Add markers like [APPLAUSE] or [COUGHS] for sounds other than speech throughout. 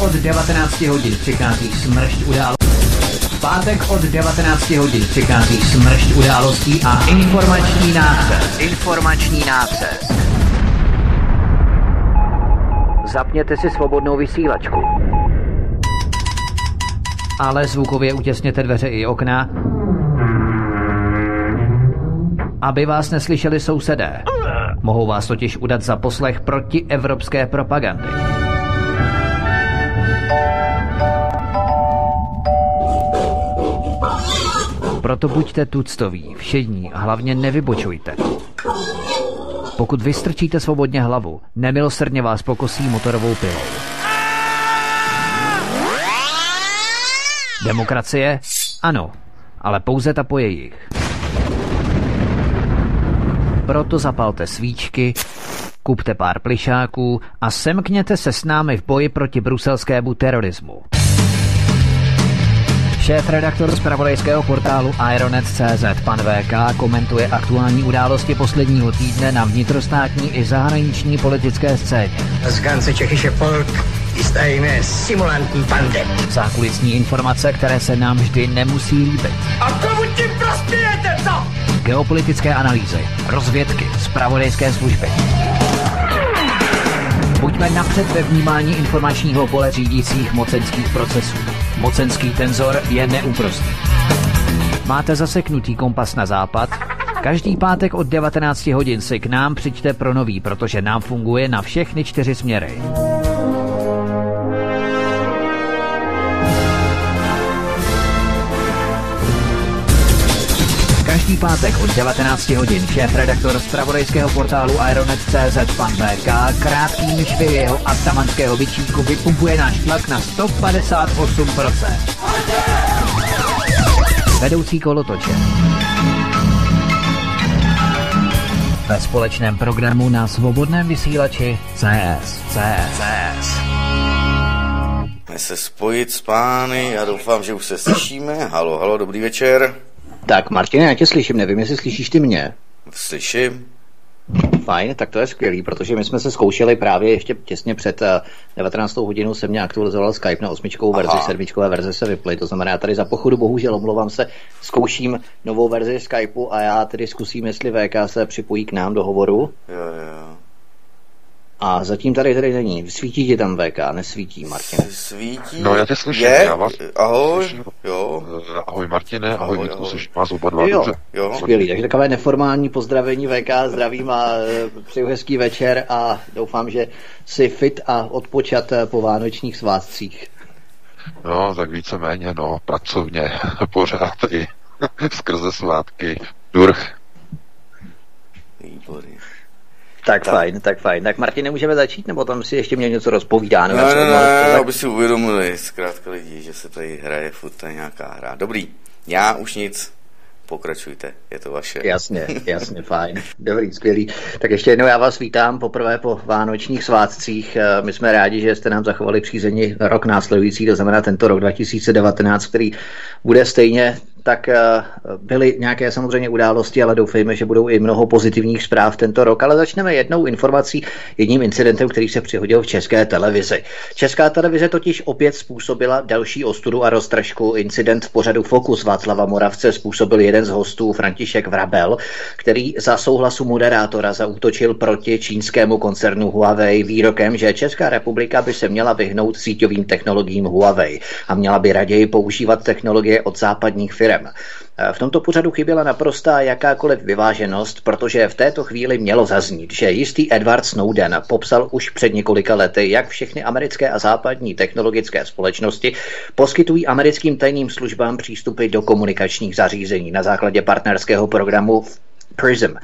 od 19 hodin přichází smršť událostí. V pátek od 19 hodin přichází smršť událostí a informační nácest. Informační nácest. Zapněte si svobodnou vysílačku. Ale zvukově utěsněte dveře i okna, aby vás neslyšeli sousedé. Mohou vás totiž udat za poslech proti evropské propagandy. Proto buďte tuctoví, všední a hlavně nevybočujte. Pokud vystrčíte svobodně hlavu, nemilosrdně vás pokosí motorovou pilou. Demokracie? Ano, ale pouze ta po jejich. Proto zapalte svíčky, kupte pár plišáků a semkněte se s námi v boji proti bruselskému terorismu. Šéf-redaktor z pravodejského portálu Ironet.cz pan VK komentuje aktuální události posledního týdne na vnitrostátní i zahraniční politické scéně. Z ganze Čechische Volk ist eine simulantní bande. Zákulisní informace, které se nám vždy nemusí líbit. A komu tím prospějete, co? Geopolitické analýzy, rozvědky, zpravodajské služby. Buďme napřed ve vnímání informačního pole řídících mocenských procesů. Mocenský tenzor je neúprostný. Máte zaseknutý kompas na západ? Každý pátek od 19 hodin si k nám přijďte pro nový, protože nám funguje na všechny čtyři směry. Každý pátek od 19 hodin šéf-redaktor z pravodejského portálu Ironet.cz pan VK krátkými švy jeho atamanského vyčínku vypumpuje náš tlak na 158%. Vedoucí kolotoče. Ve společném programu na svobodném vysílači CS. CS. CS. se spojit s pány, já doufám, že už se slyšíme. Halo, halo, dobrý večer. Tak, Martine, já tě slyším, nevím, jestli slyšíš ty mě. Slyším. Fajn, tak to je skvělý, protože my jsme se zkoušeli právě ještě těsně před 19. hodinou jsem mě aktualizoval Skype na osmičkovou verzi, Aha. sedmičkové verze se vyply, to znamená, já tady za pochodu bohužel omlouvám se, zkouším novou verzi Skypeu a já tedy zkusím, jestli VK se připojí k nám do hovoru. Jo, jo. A zatím tady tady není. Svítí ti tam VK, nesvítí, Martin. Svítí? No já tě slyším, Je? já vás Ahoj, slyším. jo. Ahoj Martine, ahoj, Ahoj, ahoj Vítku, slyším vás oba dva Jo, dobře. jo. Skvělý, takže takové neformální pozdravení VK, zdravím a e, přeju hezký večer a doufám, že si fit a odpočat e, po vánočních svátcích. No, tak víceméně, no, pracovně, [LAUGHS] pořád i [LAUGHS] skrze svátky. Durch. Výborně. Tak, Tak. fajn, tak fajn. Tak Martin, nemůžeme začít, nebo tam si ještě mě něco rozpovídá? Ne, ne, No, ne, tak- aby si uvědomili zkrátka lidi, že se tady hraje furt tady nějaká hra. Dobrý, já už nic, pokračujte, je to vaše. Jasně, [LAUGHS] jasně, fajn. Dobrý, skvělý. Tak ještě jednou já vás vítám poprvé po vánočních svátcích. Eh, My jsme rádi, že jste nám zachovali přízeň rok následující, to znamená tento rok 2019, který bude stejně tak eh, byly nějaké samozřejmě události, ale doufejme, že budou i mnoho pozitivních zpráv tento rok. Ale začneme jednou informací, jedním incidentem, který se přihodil v české televizi. Česká televize totiž opět způsobila další ostudu a roztržku. Incident v pořadu Fokus Václava Moravce způsobil jeden z hostů, František Vrabel, který za souhlasu moderátora zaútočil proti čínskému koncernu Huawei výrokem, že Česká republika by se měla vyhnout síťovým technologiím Huawei a měla by raději používat technologie od západních firm. V tomto pořadu chyběla naprostá jakákoliv vyváženost, protože v této chvíli mělo zaznít, že jistý Edward Snowden popsal už před několika lety, jak všechny americké a západní technologické společnosti poskytují americkým tajným službám přístupy do komunikačních zařízení na základě partnerského programu PRISM.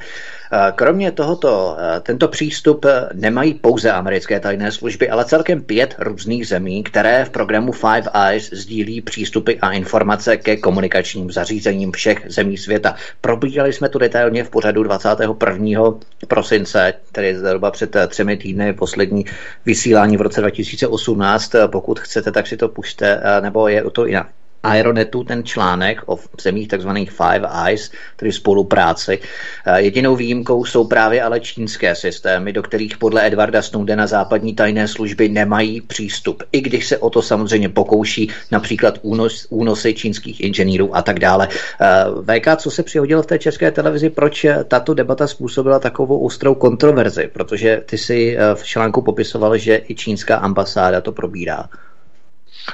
Kromě tohoto, tento přístup nemají pouze americké tajné služby, ale celkem pět různých zemí, které v programu Five Eyes sdílí přístupy a informace ke komunikačním zařízením všech zemí světa. Probíhali jsme to detailně v pořadu 21. prosince, tedy zhruba před třemi týdny, poslední vysílání v roce 2018. Pokud chcete, tak si to pušte, nebo je to i na Aeronetu ten článek o zemích tzv. Five Eyes, tedy spolupráci. Eh, jedinou výjimkou jsou právě ale čínské systémy, do kterých podle Edvarda Snowdena západní tajné služby nemají přístup, i když se o to samozřejmě pokouší například únos, únosy čínských inženýrů a tak dále. Eh, VK, co se přihodilo v té české televizi, proč tato debata způsobila takovou ostrou kontroverzi? Protože ty si v článku popisoval, že i čínská ambasáda to probírá.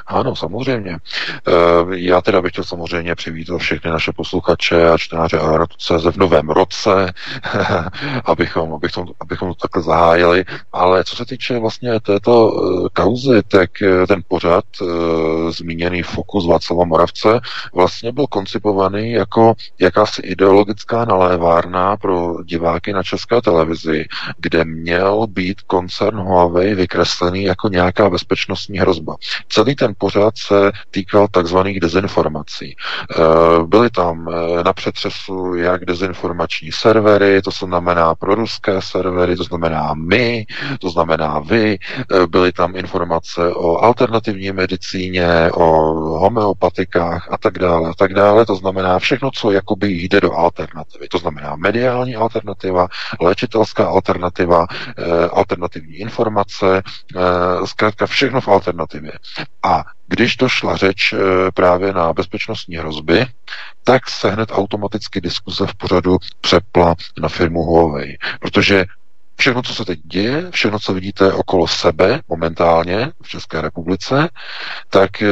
Ano, samozřejmě. Eh, já teda bych chtěl samozřejmě přivítat všechny naše posluchače a čtenáře CZ v novém roce, [LAUGHS] abychom, abychom, abychom to takhle zahájili. Ale co se týče vlastně této eh, kauzy, tak eh, ten pořad, zmíněný Fokus Václava Moravce, vlastně byl koncipovaný jako jakási ideologická nalévárna pro diváky na české televizi, kde měl být koncern Huawei vykreslený jako nějaká bezpečnostní hrozba. Celý ten pořad se týkal takzvaných dezinformací. Eh, byly tam eh, na přetřesu jak dezinformační servery, to znamená pro ruské servery, to znamená my, to znamená vy, eh, byly tam informace o alternativní medicíně, o homeopatikách a tak dále a tak dále, to znamená všechno, co jakoby jde do alternativy. To znamená mediální alternativa, léčitelská alternativa, alternativní informace, zkrátka všechno v alternativě. A a když došla řeč eh, právě na bezpečnostní hrozby, tak se hned automaticky diskuze v pořadu přepla na firmu Huawei. Protože všechno, co se teď děje, všechno, co vidíte okolo sebe momentálně v České republice, tak eh,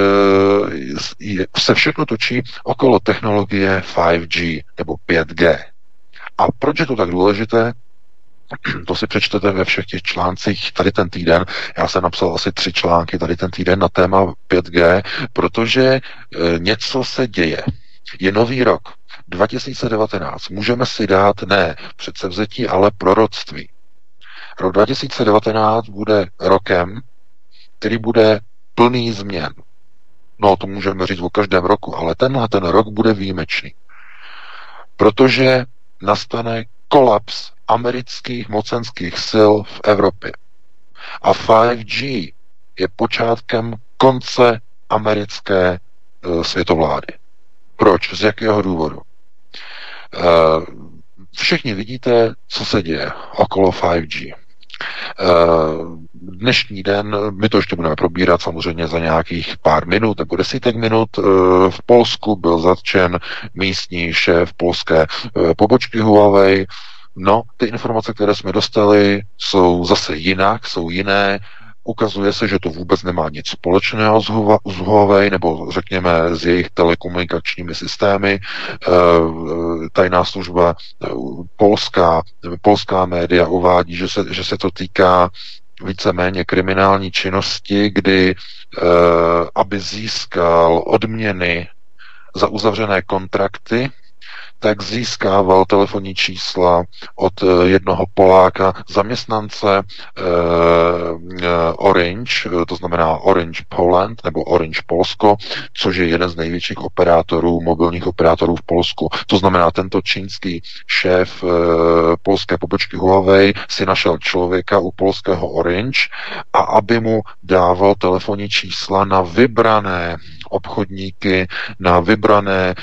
se všechno točí okolo technologie 5G nebo 5G. A proč je to tak důležité? [CLEARS THROAT] To si přečtete ve všech těch článcích tady ten týden. Já jsem napsal asi tři články tady ten týden na téma 5G, protože e, něco se děje. Je nový rok, 2019. Můžeme si dát ne předsevzetí, ale proroctví. Rok 2019 bude rokem, který bude plný změn. No, to můžeme říct o každém roku, ale tenhle ten rok bude výjimečný. Protože nastane kolaps amerických mocenských sil v Evropě. A 5G je počátkem konce americké e, světovlády. Proč? Z jakého důvodu? E, všichni vidíte, co se děje okolo 5G. E, dnešní den, my to ještě budeme probírat samozřejmě za nějakých pár minut nebo desítek minut, v Polsku byl zatčen místní šéf polské pobočky Huawei, No, ty informace, které jsme dostali, jsou zase jinak, jsou jiné. Ukazuje se, že to vůbec nemá nic společného s Huawei, nebo řekněme s jejich telekomunikačními systémy. Eh, tajná služba eh, polská, polská média uvádí, že se, že se to týká víceméně kriminální činnosti, kdy eh, aby získal odměny za uzavřené kontrakty, tak získával telefonní čísla od eh, jednoho Poláka, zaměstnance eh, Orange, eh, to znamená Orange Poland nebo Orange Polsko, což je jeden z největších operátorů, mobilních operátorů v Polsku. To znamená, tento čínský šéf polské pobočky Huawei si našel člověka u polského Orange a aby mu dával telefonní čísla na vybrané obchodníky, na vybrané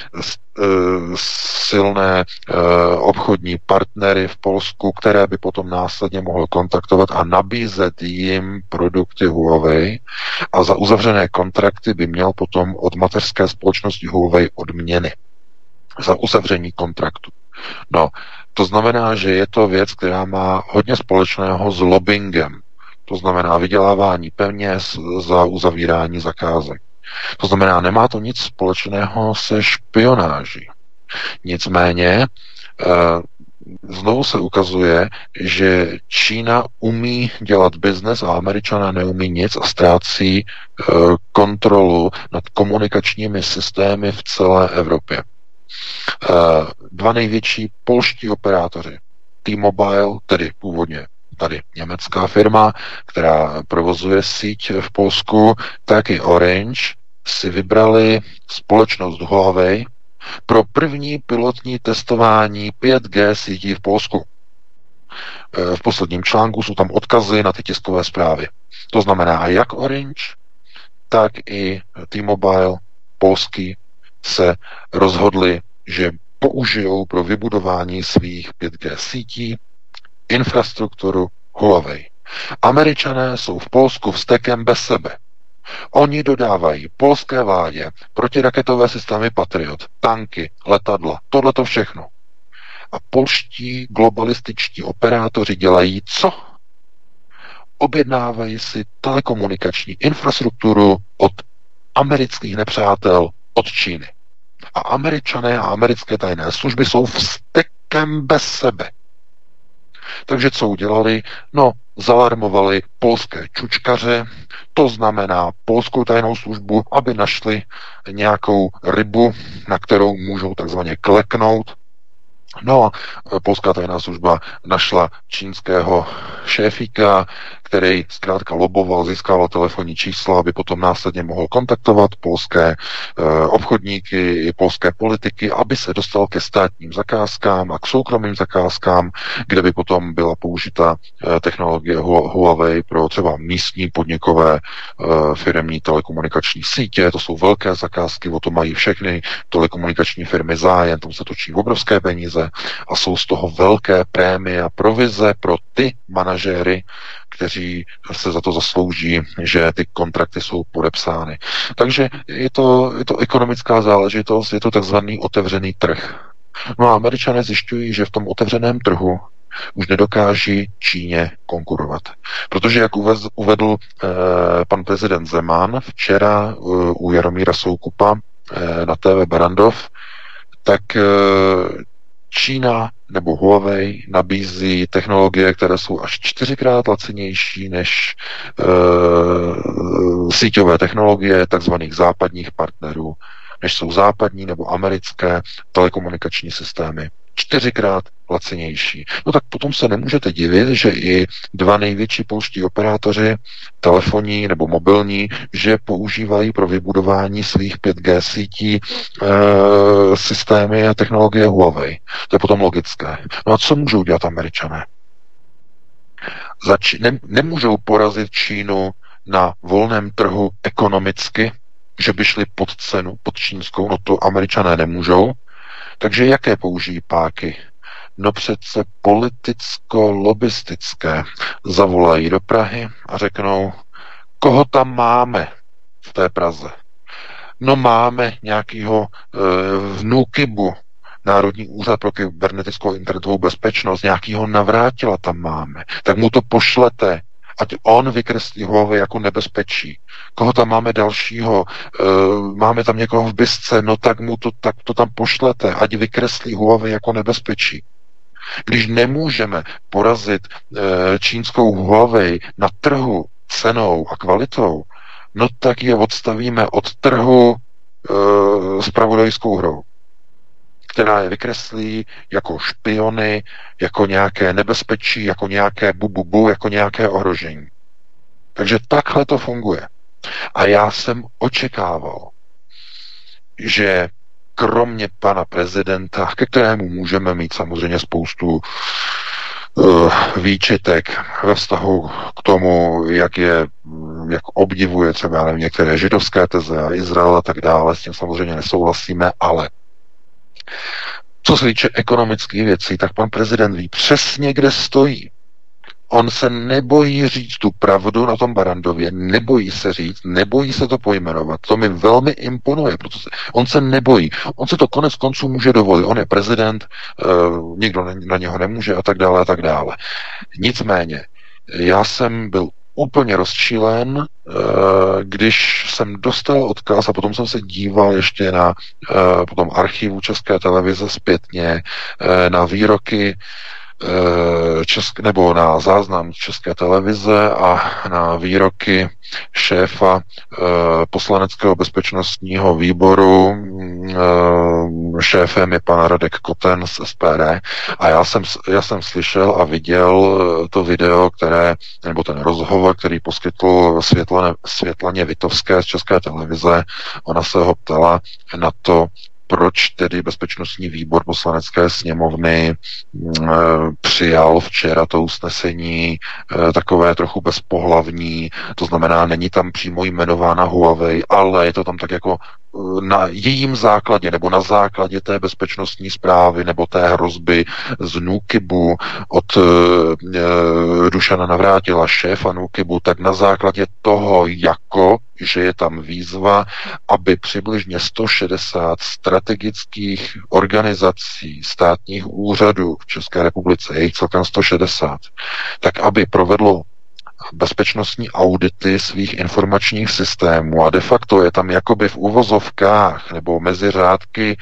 silné eh, obchodní partnery v Polsku, které by potom následně mohl kontaktovat a nabízet jim produkty Huawei a za uzavřené kontrakty by měl potom od mateřské společnosti Huawei odměny za uzavření kontraktu. No, to znamená, že je to věc, která má hodně společného s lobbyingem. To znamená vydělávání peněz za uzavírání zakázek. To znamená, nemá to nic společného se špionáží. Nicméně eh, znovu se ukazuje, že Čína umí dělat biznes a američané neumí nic a ztrácí eh, kontrolu nad komunikačními systémy v celé Evropě. Eh, dva největší polští operátoři, T-Mobile, tedy původně tady německá firma, která provozuje síť v Polsku, tak i Orange si vybrali společnost Huawei pro první pilotní testování 5G sítí v Polsku. E, v posledním článku jsou tam odkazy na ty tiskové zprávy. To znamená, jak Orange, tak i T-Mobile polský se rozhodli, že použijou pro vybudování svých 5G sítí infrastrukturu Huawei. Američané jsou v Polsku vstekem bez sebe. Oni dodávají polské vládě protiraketové systémy Patriot, tanky, letadla, tohle to všechno. A polští globalističtí operátoři dělají co? Objednávají si telekomunikační infrastrukturu od amerických nepřátel od Číny. A američané a americké tajné služby jsou vstekem bez sebe. Takže co udělali? No, zalarmovali polské čučkaře, to znamená polskou tajnou službu, aby našli nějakou rybu, na kterou můžou takzvaně kleknout, No a polská tajná služba našla čínského šéfíka, který zkrátka loboval, získával telefonní čísla, aby potom následně mohl kontaktovat polské e, obchodníky i polské politiky, aby se dostal ke státním zakázkám a k soukromým zakázkám, kde by potom byla použita e, technologie Huawei pro třeba místní podnikové e, firmní telekomunikační sítě. To jsou velké zakázky, o to mají všechny telekomunikační firmy zájem, tam se točí obrovské peníze a jsou z toho velké prémie a provize pro ty manažéry, kteří se za to zaslouží, že ty kontrakty jsou podepsány. Takže je to, je to ekonomická záležitost, je to takzvaný otevřený trh. No a američané zjišťují, že v tom otevřeném trhu už nedokáží Číně konkurovat. Protože, jak uvedl eh, pan prezident Zeman včera eh, u Jaromíra Soukupa eh, na TV Barandov, tak eh, Čína nebo Huawei nabízí technologie, které jsou až čtyřikrát lacinější než e, síťové technologie takzvaných západních partnerů, než jsou západní nebo americké telekomunikační systémy čtyřikrát lacinější. No tak potom se nemůžete divit, že i dva největší polští operátoři telefonní nebo mobilní, že používají pro vybudování svých 5G sítí e, systémy a technologie Huawei. To je potom logické. No a co můžou dělat američané? Zač- ne- nemůžou porazit Čínu na volném trhu ekonomicky, že by šli pod cenu, pod čínskou, no to američané nemůžou, takže jaké použijí páky? No přece politicko-lobistické. Zavolají do Prahy a řeknou, koho tam máme v té Praze? No máme nějakého e, vnukybu, Národní úřad pro kybernetickou internetovou bezpečnost, nějakýho navrátila tam máme, tak mu to pošlete, ať on vykreslí Huawei jako nebezpečí. Koho tam máme dalšího? E, máme tam někoho v bisce, no tak mu to, tak to tam pošlete, ať vykreslí Huawei jako nebezpečí. Když nemůžeme porazit e, čínskou Huawei na trhu cenou a kvalitou, no tak je odstavíme od trhu e, s pravodajskou hrou která je vykreslí jako špiony, jako nějaké nebezpečí, jako nějaké bububu, jako nějaké ohrožení. Takže takhle to funguje. A já jsem očekával, že kromě pana prezidenta, ke kterému můžeme mít samozřejmě spoustu uh, výčitek ve vztahu k tomu, jak je, jak obdivuje třeba nevím, některé židovské teze a Izrael a tak dále, s tím samozřejmě nesouhlasíme, ale co se týče ekonomických věcí, tak pan prezident ví přesně, kde stojí. On se nebojí říct tu pravdu na tom Barandově, nebojí se říct, nebojí se to pojmenovat. To mi velmi imponuje, protože on se nebojí. On se to konec konců může dovolit. On je prezident, uh, nikdo na něho nemůže a tak dále a tak dále. Nicméně, já jsem byl úplně rozčílen, eh, když jsem dostal odkaz a potom jsem se díval ještě na eh, potom archivu České televize zpětně eh, na výroky Česk, nebo na záznam České televize a na výroky šéfa poslaneckého bezpečnostního výboru. Šéfem je pan Radek Koten z SPD a já jsem, já jsem slyšel a viděl to video, které, nebo ten rozhovor, který poskytl Světlaně, Světlaně Vitovské z České televize. Ona se ho ptala na to, proč tedy bezpečnostní výbor poslanecké sněmovny eh, přijal včera to usnesení eh, takové trochu bezpohlavní, to znamená, není tam přímo jmenována Huawei, ale je to tam tak jako na jejím základě nebo na základě té bezpečnostní zprávy nebo té hrozby z Nukibu od uh, Dušana Navrátila, šéfa Nukibu, tak na základě toho, jako že je tam výzva, aby přibližně 160 strategických organizací, státních úřadů v České republice, je jich celkem 160, tak aby provedlo bezpečnostní audity svých informačních systémů a de facto je tam jakoby v uvozovkách nebo mezi řádky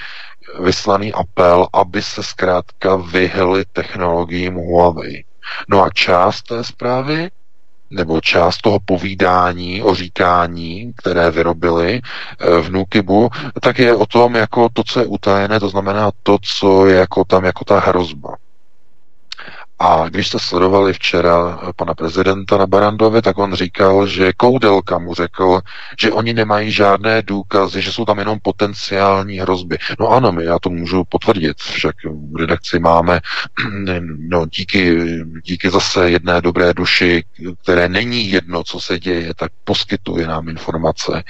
vyslaný apel, aby se zkrátka vyhly technologiím Huawei. No a část té zprávy nebo část toho povídání, o říkání, které vyrobili eh, v Nukibu, tak je o tom jako to, co je utajené, to znamená to, co je jako tam jako ta hrozba. A když jste sledovali včera pana prezidenta na Barandově, tak on říkal, že Koudelka mu řekl, že oni nemají žádné důkazy, že jsou tam jenom potenciální hrozby. No ano, my já to můžu potvrdit, však v redakci máme, [CLEARS THROAT] no díky, díky zase jedné dobré duši, které není jedno, co se děje, tak poskytuje nám informace.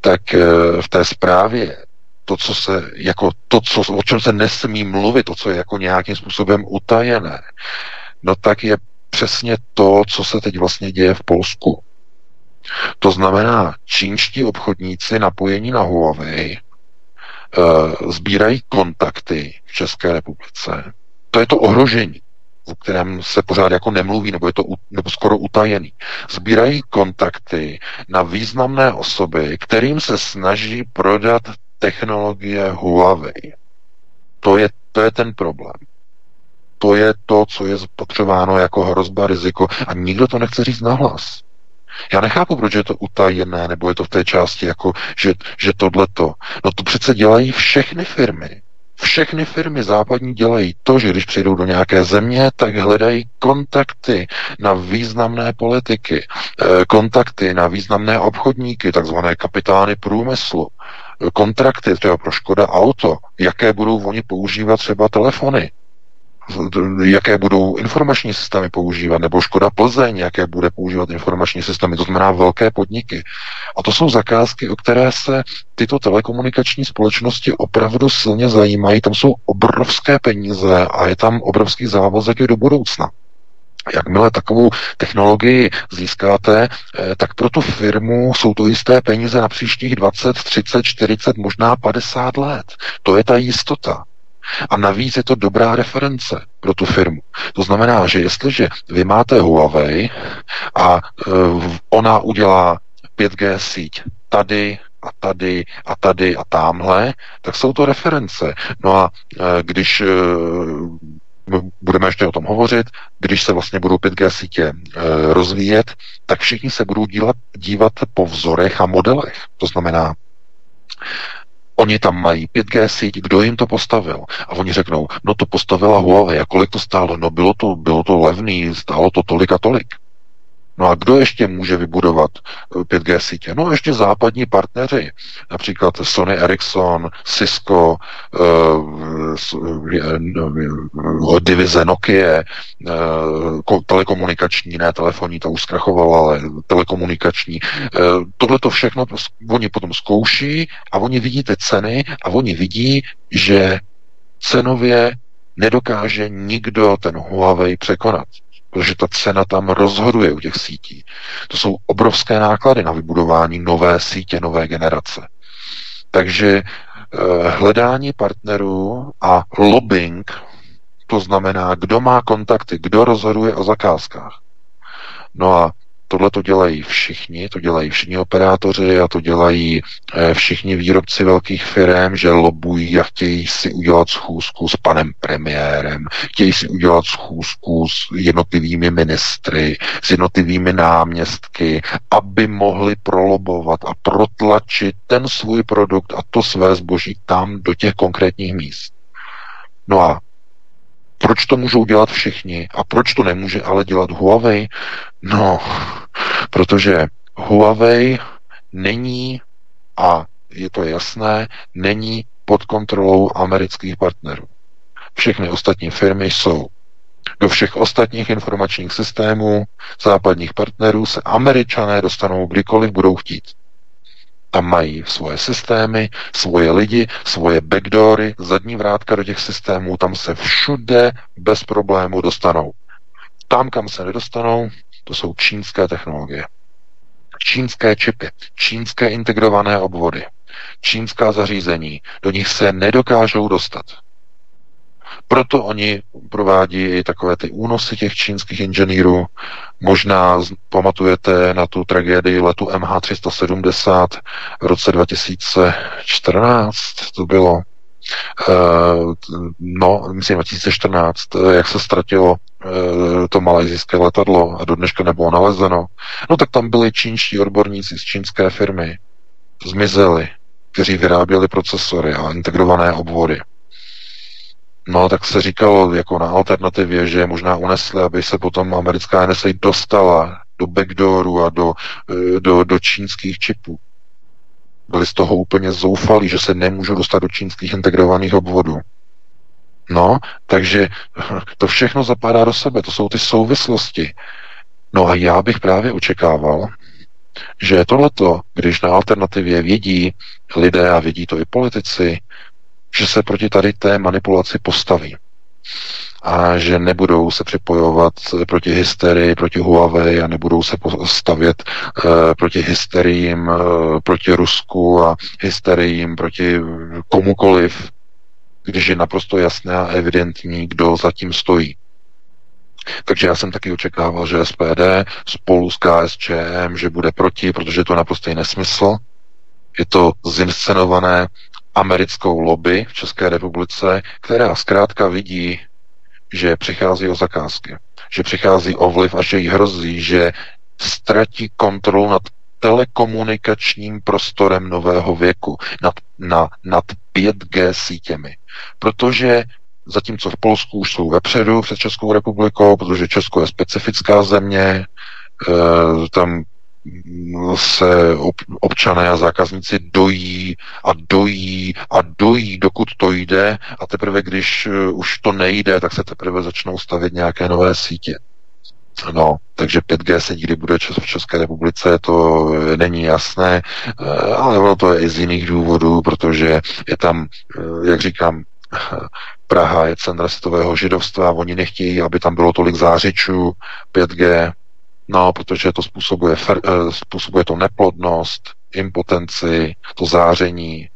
Tak eh, v té zprávě to, co se, jako to, co, o čem se nesmí mluvit, to, co je jako nějakým způsobem utajené, no tak je přesně to, co se teď vlastně děje v Polsku. To znamená, čínští obchodníci napojení na Huawei e, sbírají kontakty v České republice. To je to ohrožení, o kterém se pořád jako nemluví, nebo je to nebo skoro utajený. Sbírají kontakty na významné osoby, kterým se snaží prodat technologie Huawei. To je, to je ten problém. To je to, co je potřebováno jako hrozba, riziko a nikdo to nechce říct nahlas. Já nechápu, proč je to utajené, nebo je to v té části, jako, že, že tohleto. No to přece dělají všechny firmy. Všechny firmy západní dělají to, že když přijdou do nějaké země, tak hledají kontakty na významné politiky, eh, kontakty na významné obchodníky, takzvané kapitány průmyslu, kontrakty třeba pro Škoda Auto, jaké budou oni používat třeba telefony, jaké budou informační systémy používat, nebo Škoda Plzeň, jaké bude používat informační systémy, to znamená velké podniky. A to jsou zakázky, o které se tyto telekomunikační společnosti opravdu silně zajímají. Tam jsou obrovské peníze a je tam obrovský závazek i do budoucna. Jakmile takovou technologii získáte, eh, tak pro tu firmu jsou to jisté peníze na příštích 20, 30, 40, možná 50 let. To je ta jistota. A navíc je to dobrá reference pro tu firmu. To znamená, že jestliže vy máte Huawei a uh, ona udělá 5G síť tady a tady a tady a tamhle, tak jsou to reference. No a uh, když budeme ještě o tom hovořit, když se vlastně budou 5G sítě e, rozvíjet, tak všichni se budou dívat, dívat po vzorech a modelech. To znamená, Oni tam mají 5G síť, kdo jim to postavil? A oni řeknou, no to postavila Huawei, a kolik to stálo? No bylo to, bylo to levný, stálo to tolik a tolik. No a kdo ještě může vybudovat 5G eh, sítě? No ještě západní partneři, například Sony Ericsson, Cisco, uh, divize Nokia, telekomunikační, ne telefonní, to už zkrachovala, ale telekomunikační. Tohle to všechno oni potom zkouší a oni vidí ty ceny a oni vidí, že cenově nedokáže nikdo ten Huawei překonat protože ta cena tam rozhoduje u těch sítí. To jsou obrovské náklady na vybudování nové sítě, nové generace. Takže eh, hledání partnerů a lobbying, to znamená, kdo má kontakty, kdo rozhoduje o zakázkách. No a Tohle to dělají všichni, to dělají všichni operátoři a to dělají eh, všichni výrobci velkých firm, že lobují a chtějí si udělat schůzku s panem premiérem, chtějí si udělat schůzku s jednotlivými ministry, s jednotlivými náměstky, aby mohli prolobovat a protlačit ten svůj produkt a to své zboží tam do těch konkrétních míst. No a proč to můžou dělat všichni a proč to nemůže ale dělat Huawei? No, protože Huawei není, a je to jasné, není pod kontrolou amerických partnerů. Všechny ostatní firmy jsou. Do všech ostatních informačních systémů západních partnerů se američané dostanou kdykoliv budou chtít. Tam mají svoje systémy, svoje lidi, svoje backdoory, zadní vrátka do těch systémů, tam se všude bez problému dostanou. Tam, kam se nedostanou, to jsou čínské technologie. Čínské čipy, čínské integrované obvody, čínská zařízení, do nich se nedokážou dostat. Proto oni provádí i takové ty únosy těch čínských inženýrů. Možná pamatujete na tu tragédii letu MH370 v roce 2014, to bylo no, myslím 2014, jak se ztratilo uh, to malajzijské letadlo a do dneška nebylo nalezeno. No tak tam byli čínští odborníci z čínské firmy, zmizeli, kteří vyráběli procesory a integrované obvody. No, tak se říkalo jako na alternativě, že možná unesli, aby se potom americká NSA dostala do backdooru a do, do, do čínských čipů. Byli z toho úplně zoufalí, že se nemůžou dostat do čínských integrovaných obvodů. No, takže [LAUGHS] to všechno zapadá do sebe, to jsou ty souvislosti. No a já bych právě očekával, že tohleto, když na alternativě vědí lidé a vědí to i politici, že se proti tady té manipulaci postaví a že nebudou se připojovat proti hysterii, proti Huawei a nebudou se stavět uh, proti hysteriím, uh, proti Rusku a hysteriím proti komukoliv, když je naprosto jasné a evidentní, kdo zatím stojí. Takže já jsem taky očekával, že SPD spolu s KSČM, že bude proti, protože je to naprosto nesmysl. Je to zinscenované americkou lobby v České republice, která zkrátka vidí, že přichází o zakázky, že přichází o vliv a že jí hrozí, že ztratí kontrolu nad telekomunikačním prostorem nového věku, nad, na, nad 5G sítěmi. Protože zatímco v Polsku už jsou vepředu před Českou republikou, protože Česko je specifická země, e, tam se občané a zákazníci dojí a dojí a dojí, dokud to jde a teprve, když eh, už to nejde, tak se teprve začnou stavět nějaké nové sítě. No, takže 5G se kdy bude v České republice, to není jasné, eh, ale ono to je i z jiných důvodů, protože je tam, eh, jak říkám, [LAUGHS] Praha je centra světového židovstva, oni nechtějí, aby tam bylo tolik zářičů 5G, No, protože to způsobuje, fer, eh, způsobuje to neplodnost, impotenci, to záření.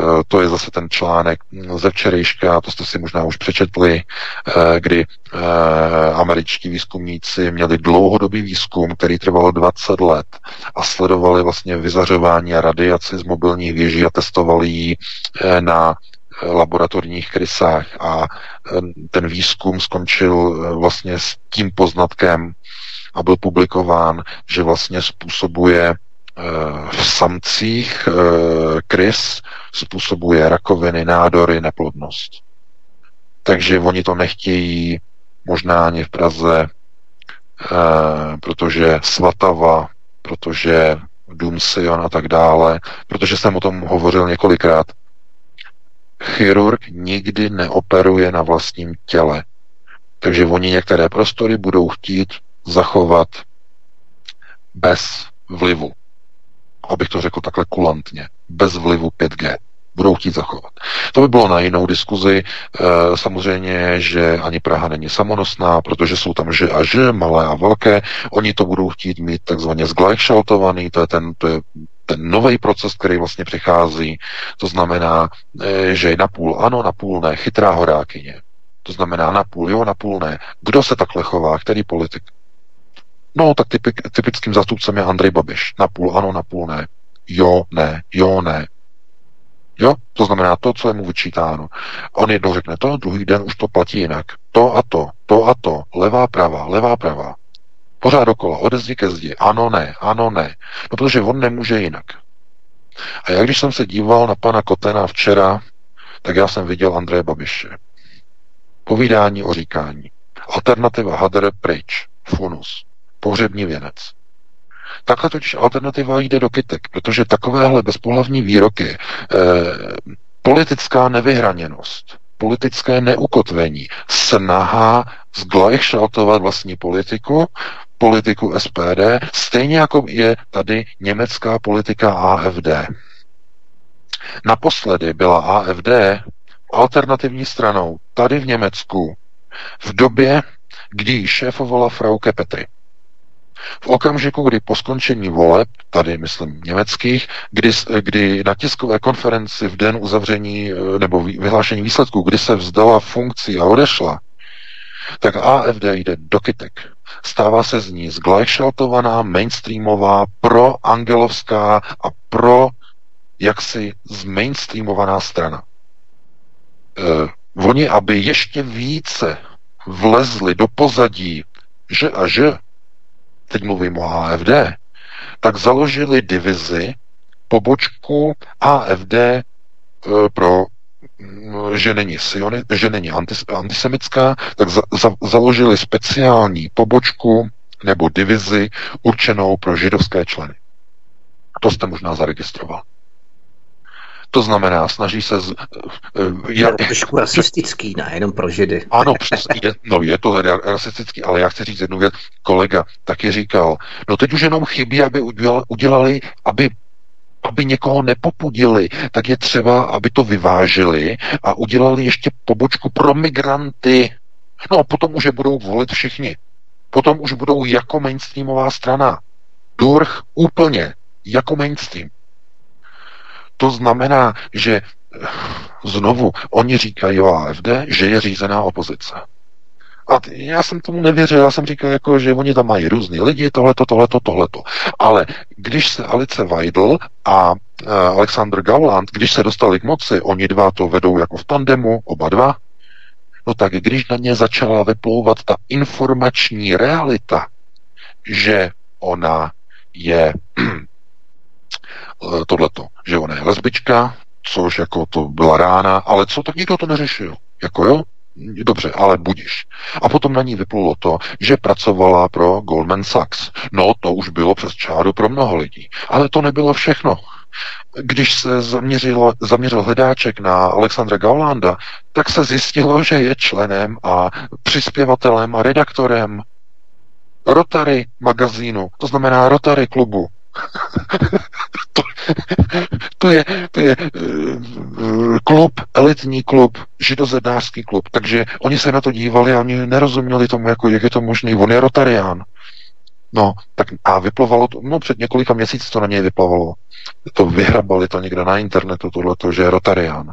Eh, to je zase ten článek ze včerejška, to jste si možná už přečetli, eh, kdy američtí výzkumníci měli dlouhodobý výzkum, který trval 20 let a sledovali vlastně vyzařování a radiaci z mobilních věží a testovali ji na laboratorních krysách a ten výzkum skončil vlastně s tím poznatkem, a byl publikován, že vlastně způsobuje eh, v samcích eh, krys způsobuje rakoviny, nádory, neplodnost. Takže oni to nechtějí možná ani v Praze, eh, protože Svatava, protože Dům Sion a tak dále, protože jsem o tom hovořil několikrát. Chirurg nikdy neoperuje na vlastním těle. Takže oni některé prostory budou chtít zachovat bez vlivu. Abych to řekl takhle kulantně. Bez vlivu 5G. Budou chtít zachovat. To by bylo na jinou diskuzi. E, samozřejmě, že ani Praha není samonosná, protože jsou tam že a že, malé a velké. Oni to budou chtít mít takzvaně zglajšaltovaný, to je ten, to je ten nový proces, který vlastně přichází, to znamená, e, že je napůl ano, napůl ne, chytrá horákyně. To znamená napůl jo, napůl ne. Kdo se takhle chová, který politik? No, tak typik, typickým zástupcem je Andrej Babiš. Na půl ano, na půl ne. Jo, ne, jo, ne. Jo, to znamená to, co je mu vyčítáno. On jednou řekne to, druhý den už to platí jinak. To a to, to a to, levá, pravá, levá, pravá. Pořád dokola, ode zdi ke zdi. Ano, ne, ano, ne. No, protože on nemůže jinak. A já když jsem se díval na pana Kotena včera, tak já jsem viděl Andreje Babiše. Povídání o říkání. Alternativa Hader pryč. Funus pohřební věnec. Takhle totiž alternativa jde do kytek, protože takovéhle bezpohlavní výroky, eh, politická nevyhraněnost, politické neukotvení, snaha zglajšaltovat vlastní politiku, politiku SPD, stejně jako je tady německá politika AFD. Naposledy byla AFD alternativní stranou tady v Německu v době, kdy šéfovala Frauke Petry. V okamžiku, kdy po skončení voleb, tady myslím německých, kdy, kdy na tiskové konferenci v den uzavření eh, nebo vyhlášení výsledků, kdy se vzdala funkcí a odešla, tak AFD jde do kytek. Stává se z ní zglajšaltovaná, mainstreamová, pro angelovská a pro jaksi zmainstreamovaná strana. Eh, oni, aby ještě více vlezli do pozadí, že a že, teď mluvím o AFD, tak založili divizi, pobočku AFD e, pro že není, sioni, že není antis, antisemická, tak za, za, založili speciální pobočku nebo divizi určenou pro židovské členy. To jste možná zaregistroval. To znamená, snaží se... Z, eh, je, je trošku rasistický, ne, jenom pro židy. Ano, přesně, je, no je to rasistický, ale já chci říct jednu věc. Kolega taky říkal, no teď už jenom chybí, aby udělali, udělali aby aby někoho nepopudili, tak je třeba, aby to vyvážili a udělali ještě pobočku pro migranty. No a potom už je budou volit všichni. Potom už budou jako mainstreamová strana. Durch úplně jako mainstream. To znamená, že eh, znovu, oni říkají o AFD, že je řízená opozice. A já jsem tomu nevěřil, já jsem říkal, jako, že oni tam mají různý lidi, tohleto, tohleto, tohleto. Ale když se Alice Weidel a uh, Alexander Gauland, když se dostali k moci, oni dva to vedou jako v tandemu, oba dva, no tak když na ně začala vyplouvat ta informační realita, že ona je Eh, [CLEARS THROAT] tohleto, že ona je lesbička, což jako to byla rána, ale co, tak nikdo to neřešil. Jako jo, Dobře, ale budiš. A potom na ní vyplulo to, že pracovala pro Goldman Sachs. No, to už bylo přes čáru pro mnoho lidí. Ale to nebylo všechno. Když se zaměřil, zaměřil hledáček na Alexandra Gaulanda, tak se zjistilo, že je členem a přispěvatelem a redaktorem Rotary magazínu, to znamená Rotary klubu. To, to je, to je uh, klub, elitní klub, židozednářský klub. Takže oni se na to dívali a oni nerozuměli tomu, jako, jak je to možné. On je rotarián. No, tak a vyplovalo to, no před několika měsíci to na něj vyplovalo. To vyhrabali to někde na internetu, tohleto, že je rotarián.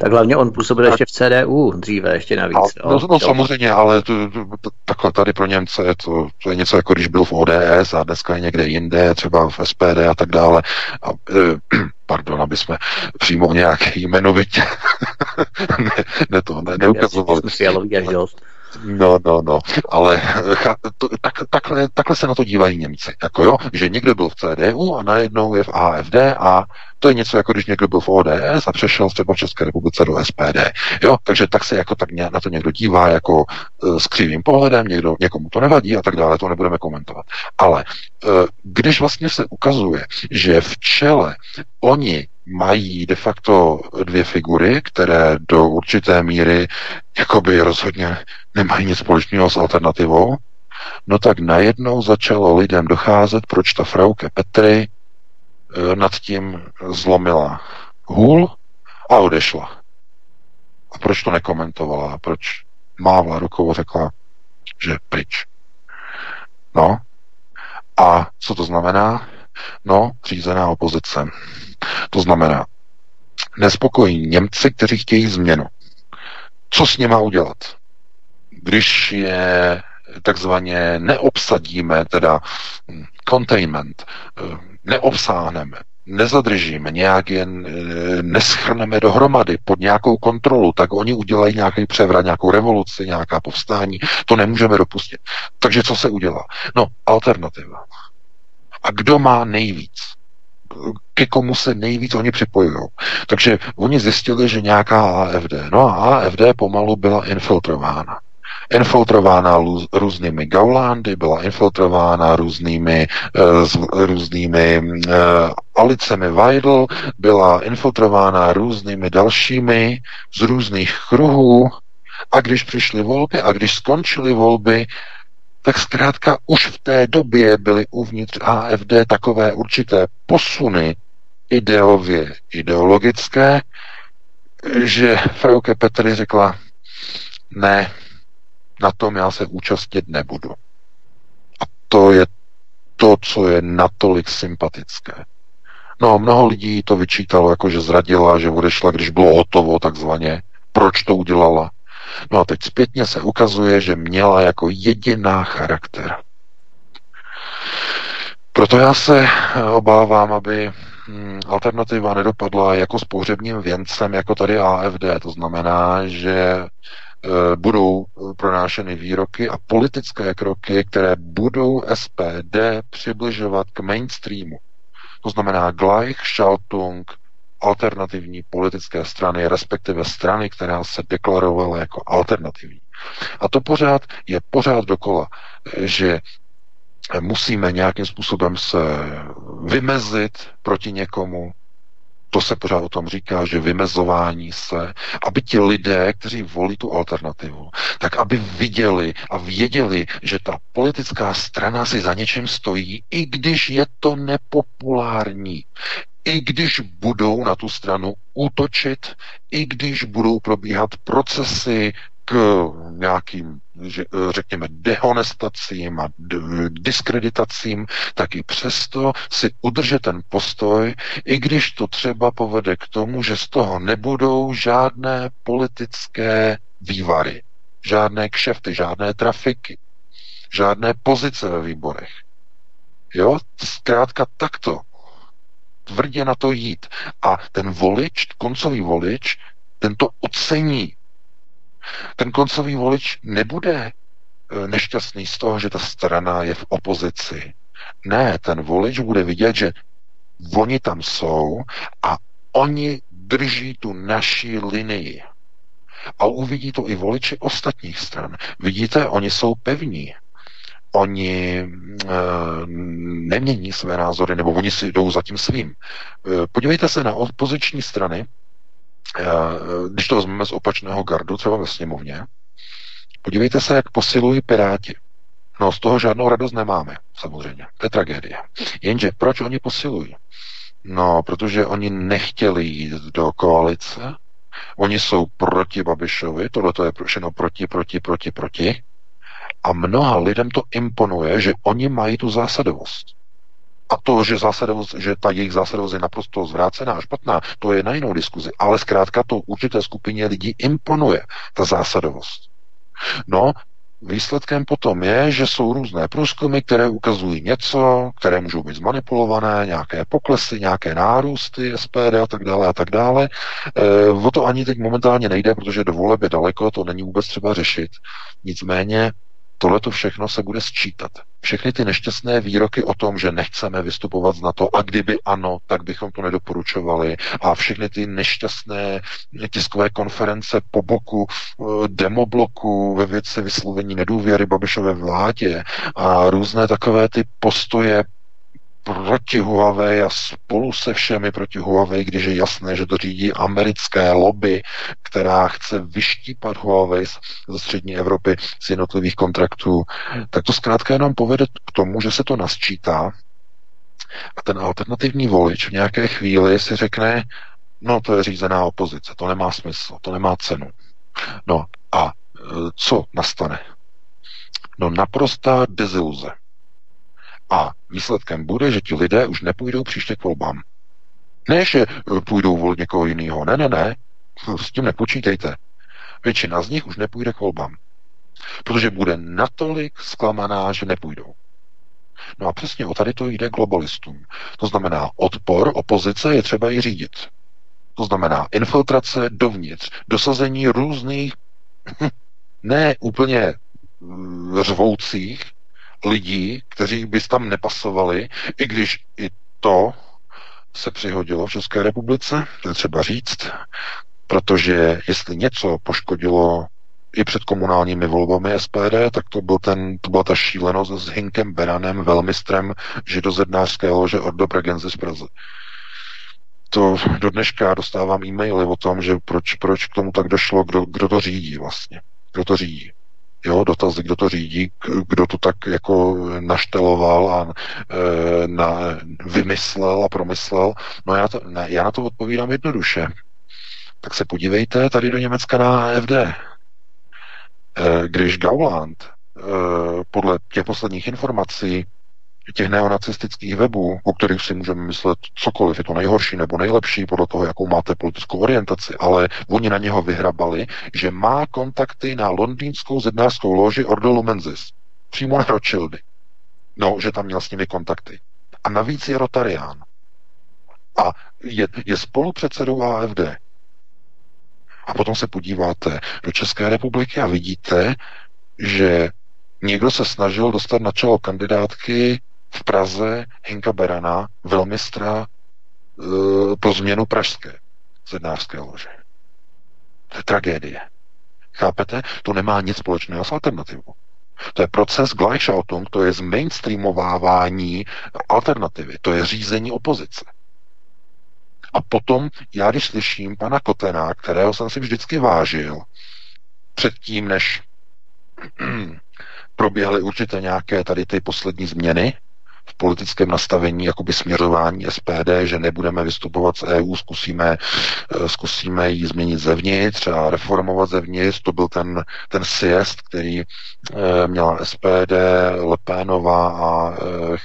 Tak hlavně on působil ještě v CDU dříve, ještě navíc. A, no, no, samozřejmě, ale to, to, takhle tady pro Němce je to, to je něco jako když byl v ODS a dneska je někde jinde, třeba v SPD a tak dále. A, e, [CLEARS THROAT] pardon, aby jsme přímo nějaký jmenovitě [LAUGHS] ne, ne to ne, neukazovali. Fialový až dost. No, no, no, ale to, tak, takhle, takhle se na to dívají Němci, jako jo, že někdo byl v CDU a najednou je v AFD a to je něco jako když někdo byl v ODS a přešel třeba v České republice do SPD. Jo? Takže tak se jako tak na to někdo dívá jako uh, s křivým pohledem, někdo, někomu to nevadí a tak dále, to nebudeme komentovat. Ale uh, když vlastně se ukazuje, že v čele oni mají de facto dvě figury, které do určité míry jakoby rozhodně nemají nic společného s alternativou, no tak najednou začalo lidem docházet, proč ta Frauke Petry Eh, nad tím zlomila hůl a odešla. A proč to nekomentovala? Proč mávla rukou a řekla, že pryč? No. A co to znamená? No, řízená opozice. To znamená, nespokojí Němci, kteří chtějí změnu. Co s něma udělat? Když je takzvaně neobsadíme, teda containment, eh, neobsáhneme, nezadržíme, nějak jen e, neschrneme dohromady pod nějakou kontrolu, tak oni udělají nějaký převrat, nějakou revoluci, nějaká povstání. To nemůžeme dopustit. Takže co se udělá? No, alternativa. A kdo má nejvíc? Ke komu se nejvíc oni připojují. Takže oni zjistili, že nějaká AFD, no a AFD pomalu byla infiltrována infiltrována různými gaulándy, byla infiltrována různými, uh, různými uh, Alicemi Weidl, byla infiltrována různými dalšími z různých kruhů a když přišly volby a když skončily volby, tak zkrátka už v té době byly uvnitř AFD takové určité posuny ideově ideologické, že Frauke Petry řekla, ne, na tom já se účastnit nebudu. A to je to, co je natolik sympatické. No, mnoho lidí to vyčítalo, jako že zradila, že odešla, když bylo hotovo, takzvaně. Proč to udělala? No a teď zpětně se ukazuje, že měla jako jediná charakter. Proto já se obávám, aby hm, alternativa nedopadla jako s pohřebním věncem, jako tady AFD. To znamená, že e, budou pronášeny výroky a politické kroky, které budou SPD přibližovat k mainstreamu. To znamená Gleichschaltung alternativní politické strany, respektive strany, která se deklarovala jako alternativní. A to pořád je pořád dokola, že musíme nějakým způsobem se vymezit proti někomu, to se pořád o tom říká, že vymezování se, aby ti lidé, kteří volí tu alternativu, tak aby viděli a věděli, že ta politická strana si za něčím stojí, i když je to nepopulární i když budou na tu stranu útočit, i když budou probíhat procesy k nějakým, řekněme, dehonestacím a diskreditacím, tak i přesto si udržet ten postoj, i když to třeba povede k tomu, že z toho nebudou žádné politické vývary, žádné kšefty, žádné trafiky, žádné pozice ve výborech. Jo, zkrátka takto tvrdě na to jít. A ten volič, koncový volič, ten to ocení. Ten koncový volič nebude e, nešťastný z toho, že ta strana je v opozici. Ne, ten volič bude vidět, že oni tam jsou a oni drží tu naší linii. A uvidí to i voliči ostatních stran. Vidíte, oni jsou pevní oni e, nemění své názory, nebo oni si jdou za tím svým. E, podívejte se na opoziční strany, e, když to vezmeme z opačného gardu, třeba ve sněmovně, podívejte se, jak posilují Piráti. No, z toho žádnou radost nemáme, samozřejmě. To je tragédie. Jenže proč oni posilují? No, protože oni nechtěli jít do koalice, oni jsou proti Babišovi, tohle to je všechno proti, proti, proti, proti. A mnoha lidem to imponuje, že oni mají tu zásadovost. A to, že, zásadovost, že ta jejich zásadovost je naprosto zvrácená a špatná, to je na jinou diskuzi. Ale zkrátka to určité skupině lidí imponuje, ta zásadovost. No, Výsledkem potom je, že jsou různé průzkumy, které ukazují něco, které můžou být zmanipulované, nějaké poklesy, nějaké nárůsty SPD a tak dále a tak dále. E, o to ani teď momentálně nejde, protože do voleb je daleko, to není vůbec třeba řešit. Nicméně Tohle to všechno se bude sčítat. Všechny ty nešťastné výroky o tom, že nechceme vystupovat z NATO a kdyby ano, tak bychom to nedoporučovali a všechny ty nešťastné tiskové konference po boku eh, demobloku ve věci vyslovení nedůvěry Babišové vládě a různé takové ty postoje proti Huawei a spolu se všemi proti Huawei, když je jasné, že to řídí americké lobby, která chce vyštípat Huawei ze střední Evropy z jednotlivých kontraktů, tak to zkrátka jenom povede k tomu, že se to nasčítá a ten alternativní volič v nějaké chvíli si řekne, no to je řízená opozice, to nemá smysl, to nemá cenu. No a e, co nastane? No naprostá deziluze. A výsledkem bude, že ti lidé už nepůjdou příště k volbám. Ne, že eh, půjdou volit někoho jiného. Ne, ne, ne. S tím nepočítejte. Většina z nich už nepůjde k volbám. Protože bude natolik zklamaná, že nepůjdou. No a přesně o tady to jde globalistům. To znamená, odpor opozice je třeba i řídit. To znamená infiltrace dovnitř, dosazení různých, ne úplně řvoucích, lidí, kteří by tam nepasovali, i když i to se přihodilo v České republice, to je třeba říct, protože jestli něco poškodilo i před komunálními volbami SPD, tak to, byl ten, to byla ta šílenost s Hinkem Beranem, velmistrem židozednářské lože Ordo Pregenzy z Praze. To do dneška dostávám e-maily o tom, že proč, proč k tomu tak došlo, kdo, kdo to řídí vlastně. Kdo to řídí. Jo, dotazy, kdo to řídí, kdo to tak jako našteloval a e, na, vymyslel a promyslel. No já, to, ne, já na to odpovídám jednoduše. Tak se podívejte tady do Německa na AFD. E, když Gauland e, podle těch posledních informací těch neonacistických webů, o kterých si můžeme myslet cokoliv, je to nejhorší nebo nejlepší podle toho, jakou máte politickou orientaci, ale oni na něho vyhrabali, že má kontakty na londýnskou zednářskou loži Ordolu Menzis, přímo na Rothschildy. No, že tam měl s nimi kontakty. A navíc je Rotarián. A je, je spolupředsedou AFD. A potom se podíváte do České republiky a vidíte, že někdo se snažil dostat na čelo kandidátky v Praze Hinka Berana, velmistra e, pro změnu pražské zednářské lože. To je tragédie. Chápete? To nemá nic společného s alternativou. To je proces Gleichschaltung, to je zmainstreamovávání alternativy, to je řízení opozice. A potom, já když slyším pana Kotena, kterého jsem si vždycky vážil, předtím, než [CLEARS THROAT] proběhly určitě nějaké tady ty poslední změny, v politickém nastavení jakoby směřování SPD, že nebudeme vystupovat z EU, zkusíme, eh, zkusíme ji změnit zevnitř a reformovat zevnitř. To byl ten, ten siest, který e, měla SPD, Lepénová a e,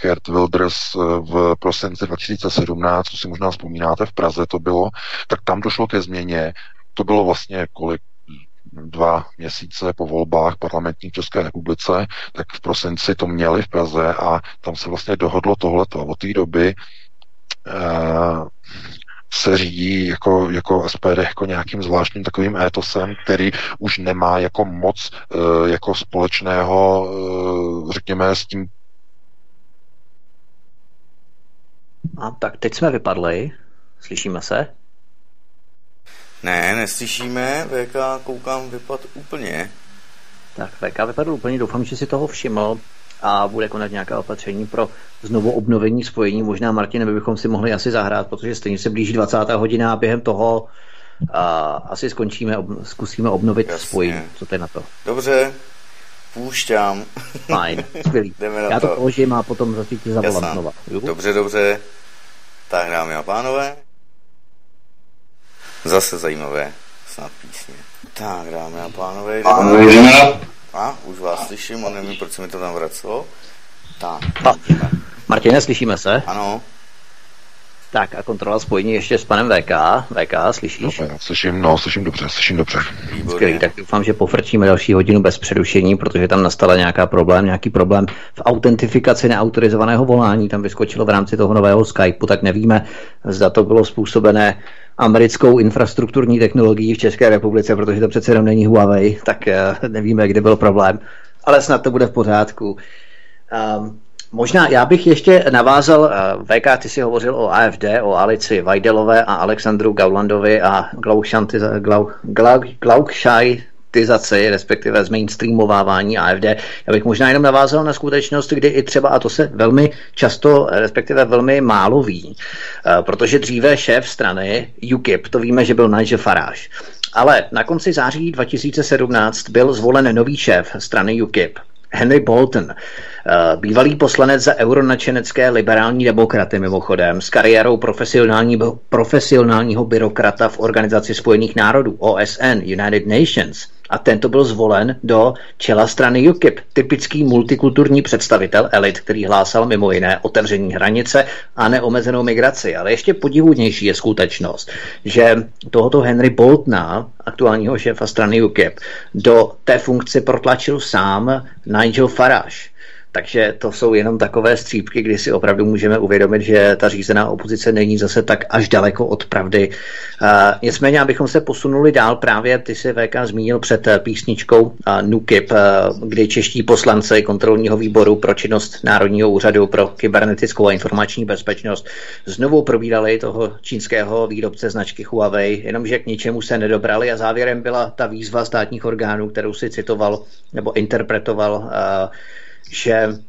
Gert Wilders v prosinci 2017, co si možná vzpomínáte, v Praze to bylo, tak tam došlo ke změně. To bylo vlastně kolik dva měsíce po volbách parlamentní České republice, tak v prosinci to měli v Praze a tam se vlastně dohodlo tohleto. Od té doby uh, se řídí jako, jako SPD jako nějakým zvláštním takovým étosem, který už nemá jako moc uh, jako společného, uh, řekněme, s tím. A tak teď jsme vypadli. Slyšíme se? Ne, neslyšíme, VK koukám vypad úplně. Tak VK vypadl úplně, doufám, že si toho všiml a bude konat nějaké opatření pro znovu obnovení spojení. Možná, Martin, bychom si mohli asi zahrát, protože stejně se blíží 20. hodina a během toho a asi skončíme, ob, zkusíme obnovit Jasně. spojení. Co to je na to? Dobře, půjšťám. Fajn, [LAUGHS] skvělý. Já to to položím a potom zase ti zavolám znova. Dobře, dobře. Tak dámy a pánové, Zase zajímavé snad písně. Tak, dámy a pánové, jdeme. A, už vás slyším a nevím, proč se mi to tam vracelo. Tak, a, Martine, slyšíme se? Ano. Tak a kontrola spojení ještě s panem VK. VK, slyšíš? No, slyším, no, slyším dobře, slyším dobře. Skvělý, tak doufám, že pofrčíme další hodinu bez přerušení, protože tam nastala nějaká problém, nějaký problém v autentifikaci neautorizovaného volání, tam vyskočilo v rámci toho nového Skypeu, tak nevíme, zda to bylo způsobené americkou infrastrukturní technologií v České republice, protože to přece jenom není Huawei, tak eh, nevíme, kde byl problém, ale snad to bude v pořádku. Um, Možná já bych ještě navázal, uh, VK, ty si hovořil o AFD, o Alici Vajdelové a Alexandru Gaulandovi a Glaukšaj, Glau, Glau, respektive zmainstreamovávání AFD. Já bych možná jenom navázal na skutečnost, kdy i třeba, a to se velmi často, respektive velmi málo ví, eh, protože dříve šéf strany UKIP, to víme, že byl Nigel Farage, ale na konci září 2017 byl zvolen nový šéf strany UKIP, Henry Bolton, eh, bývalý poslanec za euronačenecké liberální demokraty mimochodem, s kariérou profesionálního, profesionálního byrokrata v Organizaci spojených národů OSN, United Nations – a tento byl zvolen do čela strany UKIP, typický multikulturní představitel elit, který hlásal mimo jiné otevření hranice a neomezenou migraci. Ale ještě podivudnější je skutečnost, že tohoto Henry Boltna, aktuálního šéfa strany UKIP, do té funkce protlačil sám Nigel Farage takže to jsou jenom takové střípky, kdy si opravdu můžeme uvědomit, že ta řízená opozice není zase tak až daleko od pravdy. Uh, nicméně, abychom se posunuli dál, právě ty si VK zmínil před eh, písničkou uh, NUKIP, uh, kdy čeští poslanci kontrolního výboru pro činnost Národního úřadu pro kybernetickou a informační bezpečnost znovu probírali toho čínského výrobce značky Huawei, jenomže k ničemu se nedobrali a závěrem byla ta výzva státních orgánů, kterou si citoval nebo interpretoval uh, že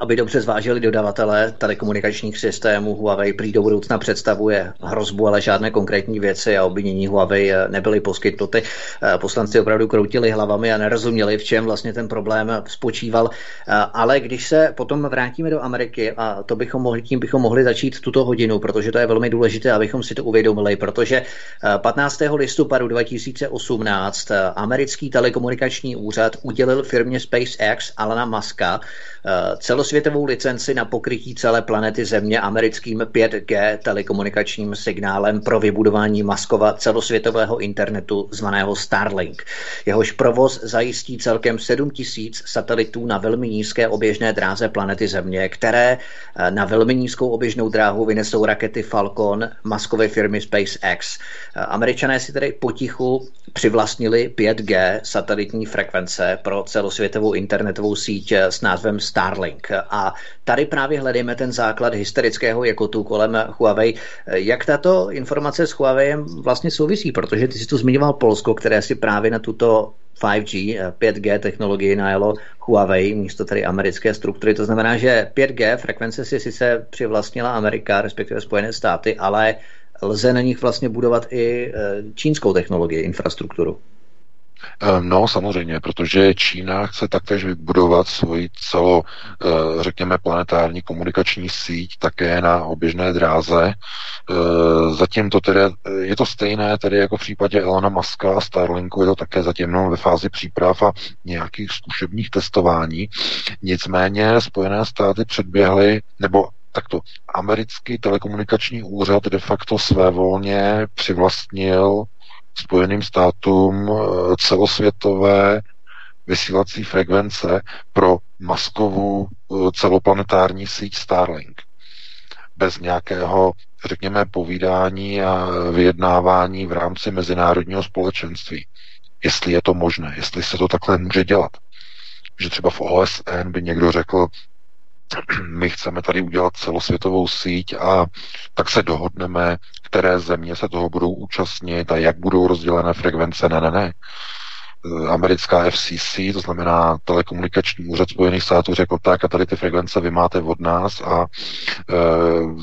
aby dobře zvážili dodavatele telekomunikačních systémů. Huawei prý do budoucna představuje hrozbu, ale žádné konkrétní věci a obvinění Huawei eh, nebyly poskytnuty. Eh, poslanci opravdu kroutili hlavami a nerozuměli, v čem vlastně ten problém spočíval. Eh, ale když se potom vrátíme do Ameriky, a to bychom mohli, tím bychom mohli začít tuto hodinu, protože to je velmi důležité, abychom si to uvědomili, protože 15. listopadu 2018 americký telekomunikační úřad udělil firmě SpaceX Alana Muska celosvětovou licenci na pokrytí celé planety Země americkým 5G telekomunikačním signálem pro vybudování Maskova celosvětového internetu zvaného Starlink. Jehož provoz zajistí celkem 7 tisíc satelitů na velmi nízké oběžné dráze planety Země, které eh, na velmi nízkou oběžnou dráhu vynesou rakety Falcon Maskovy firmy SpaceX. Eh, Američané si tedy potichu přivlastnili 5G satelitní frekvence pro celosvětovou internetovou síť eh, s názvem Starlink. A tady právě hledáme ten základ hysterického jakotu kolem Huawei. Jak tato informace s Huawei vlastně souvisí? Protože ty jsi tu zmiňoval Polsko, které si právě na tuto 5G, 5G technologii najelo Huawei místo tedy americké struktury. To znamená, že 5G frekvence si sice přivlastnila Amerika, respektive Spojené státy, ale lze na nich vlastně budovat i eh, čínskou technologii, infrastrukturu. Ehm, no, samozřejmě, protože Čína chce taktéž vybudovat svoji celo, eh, řekněme, planetární komunikační síť také na oběžné dráze. Eh, zatím to tedy, eh, je to stejné tedy jako v případě Elona Muska a Starlinku, je to také zatím jenom ve fázi příprav a nějakých zkušebních testování. Nicméně Spojené státy předběhly, nebo takto, americký telekomunikační úřad de facto své volně přivlastnil Spojeným státům eh, celosvětové vysílací frekvence pro maskovou eh, celoplanetární síť Starlink. Bez nějakého, řekněme, povídání a vyjednávání v rámci mezinárodního společenství. Jestli je to možné, jestli se to takhle může dělat. Že třeba v OSN by někdo řekl, my chceme tady udělat celosvětovou síť a tak se dohodneme, které země se toho budou účastnit a jak budou rozdělené frekvence. Ne, ne, ne. Americká FCC, to znamená telekomunikační úřad Spojených států, řekl tak a tady ty frekvence vy máte od nás a e,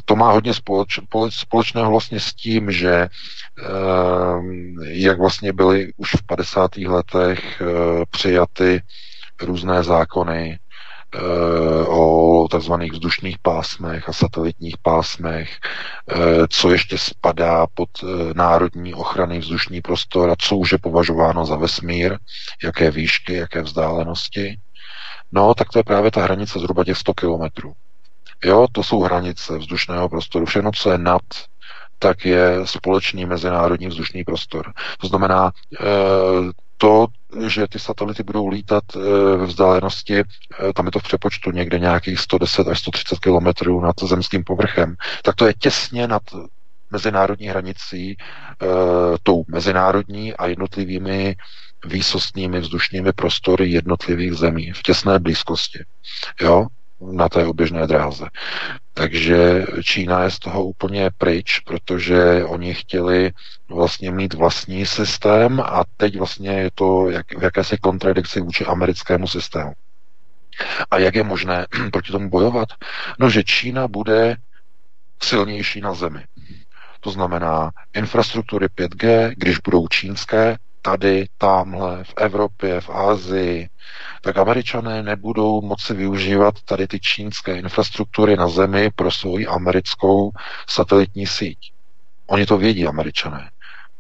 to má hodně společ, společného vlastně s tím, že e, jak vlastně byly už v 50. letech e, přijaty různé zákony, Eh, o takzvaných vzdušných pásmech a satelitních pásmech, eh, co ještě spadá pod eh, národní ochrany vzdušní prostor a co už je považováno za vesmír, jaké výšky, jaké vzdálenosti. No, tak to je právě ta hranice zhruba těch 100 kilometrů. Jo, to jsou hranice vzdušného prostoru. Všechno, co je nad, tak je společný mezinárodní vzdušný prostor. To znamená, to, že ty satelity budou lítat eh, ve vzdálenosti, eh, tam je to v přepočtu někde nějakých 110 až 130 kilometrů nad zemským povrchem, tak to je těsně nad mezinárodní hranicí, eh, tou mezinárodní a jednotlivými výsostnými vzdušními prostory jednotlivých zemí v těsné blízkosti. Jo? Na té oběžné dráze. Takže Čína je z toho úplně pryč, protože oni chtěli vlastně mít vlastní systém a teď vlastně je to jak, v jakési kontradikci vůči americkému systému. A jak je možné [CLEARS THROAT] proti tomu bojovat? No, že Čína bude silnější na zemi. To znamená infrastruktury 5G, když budou čínské, tady, tamhle, v Evropě, v Ázii, tak američané nebudou moci využívat tady ty čínské infrastruktury na zemi pro svoji americkou satelitní síť. Oni to vědí, američané.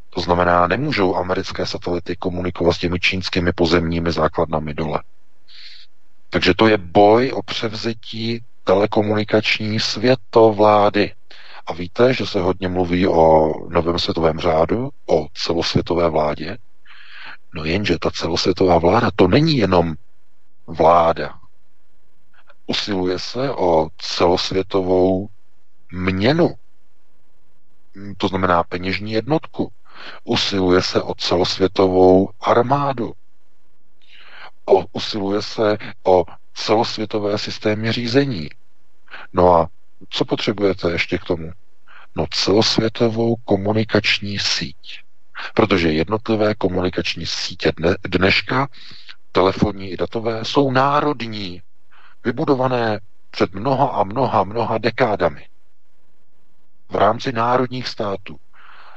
To znamená, nemůžou americké satelity komunikovat s těmi čínskými pozemními základnami dole. Takže to je boj o převzetí telekomunikační světovlády. A víte, že se hodně mluví o novém světovém řádu, o celosvětové vládě. No jenže ta celosvětová vláda to není jenom vláda. Usiluje se o celosvětovou měnu, to znamená peněžní jednotku. Usiluje se o celosvětovou armádu. O, usiluje se o celosvětové systémy řízení. No a co potřebujete ještě k tomu? No celosvětovou komunikační síť. Protože jednotlivé komunikační sítě dne, dneška telefonní i datové, jsou národní, vybudované před mnoha a mnoha, mnoha dekádami v rámci národních států.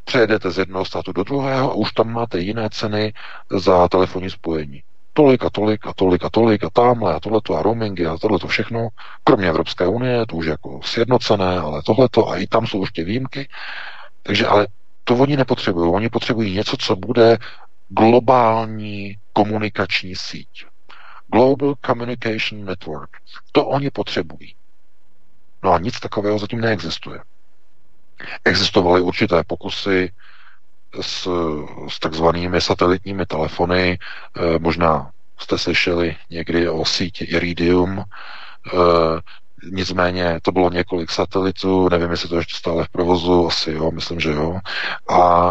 Přejedete z jednoho státu do druhého a už tam máte jiné ceny za telefonní spojení. Tolik a tolik a tolik a tolik a tamhle a tohleto a roamingy a tohleto všechno, kromě Evropské unie, to už jako sjednocené, ale tohleto a i tam jsou ještě výjimky. Takže ale to oni nepotřebují. Oni potřebují něco, co bude globální komunikační síť. Global Communication Network. To oni potřebují. No a nic takového zatím neexistuje. Existovaly určité pokusy s, s takzvanými satelitními telefony. E, možná jste slyšeli někdy o síti Iridium. E, nicméně to bylo několik satelitů, nevím, jestli to ještě stále v provozu, asi jo, myslím, že jo. A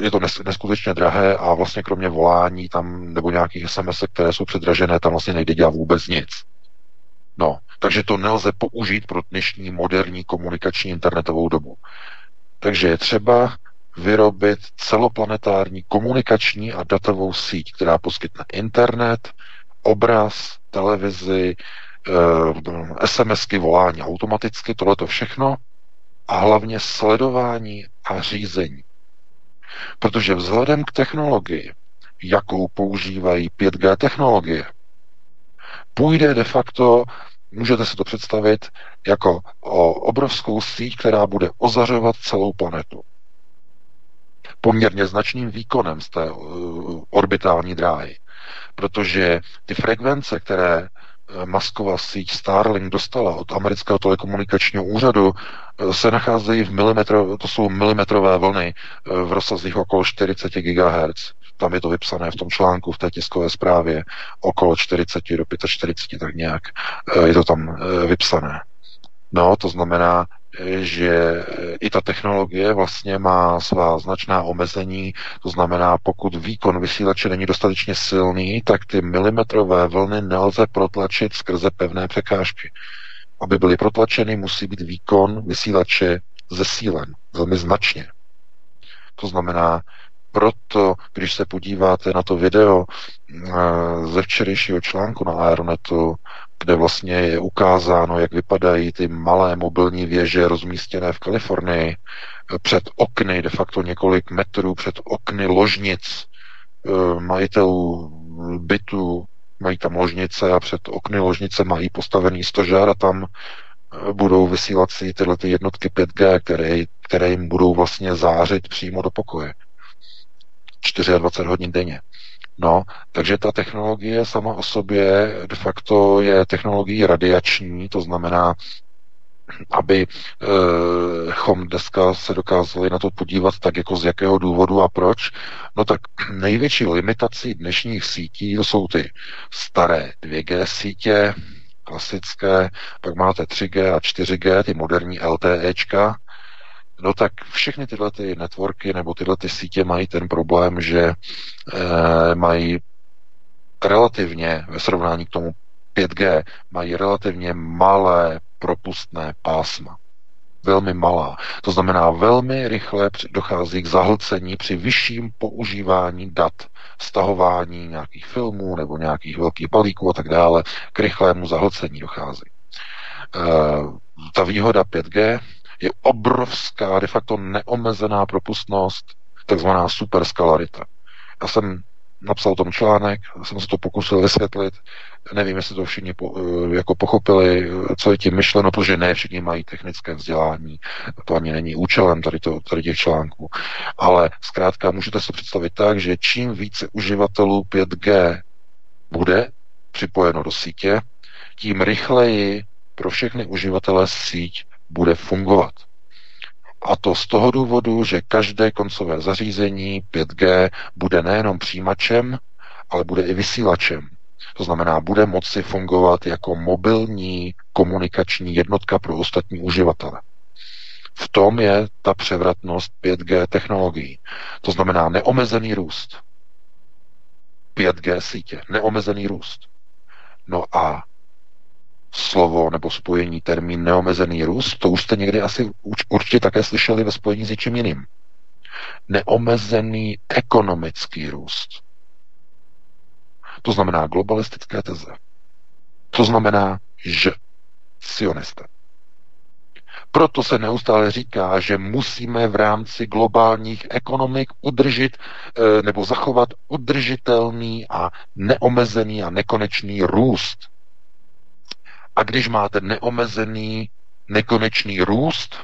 je to neskutečně drahé a vlastně kromě volání tam, nebo nějakých SMS, které jsou předražené, tam vlastně nejde dělat vůbec nic. No, takže to nelze použít pro dnešní moderní komunikační internetovou dobu. Takže je třeba vyrobit celoplanetární komunikační a datovou síť, která poskytne internet, obraz, televizi, SMSky, volání automaticky, tohleto všechno a hlavně sledování a řízení. Protože vzhledem k technologii, jakou používají 5G technologie, půjde de facto Můžete si to představit jako o obrovskou síť, která bude ozařovat celou planetu. Poměrně značným výkonem z té uh, orbitální dráhy. Protože ty frekvence, které masková síť Starlink dostala od amerického telekomunikačního úřadu, uh, se nacházejí v milimetro, to jsou milimetrové vlny v rozsazích okolo 40 GHz tam je to vypsané v tom článku, v té tiskové zprávě, okolo 40 do 45, tak nějak eh, je to tam eh, vypsané. No, to znamená, eh, že i ta technologie vlastně má svá značná omezení, to znamená, pokud výkon vysílače není dostatečně silný, tak ty milimetrové vlny nelze protlačit skrze pevné překážky. Aby byly protlačeny, musí být výkon vysílače zesílen velmi značně. To znamená, proto, když se podíváte na to video eh, ze včerejšího článku na Aeronetu, kde vlastně je ukázáno, jak vypadají ty malé mobilní věže rozmístěné v Kalifornii, eh, před okny, de facto několik metrů před okny ložnic eh, majitelů bytu, mají tam ložnice a před okny ložnice mají postavený stožár a tam budou vysílat si tyhle ty jednotky 5G, které, které jim budou vlastně zářit přímo do pokoje. 24 hodin denně. No, takže ta technologie sama o sobě de facto je technologií radiační, to znamená, aby e, chom dneska se dokázali na to podívat tak jako z jakého důvodu a proč, no tak největší limitací dnešních sítí to jsou ty staré 2G sítě, klasické, pak máte 3G a 4G, ty moderní LTEčka, No tak všechny tyhle ty networky nebo tyhle ty sítě mají ten problém, že e, mají relativně ve srovnání k tomu 5G mají relativně malé propustné pásma. Velmi malá. To znamená, velmi rychle dochází k zahlcení při vyšším používání dat, stahování nějakých filmů nebo nějakých velkých balíků a tak dále, k rychlému zahlcení dochází. E, ta výhoda 5G je obrovská, de facto neomezená propustnost, takzvaná superskalarita. Já jsem napsal tom článek, jsem se to pokusil vysvětlit, nevím, jestli to všichni po, eh, jako pochopili, co je tím myšleno, protože ne všichni mají technické vzdělání, to ani není účelem tady, to, tady těch článků, ale zkrátka můžete se představit tak, že čím více uživatelů 5G bude připojeno do sítě, tím rychleji pro všechny uživatele síť bude fungovat. A to z toho důvodu, že každé koncové zařízení 5G bude nejenom přijímačem, ale bude i vysílačem. To znamená, bude moci fungovat jako mobilní komunikační jednotka pro ostatní uživatele. V tom je ta převratnost 5G technologií. To znamená neomezený růst. 5G sítě, neomezený růst. No a slovo nebo spojení termín neomezený růst, to už jste někdy asi určitě také slyšeli ve spojení s něčím jiným. Neomezený ekonomický růst. To znamená globalistické teze. To znamená, že sionisté. Proto se neustále říká, že musíme v rámci globálních ekonomik udržet eh, nebo zachovat udržitelný a neomezený a nekonečný růst. A když máte neomezený, nekonečný růst,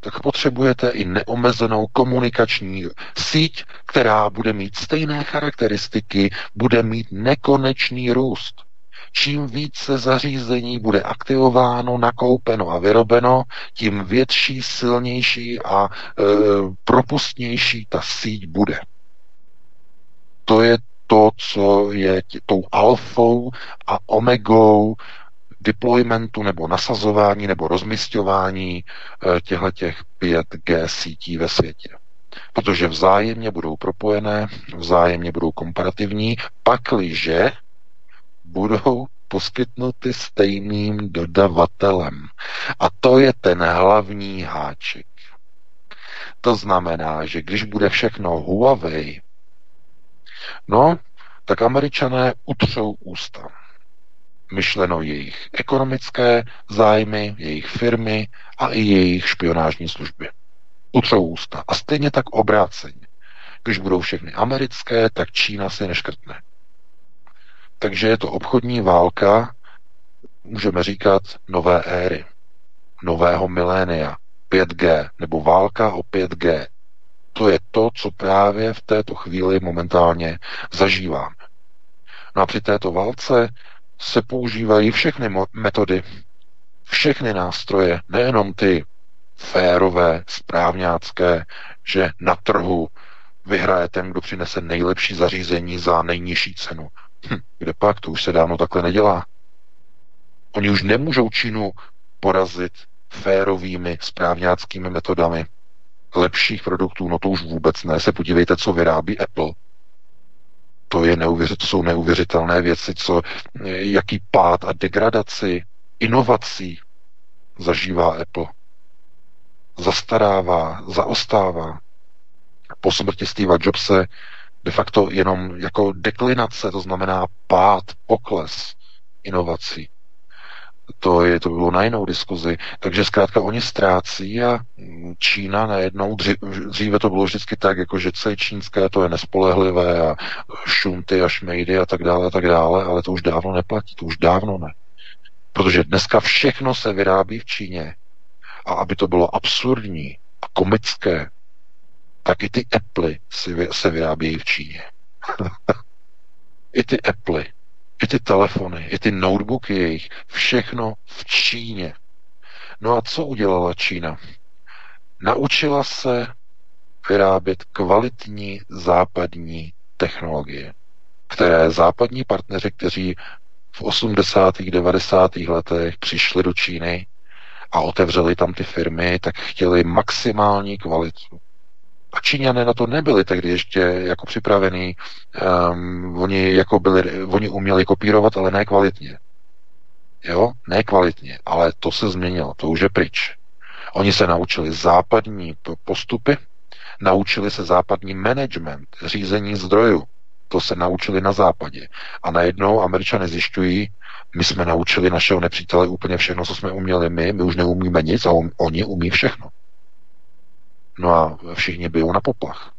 tak potřebujete i neomezenou komunikační síť, která bude mít stejné charakteristiky, bude mít nekonečný růst. Čím více zařízení bude aktivováno, nakoupeno a vyrobeno, tím větší, silnější a e, propustnější ta síť bude. To je to, co je tou alfou a omegou deploymentu nebo nasazování nebo rozmistování e, těchto těch 5G sítí ve světě. Protože vzájemně budou propojené, vzájemně budou komparativní, pakliže budou poskytnuty stejným dodavatelem. A to je ten hlavní háček. To znamená, že když bude všechno Huawei, no, tak američané utřou ústa. Myšleno jejich ekonomické zájmy, jejich firmy a i jejich špionážní služby. Utřou ústa. A stejně tak obráceně. Když budou všechny americké, tak Čína si neškrtne. Takže je to obchodní válka, můžeme říkat, nové éry, nového milénia, 5G, nebo válka o 5G. To je to, co právě v této chvíli momentálně zažíváme. No a při této válce se používají všechny metody, všechny nástroje, nejenom ty férové, správňácké, že na trhu vyhraje ten, kdo přinese nejlepší zařízení za nejnižší cenu. Hm, kde pak? To už se dávno takhle nedělá. Oni už nemůžou Čínu porazit férovými správňáckými metodami lepších produktů, no to už vůbec ne. Se podívejte, co vyrábí Apple. To, je neuvěř, to jsou neuvěřitelné věci, co, jaký pád a degradaci inovací zažívá Apple. Zastarává, zaostává. Po smrti Steva Jobse de facto jenom jako deklinace, to znamená pád, pokles inovací. To, je, to bylo na jinou diskuzi. Takže zkrátka oni ztrácí a Čína najednou, dříve to bylo vždycky tak, jako že co je čínské, to je nespolehlivé a šunty a šmejdy a tak dále a tak dále, ale to už dávno neplatí, to už dávno ne. Protože dneska všechno se vyrábí v Číně. A aby to bylo absurdní a komické, tak i ty Apple se vyrábějí v Číně. [LAUGHS] I ty Apple, i ty telefony, i ty notebooky jejich, všechno v Číně. No a co udělala Čína? Naučila se vyrábět kvalitní západní technologie, které západní partneři, kteří v 80. 90. letech přišli do Číny a otevřeli tam ty firmy, tak chtěli maximální kvalitu. A Číňané na to nebyli tehdy ještě jako připravený. Um, oni, jako byli, oni uměli kopírovat, ale ne kvalitně. Jo, ne kvalitně, ale to se změnilo, to už je pryč. Oni se naučili západní postupy, naučili se západní management, řízení zdrojů. To se naučili na západě. A najednou američané zjišťují, my jsme naučili našeho nepřítele úplně všechno, co jsme uměli my, my už neumíme nic a on, oni umí všechno. No a všichni bijou na poplach.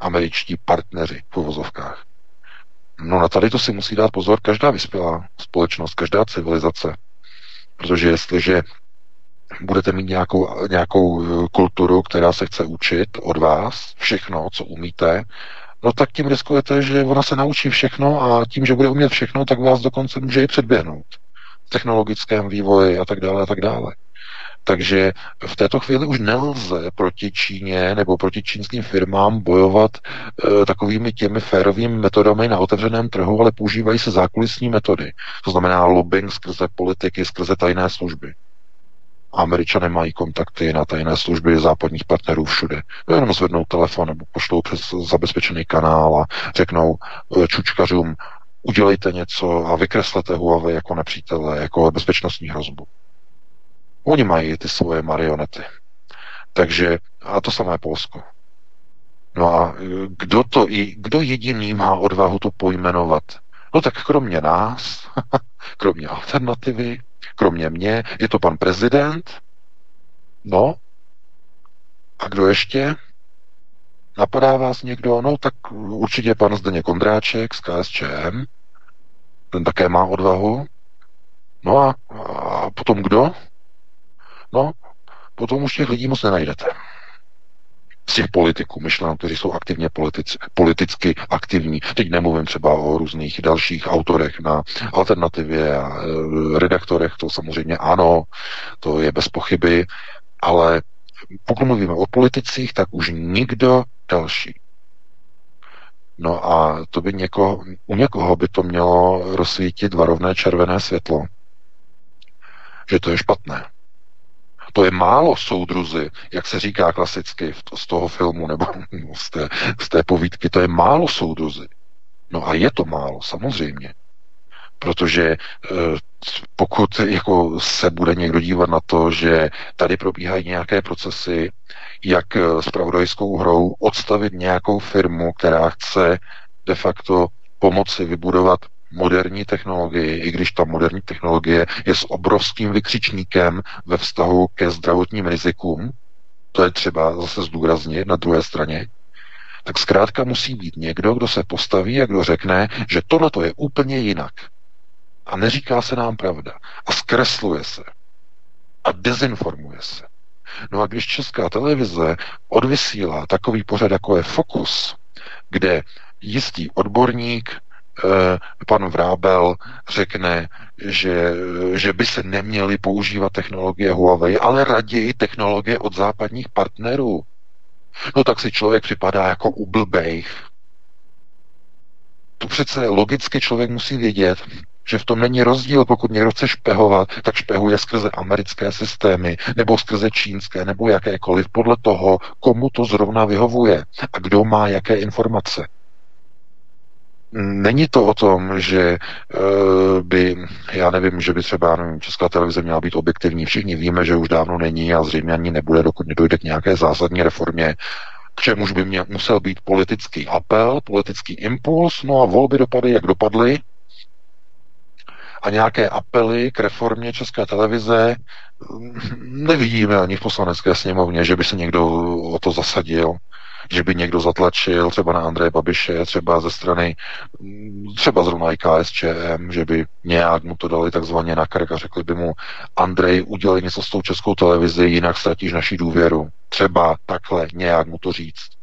Američtí partneři v uvozovkách. No na tady to si musí dát pozor každá vyspělá společnost, každá civilizace. Protože jestliže budete mít nějakou, nějakou eh, kulturu, která se chce učit od vás, všechno, co umíte, no tak tím riskujete, že ona se naučí všechno a tím, že bude umět všechno, tak vás dokonce může i předběhnout v technologickém vývoji a tak dále a tak dále. Takže v této chvíli už nelze proti Číně nebo proti čínským firmám bojovat e, takovými těmi férovými metodami na otevřeném trhu, ale používají se zákulisní metody. To znamená lobbying skrze politiky, skrze tajné služby. Američané mají kontakty na tajné služby západních partnerů všude. Jenom zvednou telefon nebo pošlou přes zabezpečený kanál a řeknou e, čučkařům, udělejte něco a vykreslete Huawei jako nepřítele, jako bezpečnostní hrozbu. Oni mají ty svoje marionety. Takže, a to samé Polsko. No a e, kdo to, kdo jediný má odvahu to pojmenovat? No tak kromě nás, [LAUGHS] kromě alternativy, Kromě mě je to pan prezident, no, a kdo ještě? Napadá vás někdo? No, tak určitě pan Zdeněk Kondráček z KSČM, ten také má odvahu. No a, a potom kdo? No, potom už těch lidí moc nenajdete. Z těch politiků, myšleno, kteří jsou aktivně politici, politicky aktivní. Teď nemluvím třeba o různých dalších autorech na alternativě a e, redaktorech, to samozřejmě ano, to je bez pochyby, ale pokud mluvíme o politicích, tak už nikdo další. No a to by někoho, u někoho by to mělo rozsvítit varovné červené světlo, že to je špatné. To je málo soudruzy, jak se říká klasicky z toho filmu nebo [LAUGHS] z té, z té povídky, to je málo soudruzy. No a je to málo, samozřejmě. Protože eh, pokud jako se bude někdo dívat na to, že tady probíhají nějaké procesy, jak s pravodajskou hrou odstavit nějakou firmu, která chce de facto pomoci vybudovat moderní technologii, i když ta moderní technologie je s obrovským vykřičníkem ve vztahu ke zdravotním rizikům, to je třeba zase zdůraznit na druhé straně, tak zkrátka musí být někdo, kdo se postaví a kdo řekne, že tohle je úplně jinak. A neříká se nám pravda. A zkresluje se. A dezinformuje se. No a když česká televize odvysílá takový pořad, jako je Fokus, kde jistý odborník, pan Vrábel řekne, že, že by se neměly používat technologie Huawei, ale raději technologie od západních partnerů. No tak si člověk připadá jako ublbej. To přece logicky člověk musí vědět, že v tom není rozdíl, pokud někdo chce špehovat, tak špehuje skrze americké systémy, nebo skrze čínské, nebo jakékoliv, podle toho, komu to zrovna vyhovuje a kdo má jaké informace. Není to o tom, že uh, by, já nevím, že by třeba nevím, Česká televize měla být objektivní. Všichni víme, že už dávno není a zřejmě ani nebude, dokud nedojde k nějaké zásadní reformě, k čemuž by mě musel být politický apel, politický impuls, no a volby dopady, jak dopadly, a nějaké apely k reformě České televize nevidíme ani v poslanecké sněmovně, že by se někdo o to zasadil, že by někdo zatlačil třeba na Andreje Babiše, třeba ze strany, třeba zrovna i KSČM, že by nějak mu to dali takzvaně na krk a řekli by mu, Andrej, udělej něco s tou českou televizi, jinak ztratíš naši důvěru. Třeba takhle nějak mu to říct.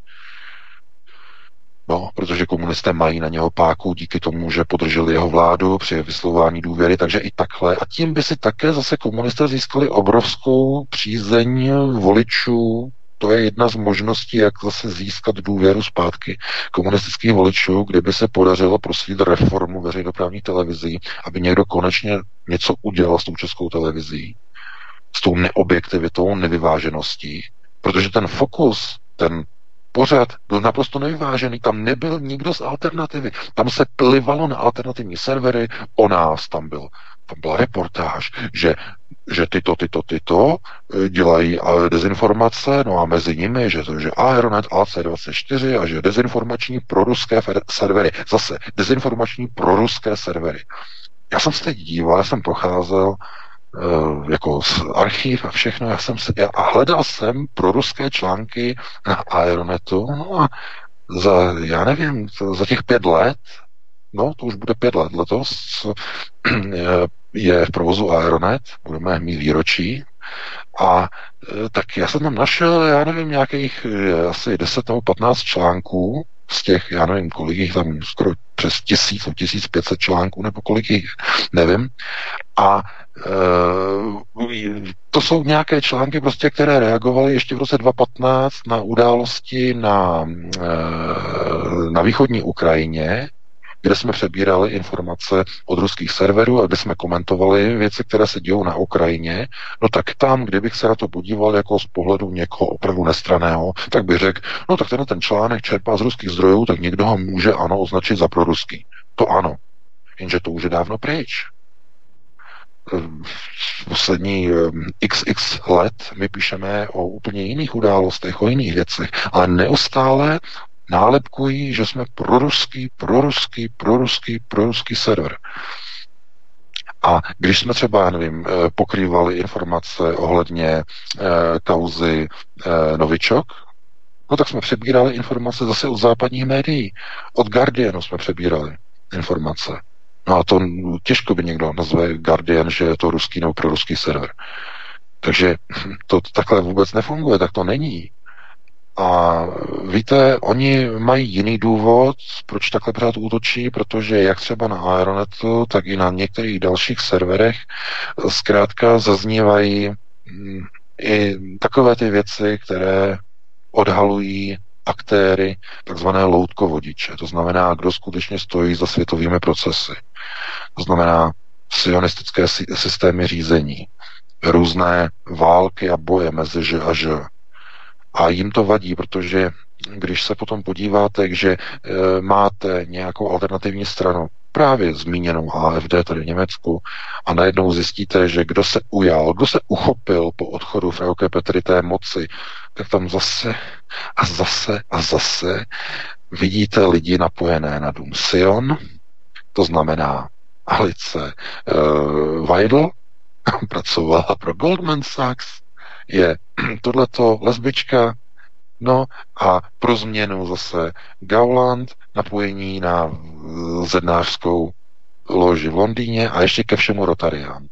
No, protože komunisté mají na něho páku díky tomu, že podrželi jeho vládu při vyslování důvěry, takže i takhle. A tím by si také zase komunisté získali obrovskou přízeň voličů. To je jedna z možností, jak zase získat důvěru zpátky komunistických voličů, kdyby se podařilo proslit reformu veřejnoprávní televizí, aby někdo konečně něco udělal s tou českou televizí, s tou neobjektivitou, nevyvážeností, protože ten fokus, ten pořad byl naprosto nevyvážený, tam nebyl nikdo z alternativy. Tam se plivalo na alternativní servery, o nás tam byl. Tam byla reportáž, že, že tyto, tyto, tyto eh, dělají eh, dezinformace, no a mezi nimi, že, že Aeronet AC24 a že dezinformační proruské servery. Zase dezinformační proruské servery. Já jsem se teď díval, já jsem procházel Eh, jako archiv a všechno. Já jsem se, a hledal jsem pro ruské články na Aeronetu, no a za, já nevím, za těch pět let, no to už bude pět let letos, [CLEARS THROAT] je v provozu Aeronet, budeme mít výročí, a eh, tak já jsem tam našel, já nevím, nějakých eh, asi 10 nebo 15 článků z těch, já nevím, kolik jich tam, skoro přes tisíc, 1500 článků, nebo kolik jich, nevím. A e, to jsou nějaké články, prostě, které reagovaly ještě v roce 2015 na události na, e, na východní Ukrajině, kde jsme přebírali informace od ruských serverů a kde jsme komentovali věci, které se dějou na Ukrajině, no tak tam, kdybych se na to podíval jako z pohledu někoho opravdu nestraného, tak bych řekl, no tak tenhle ten článek čerpá z ruských zdrojů, tak někdo ho může ano označit za proruský. To ano. Jenže to už je dávno pryč poslední xx ehm, let my píšeme o úplně jiných událostech, o jiných věcech, ale neustále nálepkují, že jsme proruský, proruský, proruský, proruský server. A když jsme třeba, nevím, pokrývali informace ohledně kauzy Novičok, no tak jsme přebírali informace zase od západních médií. Od Guardianu jsme přebírali informace. No a to těžko by někdo nazve Guardian, že je to ruský nebo proruský server. Takže to takhle vůbec nefunguje, tak to není. A víte, oni mají jiný důvod, proč takhle pořád útočí, protože jak třeba na Aeronetu, tak i na některých dalších serverech zkrátka zaznívají mm, i takové ty věci, které odhalují aktéry, takzvané loutkovodiče. To znamená, kdo skutečně stojí za světovými procesy. To znamená sionistické systémy řízení, různé války a boje mezi Ž a Ž. A jim to vadí, protože když se potom podíváte, že e, máte nějakou alternativní stranu, právě zmíněnou AFD tady v Německu, a najednou zjistíte, že kdo se ujal, kdo se uchopil po odchodu Frauke Petry té moci, tak tam zase a zase a zase vidíte lidi napojené na Dům Sion, to znamená Alice uh, Weidl, [LAUGHS] pracovala pro Goldman Sachs, je [CLEARS THROAT] tohleto lesbička, no a pro změnu zase Gauland, napojení na zednářskou loži v Londýně a ještě ke všemu Rotarián.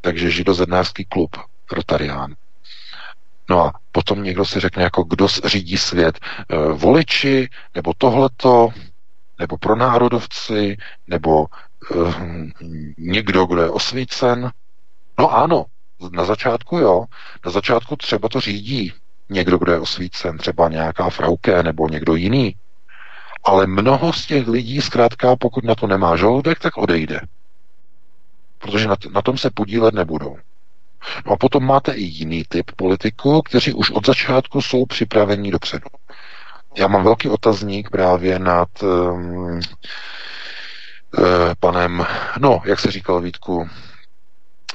Takže židozednářský klub Rotarián. No a potom někdo si řekne, jako kdo řídí svět, e, voliči, nebo tohleto, nebo pronárodovci, nebo e, někdo, kdo je osvícen. No ano, na začátku jo, na začátku třeba to řídí někdo, kdo je osvícen, třeba nějaká frauke nebo někdo jiný. Ale mnoho z těch lidí zkrátka, pokud na to nemá žaludek, tak odejde. Protože na, t- na tom se podílet nebudou. No a potom máte i jiný typ politiků, kteří už od začátku jsou připraveni dopředu. Já mám velký otazník právě nad um, uh, panem, no, jak se říkal Vítku,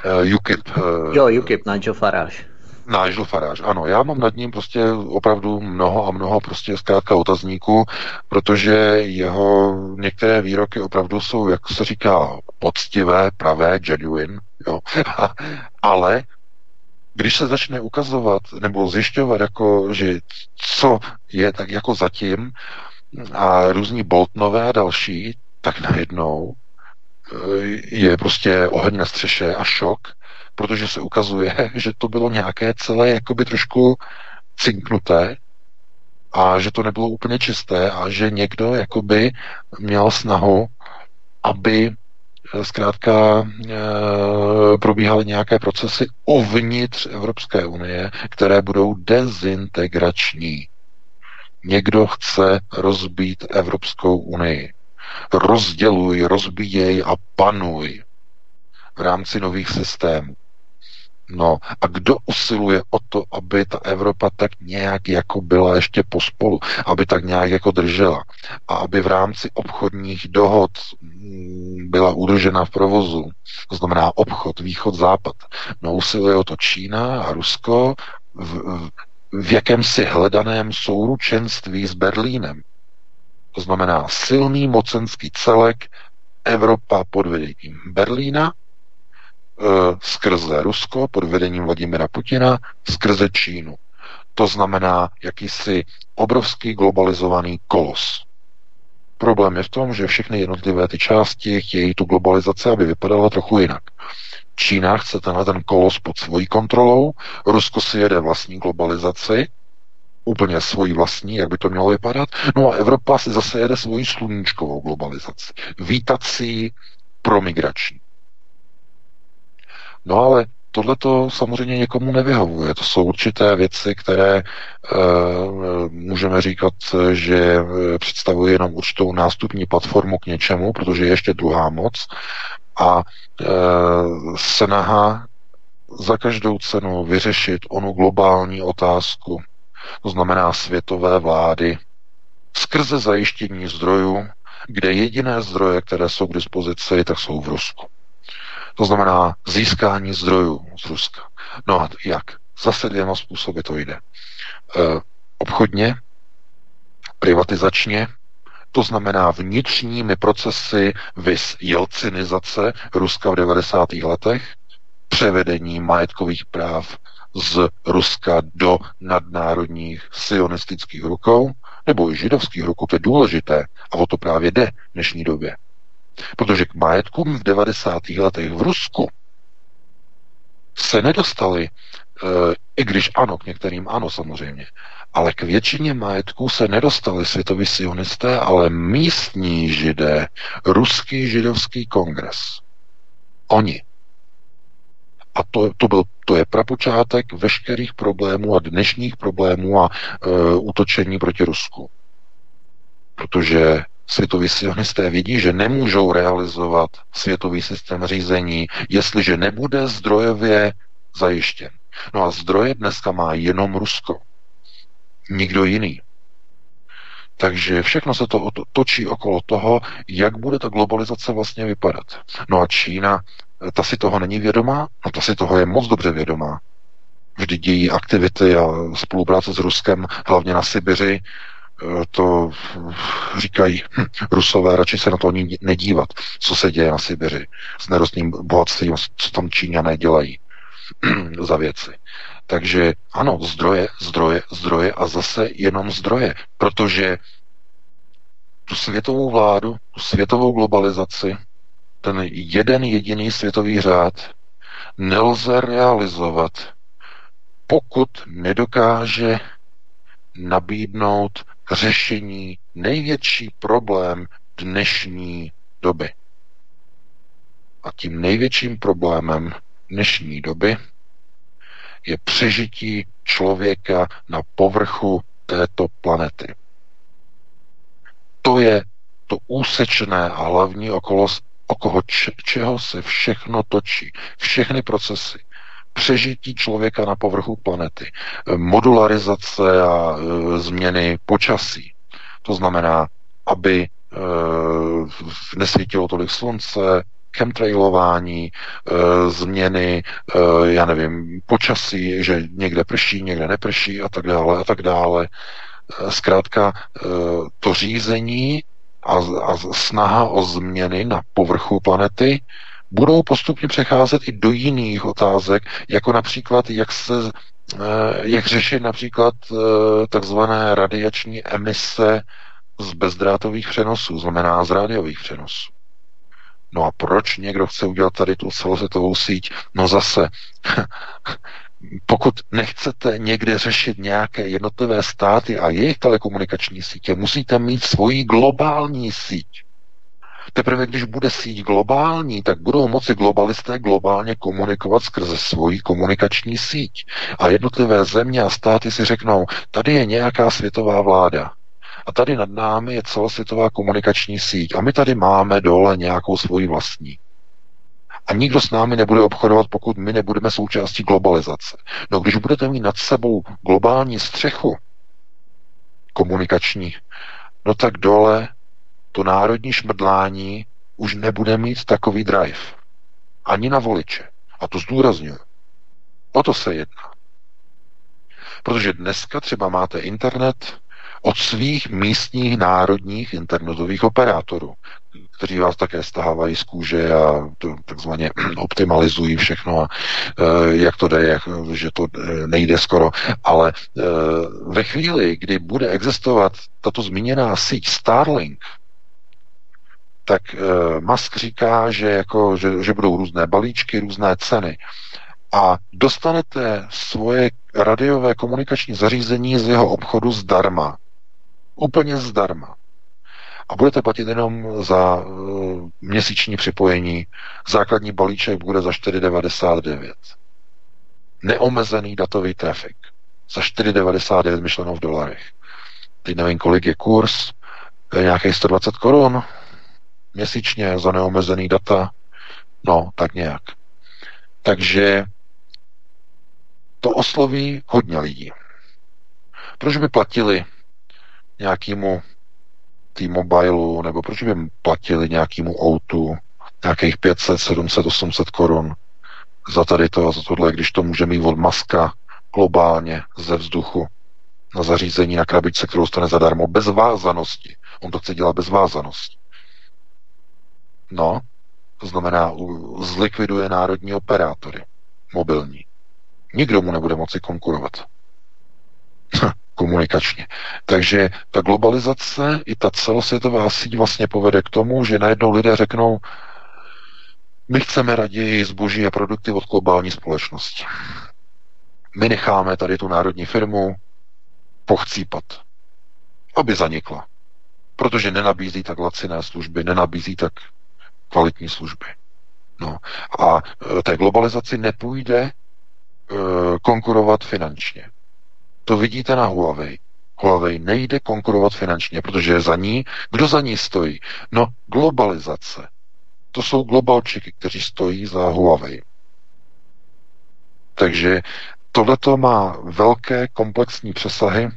uh, UKIP. Uh, jo, UKIP, Nigel Farage. Nigel Farage, ano, já mám nad ním prostě opravdu mnoho a mnoho prostě zkrátka otazníků, protože jeho některé výroky opravdu jsou, jak se říká, poctivé, pravé, genuine, jo. [LAUGHS] ale když se začne ukazovat nebo zjišťovat, jako, že co je tak jako zatím a různí Boltnové a další, tak najednou je prostě oheň na střeše a šok, protože se ukazuje, [LAUGHS] že to bylo nějaké celé jakoby trošku cinknuté a že to nebylo úplně čisté a že někdo jakoby měl snahu, aby eh, zkrátka e, probíhaly nějaké procesy uvnitř Evropské unie, které budou dezintegrační. Někdo chce rozbít Evropskou unii. Rozděluj, rozbíjej a panuj v rámci nových systémů. No a kdo usiluje o to, aby ta Evropa tak nějak jako byla ještě pospolu, aby tak nějak jako držela a aby v rámci obchodních dohod mm, byla udržena v provozu, to znamená obchod, východ, západ. No usiluje o to Čína a Rusko v, v, v jakémsi hledaném souručenství s Berlínem. To znamená silný mocenský celek Evropa pod vedením Berlína Eh, skrze Rusko pod vedením Vladimira Putina, skrze Čínu. To znamená jakýsi obrovský globalizovaný kolos. Problém je v tom, že všechny jednotlivé ty části chtějí tu globalizaci, aby vypadala trochu jinak. Čína chce tenhle ten kolos pod svojí kontrolou, Rusko si jede vlastní globalizaci, úplně svoji vlastní, jak by to mělo vypadat, no a Evropa si zase jede svoji sluníčkovou globalizaci, vítací promigrační. No ale tohle to samozřejmě někomu nevyhovuje. To jsou určité věci, které e, můžeme říkat, že eh, představují jenom určitou nástupní platformu k něčemu, protože je ještě druhá moc a e, snaha za každou cenu vyřešit onu globální otázku, to znamená světové vlády, skrze zajištění zdrojů, kde jediné zdroje, které jsou k dispozici, tak jsou v Rusku. To znamená získání zdrojů z Ruska. No a jak? Zase dvěma způsoby to jde. E, obchodně, privatizačně, to znamená vnitřními procesy vys jelcinizace Ruska v 90. letech, převedení majetkových práv z Ruska do nadnárodních sionistických rukou, nebo i židovských rukou, to je důležité a o to právě jde v dnešní době. Protože k majetkům v 90. letech v Rusku se nedostali, eh, i když ano, k některým ano samozřejmě, ale k většině majetků se nedostali světoví sionisté, ale místní židé, ruský židovský kongres. Oni. A to, to, byl, to je prapočátek veškerých problémů a dnešních problémů a e, útočení proti Rusku. Protože světoví sionisté vidí, že nemůžou realizovat světový systém řízení, jestliže nebude zdrojově zajištěn. No a zdroje dneska má jenom Rusko. Nikdo jiný. Takže všechno se to točí okolo toho, jak bude ta globalizace vlastně vypadat. No a Čína, ta si toho není vědomá, no ta si toho je moc dobře vědomá. Vždy dějí aktivity a spolupráce s Ruskem, hlavně na Sibiři, Eh, to říkají hm, Rusové, radši se na to ani nedívat, co se děje na Sibiři s nerostným bohatstvím, co tam Číňané dělají za věci. Takže ano, zdroje, zdroje, zdroje a zase jenom zdroje, protože tu světovou vládu, tu světovou globalizaci, ten jeden jediný světový řád nelze realizovat, pokud nedokáže nabídnout řešení největší problém dnešní doby. A tím největším problémem dnešní doby je přežití člověka na povrchu této planety. To je to úsečné a hlavní okolo, okolo čeho se všechno točí. Všechny procesy přežití člověka na povrchu planety, modularizace a e, změny počasí. To znamená, aby e, nesvítilo tolik slunce, chemtrailování, e, změny, e, já nevím, počasí, že někde prší, někde neprší a tak dále a tak dále. E, zkrátka e, to řízení a, a snaha o změny na povrchu planety budou postupně přecházet i do jiných otázek, jako například, jak se eh, jak řešit například eh, takzvané radiační emise z bezdrátových přenosů, znamená z rádiových přenosů. No a proč někdo chce udělat tady tu celosvětovou síť? No zase, [LAUGHS] pokud nechcete někde řešit nějaké jednotlivé státy a jejich telekomunikační sítě, musíte mít svoji globální síť. Teprve když bude síť globální, tak budou moci globalisté globálně komunikovat skrze svoji komunikační síť. A jednotlivé země a státy si řeknou, tady je nějaká světová vláda. A tady nad námi je celosvětová komunikační síť. A my tady máme dole nějakou svoji vlastní. A nikdo s námi nebude obchodovat, pokud my nebudeme součástí globalizace. No když budete mít nad sebou globální střechu komunikační, no tak dole to národní šmrdlání už nebude mít takový drive. Ani na voliče. A to zdůraznuju. O to se jedná. Protože dneska třeba máte internet od svých místních národních internetových operátorů, kteří vás také stahávají z kůže a to takzvaně [CLEARS THROAT] optimalizují všechno a e, jak to jde, jak, že to e, nejde skoro. Ale e, ve chvíli, kdy bude existovat tato zmíněná síť Starlink, tak Musk říká, že, jako, že, že budou různé balíčky, různé ceny. A dostanete svoje radiové komunikační zařízení z jeho obchodu zdarma. Úplně zdarma. A budete platit jenom za uh, měsíční připojení. Základní balíček bude za 4,99. Neomezený datový trafik. Za 4,99 myšleno v dolarech. Teď nevím, kolik je kurz. Nějakých 120 korun měsíčně za neomezený data. No, tak nějak. Takže to osloví hodně lidí. Proč by platili nějakému T-Mobileu, nebo proč by platili nějakému outu nějakých 500, 700, 800 korun za tady to a za tohle, když to může mít od maska globálně ze vzduchu na zařízení na krabičce, kterou stane zadarmo, bez vázanosti. On to chce dělat bez vázanosti. No, to znamená, zlikviduje národní operátory mobilní. Nikdo mu nebude moci konkurovat. [LAUGHS] komunikačně. Takže ta globalizace i ta celosvětová síť vlastně povede k tomu, že najednou lidé řeknou, my chceme raději zboží a produkty od globální společnosti. My necháme tady tu národní firmu pochcípat, aby zanikla. Protože nenabízí tak laciné služby, nenabízí tak kvalitní služby. No. A e, té globalizaci nepůjde e, konkurovat finančně. To vidíte na Huawei. Huawei nejde konkurovat finančně, protože za ní, kdo za ní stojí? No, globalizace. To jsou globalčiky, kteří stojí za Huawei. Takže tohleto má velké komplexní přesahy,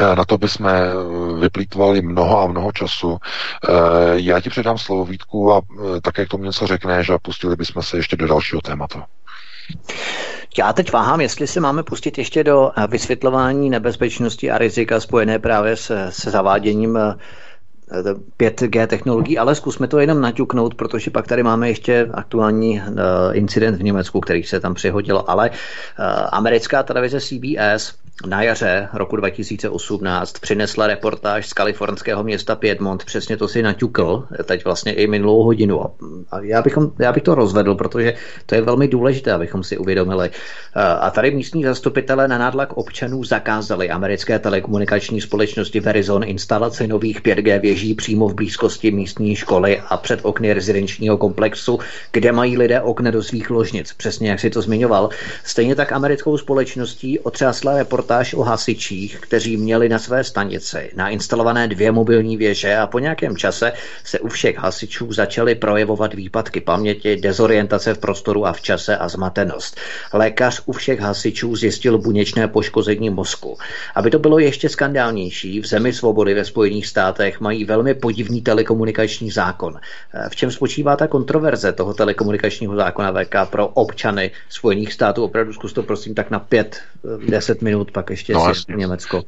eh, na to bychom eh, vyplýtvali mnoho a mnoho času. Eh, já ti předám slovo Vítku a také k tomu něco řekneš a pustili bychom se ještě do dalšího tématu. Já teď váhám, jestli se máme pustit ještě do vysvětlování nebezpečnosti a rizika spojené právě se, se zaváděním 5G technologií, ale zkusme to jenom naťuknout, protože pak tady máme ještě aktuální incident v Německu, který se tam přihodil, ale americká televize CBS na jaře roku 2018 přinesla reportáž z kalifornského města Piedmont, přesně to si naťukl, teď vlastně i minulou hodinu. A já, bychom, já bych to rozvedl, protože to je velmi důležité, abychom si uvědomili. A tady místní zastupitelé na nádlak občanů zakázali americké telekomunikační společnosti Verizon instalaci nových 5G věží přímo v blízkosti místní školy a před okny rezidenčního komplexu, kde mají lidé okna do svých ložnic, přesně jak si to zmiňoval. Stejně tak americkou společností otřásla report reportáž o hasičích, kteří měli na své stanici nainstalované dvě mobilní věže a po nějakém čase se u všech hasičů začaly projevovat výpadky paměti, dezorientace v prostoru a v čase a zmatenost. Lékař u všech hasičů zjistil buněčné poškození mozku. Aby to bylo ještě skandálnější, v zemi svobody ve Spojených státech mají velmi podivný telekomunikační zákon. V čem spočívá ta kontroverze toho telekomunikačního zákona VK pro občany Spojených států? Opravdu zkus to prosím tak na pět, deset minut pak ještě no, si Německo.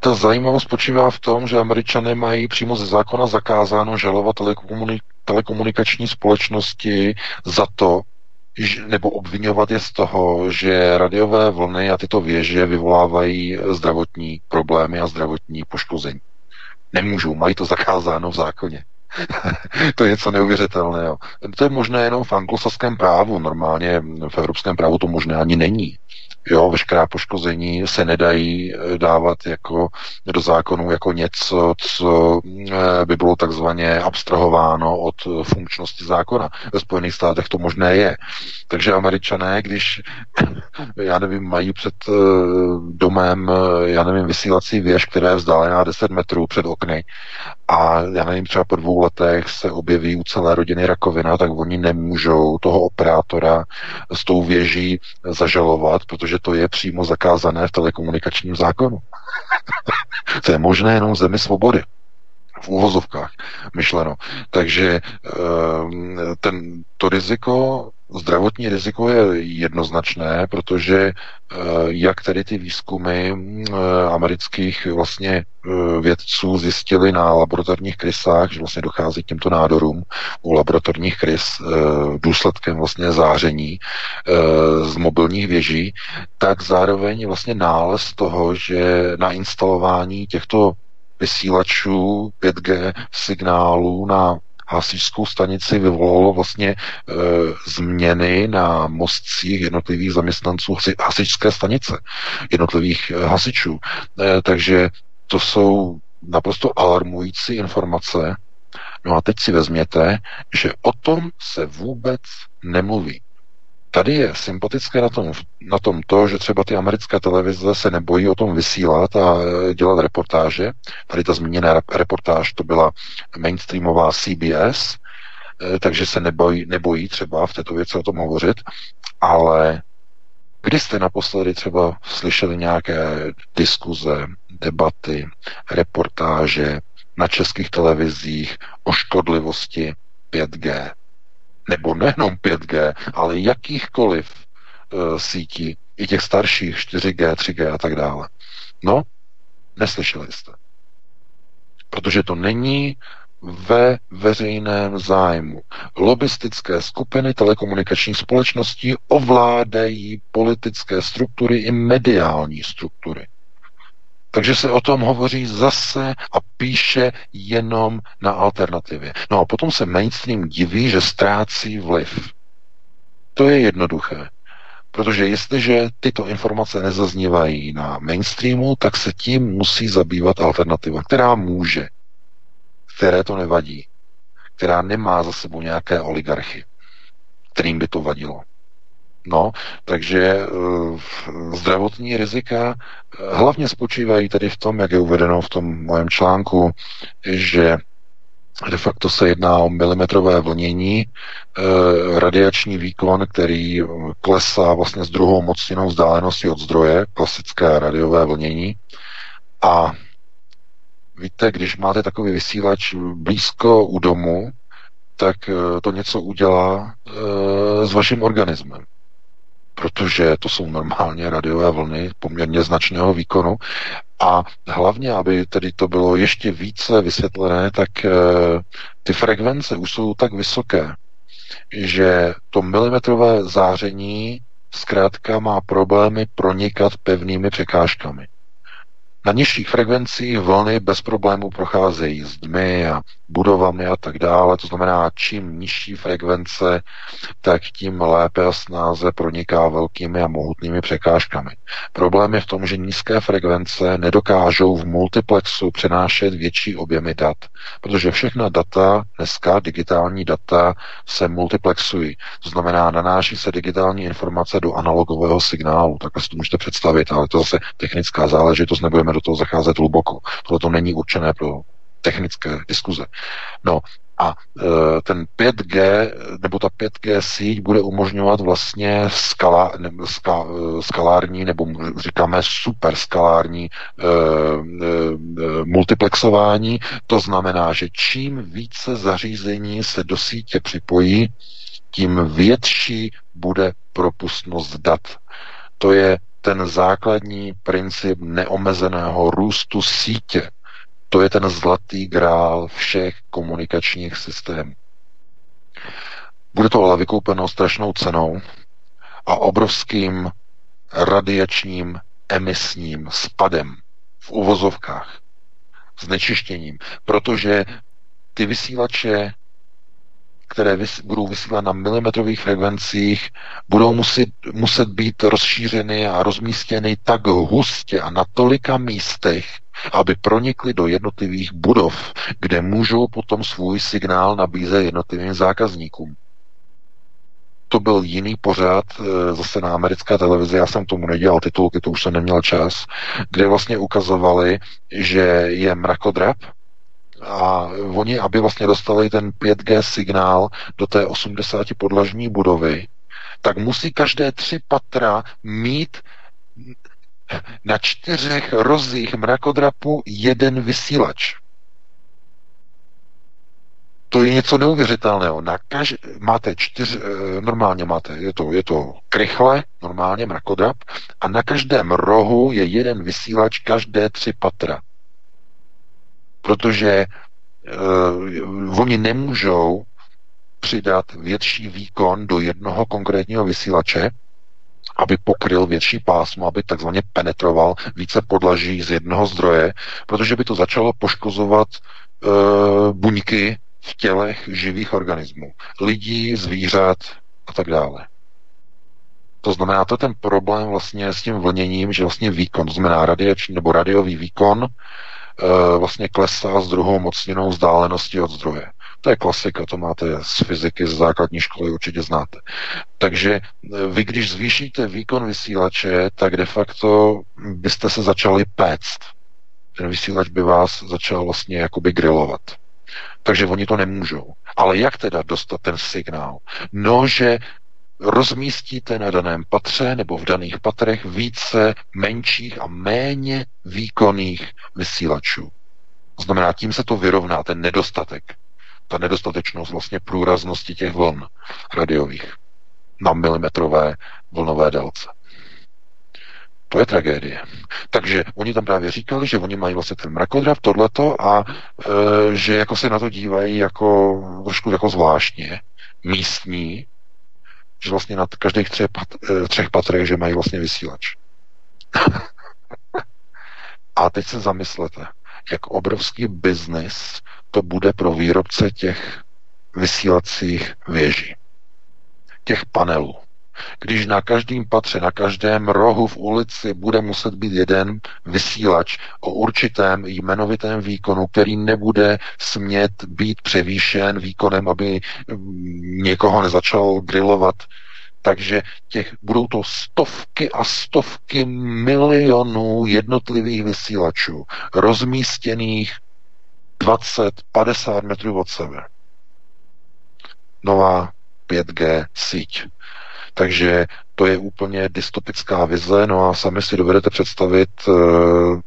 Ta zajímavost spočívá v tom, že američané mají přímo ze zákona zakázáno žalovat telekomunik- telekomunikační společnosti za to, nebo obvinovat je z toho, že radiové vlny a tyto věže vyvolávají zdravotní problémy a zdravotní poškození. Nemůžou, mají to zakázáno v zákoně. [LAUGHS] to je něco neuvěřitelného. To je možné jenom v anglosaském právu, normálně v evropském právu to možné ani není. Jo, veškerá poškození se nedají eh, dávat jako do zákonu jako něco, co eh, by bylo takzvaně abstrahováno od eh, funkčnosti zákona. Ve Spojených státech to možné je. Takže američané, když, [COUGHS] já nevím, mají před domem, já nevím, vysílací věž, která je vzdálená 10 metrů před okny a já nevím, třeba po dvou letech se objeví u celé rodiny rakovina, tak oni nemůžou toho operátora s tou věží zažalovat, protože to je přímo zakázané v telekomunikačním zákonu. [LAUGHS] to je možné jenom v zemi svobody v úvozovkách myšleno. Takže ehm, ten, to riziko zdravotní riziko je jednoznačné, protože eh, jak tedy ty výzkumy eh, amerických vlastně eh, vědců zjistili na laboratorních krysách, že vlastně dochází k těmto nádorům u laboratorních krys důsledkem vlastně záření z mobilních věží, tak zároveň vlastně nález toho, že na instalování těchto vysílačů 5G signálů na hasičskou stanici vyvolalo vlastně e, změny na mostcích jednotlivých zaměstnanců hasičské stanice, jednotlivých e, hasičů. E, takže to jsou naprosto alarmující informace. No a teď si vezměte, že o tom se vůbec nemluví. Tady je sympatické na tom, na tom to, že třeba ty americké televize se nebojí o tom vysílat a e, dělat reportáže. Tady ta zmíněná reportáž to byla mainstreamová CBS, e, takže se nebojí, nebojí třeba v této věci o tom hovořit, ale kdy jste naposledy třeba slyšeli nějaké diskuze, debaty, reportáže na českých televizích o škodlivosti 5G? Nebo nejenom 5G, ale jakýchkoliv uh, sítí, i těch starších 4G, 3G a tak dále. No, neslyšeli jste. Protože to není ve veřejném zájmu. Lobistické skupiny telekomunikačních společností ovládají politické struktury i mediální struktury. Takže se o tom hovoří zase a píše jenom na alternativě. No a potom se mainstream diví, že ztrácí vliv. To je jednoduché. Protože jestliže tyto informace nezaznívají na mainstreamu, tak se tím musí zabývat alternativa, která může, které to nevadí, která nemá za sebou nějaké oligarchy, kterým by to vadilo. No, takže uh, zdravotní rizika uh, hlavně spočívají tedy v tom, jak je uvedeno v tom mojem článku, že de facto se jedná o milimetrové vlnění, uh, radiační výkon, který klesá vlastně s druhou mocninou vzdálenosti od zdroje, klasické radiové vlnění. A víte, když máte takový vysílač blízko u domu, tak to něco udělá s vaším organismem protože to jsou normálně radiové vlny poměrně značného výkonu. A hlavně, aby tedy to bylo ještě více vysvětlené, tak e, ty frekvence už jsou tak vysoké, že to milimetrové záření zkrátka má problémy pronikat pevnými překážkami. Na nižších frekvencích vlny bez problémů procházejí s dmy a budovami a tak dále. To znamená, čím nižší frekvence, tak tím lépe a snáze proniká velkými a mohutnými překážkami. Problém je v tom, že nízké frekvence nedokážou v multiplexu přenášet větší objemy dat, protože všechna data, dneska digitální data, se multiplexují. To znamená, nanáší se digitální informace do analogového signálu. Takhle si to můžete představit, ale to zase technická záležitost, nebudeme do toho zacházet hluboko. Tohle to není určené pro technické diskuze. No a e, ten 5G, nebo ta 5G síť bude umožňovat vlastně skala, ne, ska, e, skalární, nebo říkáme superskalární e, e, multiplexování. To znamená, že čím více zařízení se do sítě připojí, tím větší bude propustnost dat. To je ten základní princip neomezeného růstu sítě. To je ten zlatý grál všech komunikačních systémů. Bude to ale vykoupeno strašnou cenou a obrovským radiačním emisním spadem v uvozovkách, znečištěním, protože ty vysílače které vys- budou vysílat na milimetrových frekvencích, budou muset, muset být rozšířeny a rozmístěny tak hustě a na tolika místech, aby pronikly do jednotlivých budov, kde můžou potom svůj signál nabízet jednotlivým zákazníkům. To byl jiný pořad eh, zase na americké televizi, já jsem tomu nedělal titulky, to už jsem neměl čas, kde vlastně ukazovali, že je mrakodrap, a oni, aby vlastně dostali ten 5G signál do té 80 podlažní budovy, tak musí každé tři patra mít na čtyřech rozích mrakodrapu jeden vysílač. To je něco neuvěřitelného. Na kaž... Máte čtyř, eh, normálně máte, je to, je to krychle, normálně mrakodrap, a na každém rohu je jeden vysílač každé tři patra protože uh, oni nemůžou přidat větší výkon do jednoho konkrétního vysílače, aby pokryl větší pásmo, aby takzvaně penetroval více podlaží z jednoho zdroje, protože by to začalo poškozovat uh, buňky v tělech živých organismů. Lidí, zvířat a tak dále. To znamená, to je ten problém vlastně s tím vlněním, že vlastně výkon, to znamená radiační nebo radiový výkon, vlastně klesá s druhou mocninou vzdálenosti od zdroje. To je klasika, to máte z fyziky, z základní školy, určitě znáte. Takže eh, vy, když zvýšíte výkon vysílače, tak de facto byste se začali péct. Ten vysílač by vás začal vlastně jakoby grilovat. Takže oni to nemůžou. Ale jak teda dostat ten signál? No, že rozmístíte na daném patře nebo v daných patrech více menších a méně výkonných vysílačů. Znamená, tím se to vyrovná, ten nedostatek, ta nedostatečnost vlastně průraznosti těch vln radiových na milimetrové vlnové délce. To je tragédie. Takže oni tam právě říkali, že oni mají vlastně ten mrakodrap, tohleto a e, že jako se na to dívají jako trošku jako zvláštně, místní, že vlastně na každých třech, pat, e, třech patrech, že mají vlastně vysílač. [LAUGHS] a teď se zamyslete, jak obrovský biznis to bude pro výrobce těch vysílacích věží, těch panelů. Když na každém patře, na každém rohu v ulici bude muset být jeden vysílač o určitém jmenovitém výkonu, který nebude smět být převýšen výkonem, aby mm, někoho nezačal grilovat, takže těch, budou to stovky a stovky milionů jednotlivých vysílačů, rozmístěných 20-50 metrů od sebe. Nová 5G síť. Takže to je úplně dystopická vize, no a sami si dovedete představit, eh,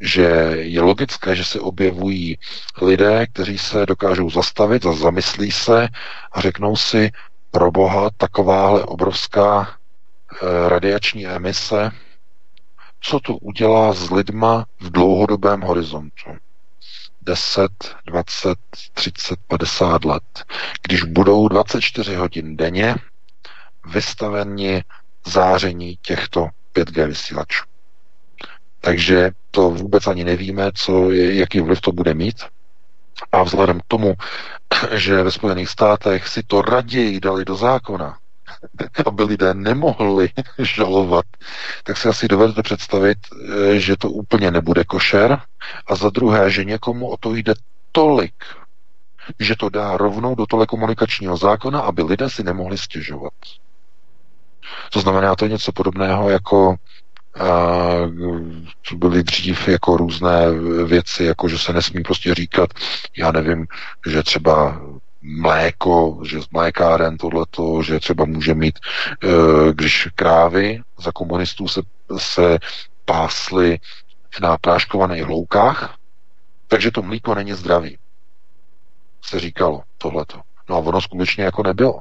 že je logické, že se objevují lidé, kteří se dokážou zastavit a zamyslí se a řeknou si, pro boha takováhle obrovská eh, radiační emise, co to udělá s lidma v dlouhodobém horizontu. 10, 20, 30, 50 let. Když budou 24 hodin denně vystaveni záření těchto 5G vysílačů. Takže to vůbec ani nevíme, co je, jaký vliv to bude mít. A vzhledem k tomu, [CLEARS THROAT] že ve Spojených státech si to raději dali do zákona, [LAUGHS] aby lidé nemohli [LAUGHS] žalovat, tak si asi dovedete představit, že to úplně nebude košer. A za druhé, že někomu o to jde tolik, že to dá rovnou do telekomunikačního zákona, aby lidé si nemohli stěžovat. To znamená, to je něco podobného jako to byly dřív jako různé věci, jako že se nesmí prostě říkat, já nevím, že třeba mléko, že z mlékáren tohleto, že třeba může mít, e, když krávy za komunistů se, se pásly na práškovaných loukách, takže to mlíko není zdravý. Se říkalo tohleto. No a ono skutečně jako nebylo.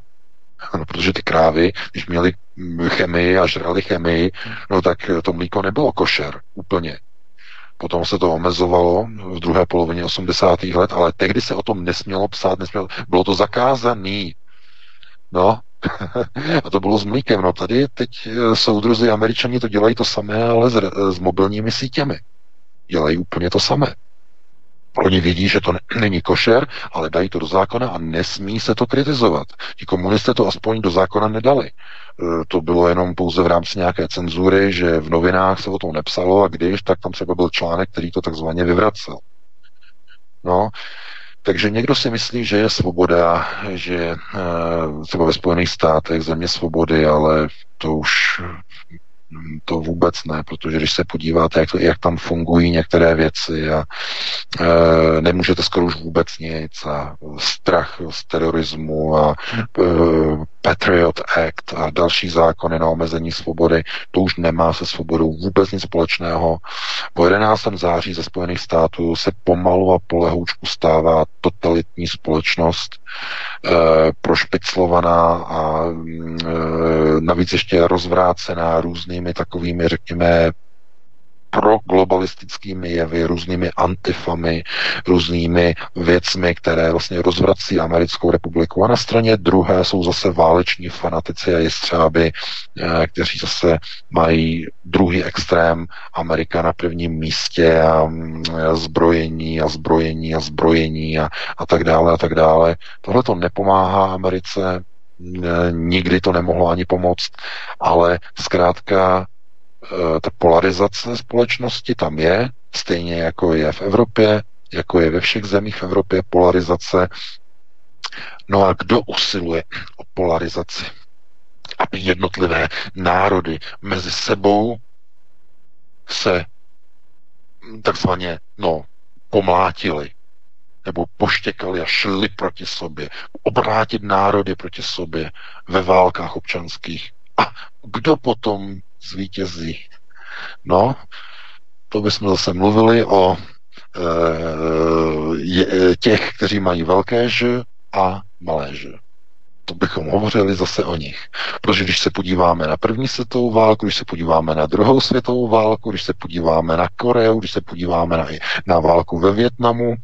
No, protože ty krávy, když měly chemii a žrali chemii, no tak to mlíko nebylo košer úplně. Potom se to omezovalo v druhé polovině 80. let, ale tehdy se o tom nesmělo psát, nesmělo, bylo to zakázaný. No, [LAUGHS] a to bylo s mlíkem. No tady teď eh, soudruzi američani to dělají to samé, ale s, s mobilními sítěmi. Dělají úplně to samé. Oni vědí, že to není košer, ale dají to do zákona a nesmí se to kritizovat. Ti komunisté to aspoň do zákona nedali. E, to bylo jenom pouze v rámci nějaké cenzury, že v novinách se o tom nepsalo a když, tak tam třeba byl článek, který to takzvaně vyvracel. No, takže někdo si myslí, že je svoboda, že e, třeba ve Spojených státech země svobody, ale to už to vůbec ne, protože když se podíváte, jak, to, jak tam fungují některé věci a e, nemůžete skoro už vůbec nic a strach z terorismu a e, Patriot Act a další zákony na omezení svobody, to už nemá se svobodou vůbec nic společného. Po 11. září ze Spojených států se pomalu a polehoučku stává totalitní společnost, e, prošpiclovaná a e, navíc ještě rozvrácená různými takovými, řekněme, proglobalistickými jevy, různými antifami, různými věcmi, které vlastně rozvrací Americkou republiku. A na straně druhé jsou zase váleční fanatici a jestřáby, eh, kteří zase mají druhý extrém Amerika na prvním místě a mm, zbrojení a zbrojení a zbrojení a, a tak dále a tak dále. Tohle to nepomáhá Americe, nikdy to nemohlo ani pomoct, ale zkrátka Eh, ta polarizace společnosti tam je, stejně jako je v Evropě, jako je ve všech zemích v Evropě polarizace. No a kdo usiluje o polarizaci? Aby jednotlivé národy mezi sebou se takzvaně, no, pomlátili, nebo poštěkali a šli proti sobě, obrátit národy proti sobě ve válkách občanských. A kdo potom zvítězí. No, to bychom zase mluvili o e, těch, kteří mají velké ž a malé ž. to bychom hovořili zase o nich. Protože když se podíváme na první světovou válku, když se podíváme na druhou světovou válku, když se podíváme na Koreu, když se podíváme na, na válku ve Větnamu,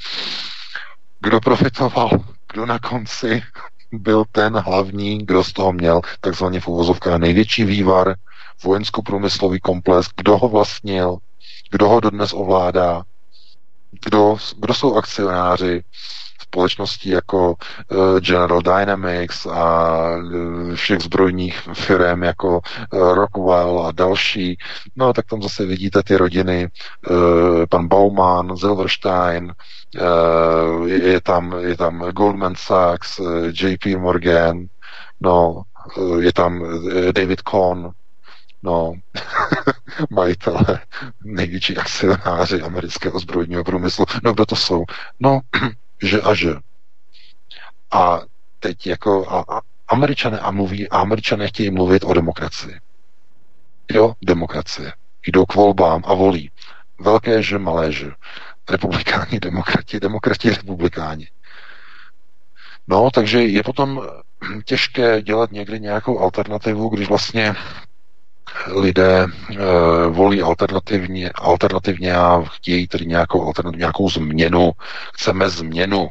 kdo profitoval, kdo na konci byl ten hlavní, kdo z toho měl takzvaně v uvozovkách největší vývar, vojensko-průmyslový komplex, kdo ho vlastnil, kdo ho dodnes ovládá, kdo, kdo jsou akcionáři, společností jako uh, General Dynamics a uh, všech zbrojních firm jako uh, Rockwell a další. No tak tam zase vidíte ty rodiny, pan Bauman, Silverstein, je, tam, je tam Goldman Sachs, JP Morgan, no, je tam David Cohn, no, [LAUGHS] majitele, největší akcionáři amerického zbrojního průmyslu. No, kdo to jsou? No, [CLEARS THROAT] že a že. A teď jako a, a američané a mluví, a američané chtějí mluvit o demokracii. Jo, demokracie. Jdou k volbám a volí. Velké že, malé že. Republikáni, demokrati, demokrati, republikáni. No, takže je potom těžké dělat někdy nějakou alternativu, když vlastně lidé e, volí alternativně, alternativně a chtějí tedy nějakou, nějakou změnu. Chceme změnu.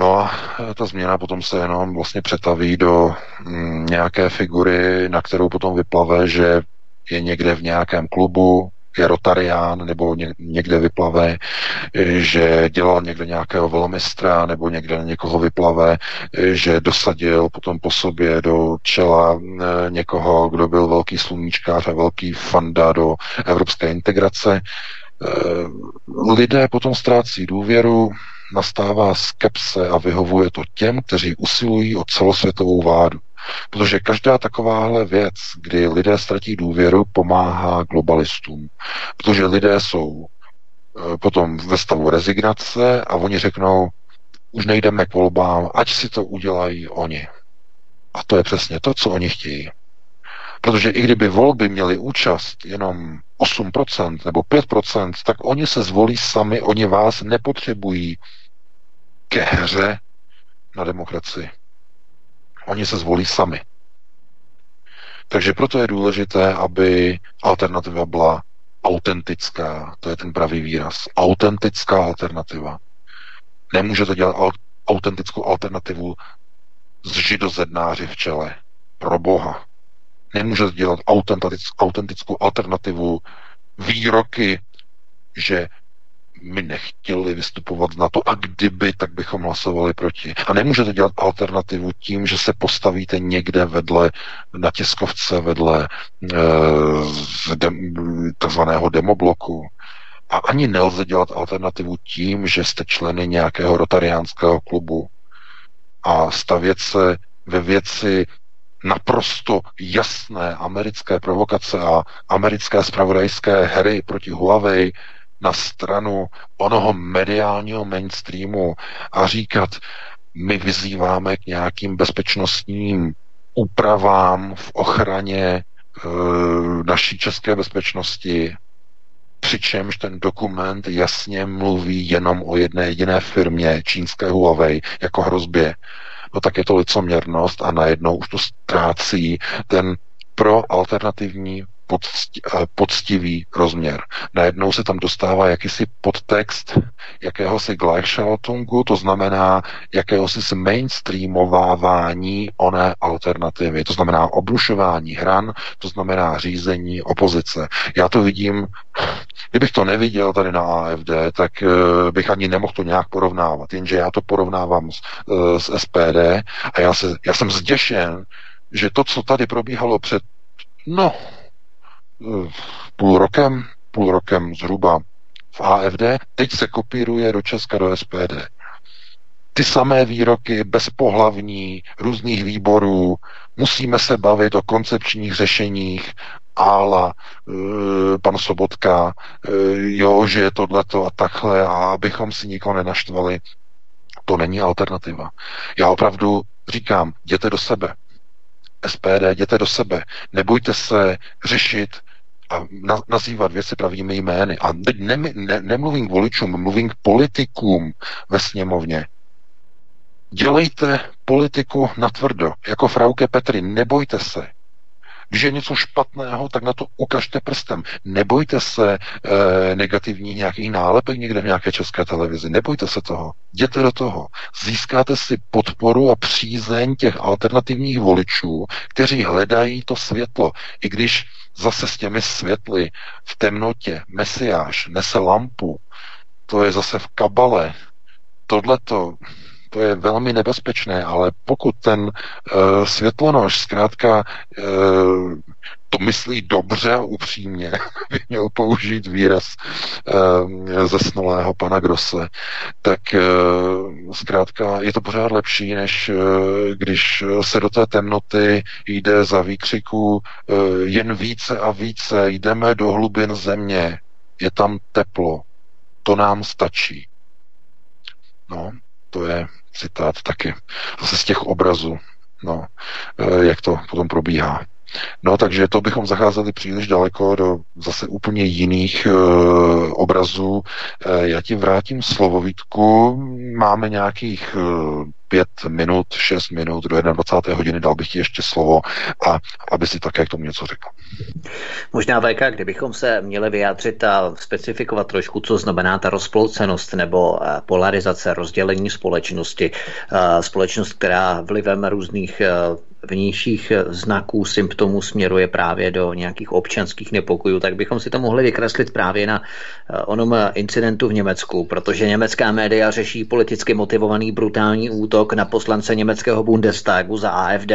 No a ta změna potom se jenom vlastně přetaví do mm, nějaké figury, na kterou potom vyplave, že je někde v nějakém klubu, je rotarián nebo někde vyplave, že dělal někde nějakého velmistra nebo někde někoho vyplave, že dosadil potom po sobě do čela eh, někoho, kdo byl velký sluníčkář a velký fanda do evropské integrace. Lidé potom ztrácí důvěru, nastává skepse a vyhovuje to těm, kteří usilují o celosvětovou vládu. Protože každá takováhle věc, kdy lidé ztratí důvěru, pomáhá globalistům. Protože lidé jsou eh, potom ve stavu rezignace a oni řeknou, už nejdeme k volbám, ať si to udělají oni. A to je přesně to, co oni chtějí. Protože i kdyby volby měly účast jenom 8% nebo 5%, tak oni se zvolí sami, oni vás nepotřebují ke hře na demokracii. Oni se zvolí sami. Takže proto je důležité, aby alternativa byla autentická. To je ten pravý výraz. Autentická alternativa. Nemůžete dělat autentickou alternativu s židozednáři v čele. Pro Boha. Nemůžete dělat autentickou alternativu výroky, že my nechtěli vystupovat na to a kdyby, tak bychom hlasovali proti. A nemůžete dělat alternativu tím, že se postavíte někde vedle na tiskovce, vedle e, de, takzvaného demobloku. A ani nelze dělat alternativu tím, že jste členy nějakého rotariánského klubu a stavět se ve věci naprosto jasné americké provokace a americké spravodajské hry proti Huawei na stranu onoho mediálního mainstreamu a říkat, my vyzýváme k nějakým bezpečnostním úpravám v ochraně e, naší české bezpečnosti, přičemž ten dokument jasně mluví jenom o jedné jediné firmě, čínské Huawei, jako hrozbě, no tak je to licoměrnost a najednou už to ztrácí ten pro alternativní poctivý rozměr. Najednou se tam dostává jakýsi podtext jakéhosi Gleichschaltungu, to znamená jakéhosi mainstreamovávání oné alternativy, to znamená obrušování hran, to znamená řízení opozice. Já to vidím, kdybych to neviděl tady na AFD, tak uh, bych ani nemohl to nějak porovnávat, jenže já to porovnávám s, uh, s SPD a já, se, já jsem zděšen, že to, co tady probíhalo před, no, půl rokem, půl rokem zhruba v AFD, teď se kopíruje do Česka do SPD. Ty samé výroky, bezpohlavní, různých výborů, musíme se bavit o koncepčních řešeních, ála, e, pan Sobotka, e, jo, že je tohleto a takhle a abychom si nikoho nenaštvali. To není alternativa. Já opravdu říkám, jděte do sebe. SPD, jděte do sebe. Nebojte se řešit a na, nazývat věci pravými jmény. A teď ne, ne, nemluvím k voličům, mluvím k politikům ve sněmovně. Dělejte politiku natvrdo, jako Frauke Petry, nebojte se. Když je něco špatného, tak na to ukažte prstem. Nebojte se e, negativních nějakých nálepek někde v nějaké české televizi. Nebojte se toho. Jděte do toho. Získáte si podporu a přízeň těch alternativních voličů, kteří hledají to světlo. I když zase s těmi světly v temnotě Mesiáš nese lampu, to je zase v kabale. Tohleto to je velmi nebezpečné, ale pokud ten uh, světlonož zkrátka uh, to myslí dobře a upřímně, [LAUGHS] by měl použít výraz uh, zesnulého pana Grosse, tak uh, zkrátka je to pořád lepší, než uh, když se do té temnoty jde za výkřiku uh, jen více a více, jdeme do hlubin země, je tam teplo, to nám stačí. No, to je citát taky zase z těch obrazů, no, e, jak to potom probíhá. No, takže to bychom zacházeli příliš daleko do zase úplně jiných e, obrazů. E, já ti vrátím slovovítku. Máme nějakých e, pět minut, šest minut do 21. hodiny, dal bych ti ještě slovo a aby si také k tomu něco řekl. Možná VK, kdybychom se měli vyjádřit a specifikovat trošku, co znamená ta rozploucenost nebo eh, polarizace, rozdělení společnosti. Eh, společnost, která vlivem různých eh, vnějších znaků, symptomů směruje právě do nějakých občanských nepokojů, tak bychom si to mohli vykreslit právě na onom incidentu v Německu, protože německá média řeší politicky motivovaný brutální útok na poslance německého Bundestagu za AFD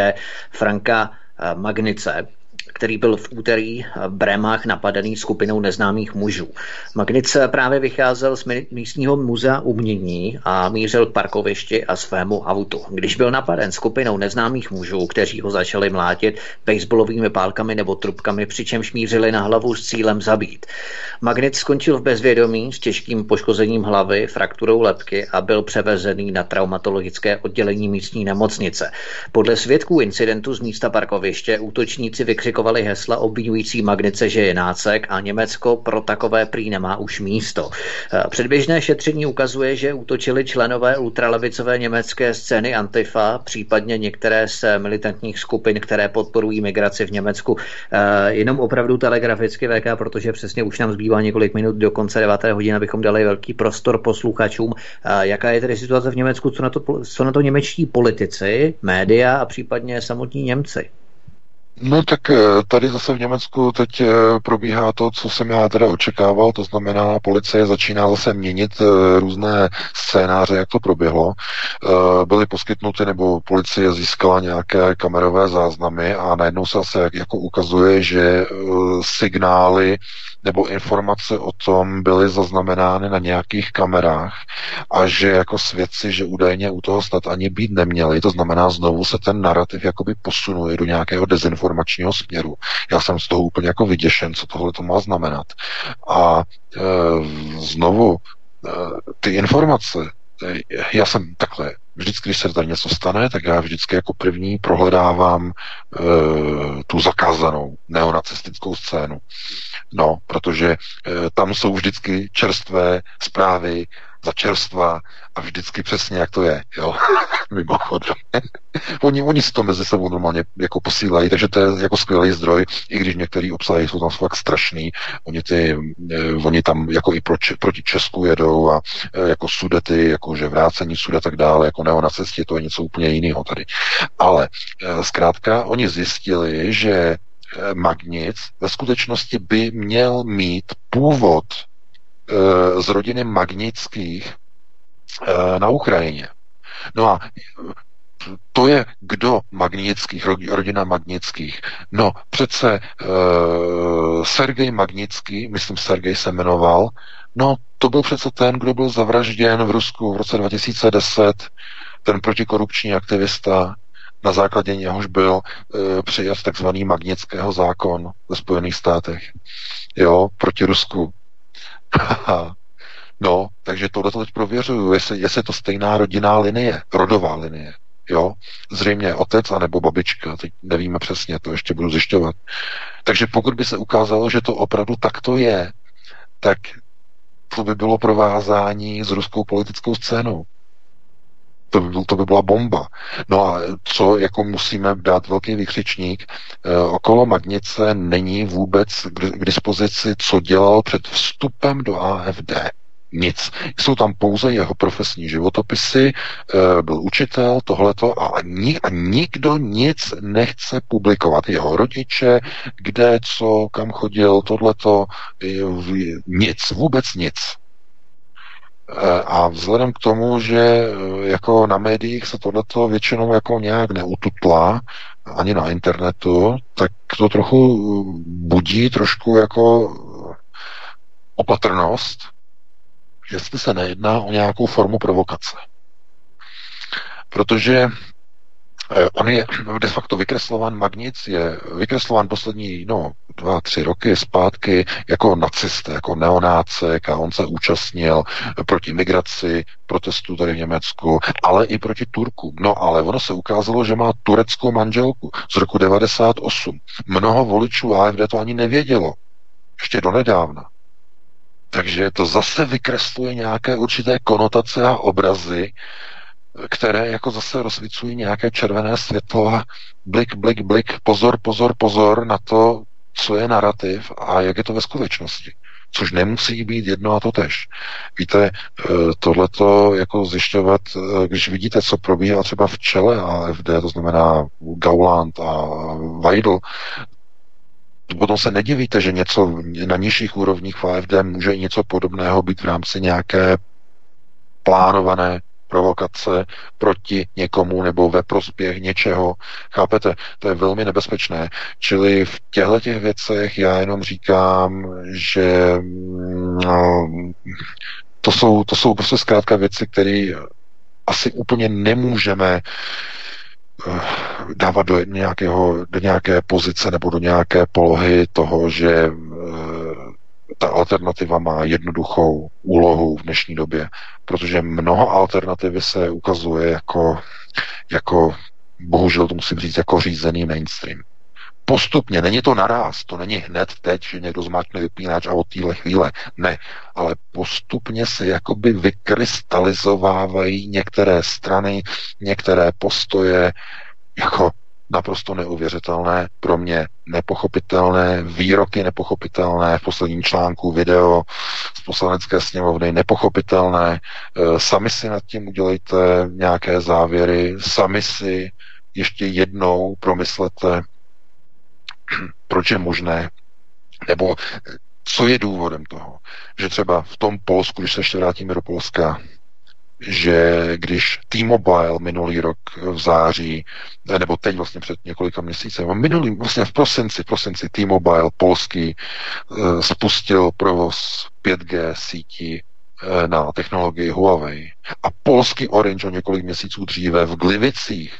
Franka Magnice, který byl v úterý v Brémách napadený skupinou neznámých mužů. Magnic právě vycházel z místního muzea umění a mířil k parkovišti a svému autu. Když byl napaden skupinou neznámých mužů, kteří ho začali mlátit baseballovými pálkami nebo trubkami, přičemž mířili na hlavu s cílem zabít. Magnic skončil v bezvědomí s těžkým poškozením hlavy, frakturou lepky a byl převezený na traumatologické oddělení místní nemocnice. Podle svědků incidentu z místa parkoviště útočníci vykřikovali opakovali hesla obvinující Magnice, že je nácek a Německo pro takové prý nemá už místo. Eh, předběžné šetření ukazuje, že útočili členové ultralevicové německé scény Antifa, případně některé z militantních skupin, které podporují migraci v Německu. Eh, jenom opravdu telegraficky VK, protože přesně už nám zbývá několik minut do konce 9. hodiny, abychom dali velký prostor posluchačům. Eh, jaká je tedy situace v Německu, co na to, co na to němečtí politici, média a případně samotní Němci? No tak eh, tady zase v Německu teď eh, probíhá to, co jsem já teda očekával, to znamená, policie začíná zase měnit eh, různé scénáře, jak to proběhlo. Byly poskytnuty, nebo policie získala nějaké kamerové záznamy a najednou se zase jako ukazuje, že signály nebo informace o tom byly zaznamenány na nějakých kamerách a že jako svědci, že údajně u toho snad ani být neměli. To znamená, znovu se ten narrativ jakoby posunuje do nějakého dezinformačního směru. Já jsem z toho úplně jako vyděšen, co tohle to má znamenat. A e, znovu e, ty informace, já jsem takhle, vždycky, když se tady něco stane, tak já vždycky jako první prohledávám e, tu zakázanou neonacistickou scénu. No, protože e, tam jsou vždycky čerstvé zprávy za čerstva a vždycky přesně, jak to je, jo, [LAUGHS] mimochodem. [LAUGHS] oni, oni si to mezi sebou normálně jako posílají, takže to je jako skvělý zdroj, i když některý obsahy jsou tam fakt strašný, oni, ty, eh, oni tam jako i proč, proti Česku jedou a eh, jako sudety, jako že vrácení sudet tak dále, jako neonacisti, to je něco úplně jiného tady. Ale zkrátka, oni zjistili, že Magnic ve skutečnosti by měl mít původ z rodiny Magnických e, na Ukrajině. No a to je kdo Magnických, rodina Magnických. No přece e, Sergej Magnický, myslím Sergej se jmenoval, no to byl přece ten, kdo byl zavražděn v Rusku v roce 2010, ten protikorupční aktivista, na základě něhož byl e, přijat takzvaný magnického zákon ve Spojených státech. Jo, proti Rusku. [LAUGHS] no, takže tohle teď prověřuju, jestli, jestli je to stejná rodinná linie, rodová linie. Jo, zřejmě otec anebo babička, teď nevíme přesně, to ještě budu zjišťovat. Takže pokud by se ukázalo, že to opravdu takto je, tak to by bylo provázání s ruskou politickou scénou. To by, to by byla bomba. No a co jako musíme dát velký vykřičník, e, okolo Magnice není vůbec k, k dispozici, co dělal před vstupem do AFD. Nic. Jsou tam pouze jeho profesní životopisy, e, byl učitel, tohleto a, ni, a nikdo nic nechce publikovat. Jeho rodiče, kde, co, kam chodil, tohleto, nic, vůbec nic. Eh, a vzhledem k tomu, že eh, jako na médiích se tohleto většinou jako nějak neututla, ani na internetu, tak to trochu eh, budí trošku jako opatrnost, jestli se nejedná o nějakou formu provokace. Protože on je de facto vykreslován Magnic, je vykreslován poslední no, dva, tři roky zpátky jako nacista, jako neonácek a on se účastnil proti migraci, protestů tady v Německu, ale i proti Turkům. No ale ono se ukázalo, že má tureckou manželku z roku 98. Mnoho voličů AFD to ani nevědělo. Ještě donedávna. Takže to zase vykresluje nějaké určité konotace a obrazy, které jako zase rozsvicují nějaké červené světlo a blik, blik, blik, pozor, pozor, pozor na to, co je narrativ a jak je to ve skutečnosti. Což nemusí být jedno a to tež. Víte, eh, tohleto jako zjišťovat, eh, když vidíte, co probíhá třeba v čele AFD, to znamená Gauland a Weidl, potom se nedivíte, že něco na nižších úrovních v AFD může něco podobného být v rámci nějaké plánované provokace proti někomu nebo ve prospěch něčeho. Chápete? To je velmi nebezpečné. Čili v těchto těch věcech já jenom říkám, že no, to, jsou, to jsou prostě zkrátka věci, které asi úplně nemůžeme eh, dávat do, nějakého, do nějaké pozice nebo do nějaké polohy toho, že eh, ta alternativa má jednoduchou úlohu v dnešní době, protože mnoho alternativy se ukazuje jako, jako bohužel to musím říct, jako řízený mainstream. Postupně, není to naraz, to není hned teď, že někdo zmáčkne vypínač a od téhle chvíle. Ne, ale postupně se jakoby vykrystalizovávají některé strany, některé postoje, jako naprosto neuvěřitelné, pro mě nepochopitelné, výroky nepochopitelné, v posledním článku video z poslanecké sněmovny nepochopitelné. E, sami si nad tím udělejte nějaké závěry, sami si ještě jednou promyslete, [CLEARS THROAT] proč je možné, nebo co je důvodem toho, že třeba v tom Polsku, když se ještě vrátíme do Polska, že když T-Mobile minulý rok v září, nebo teď vlastně před několika měsíci, minulý, vlastně v prosinci, v prosinci T-Mobile polský eh, spustil provoz 5G sítí eh, na technologii Huawei. A polský Orange o několik měsíců dříve v Glivicích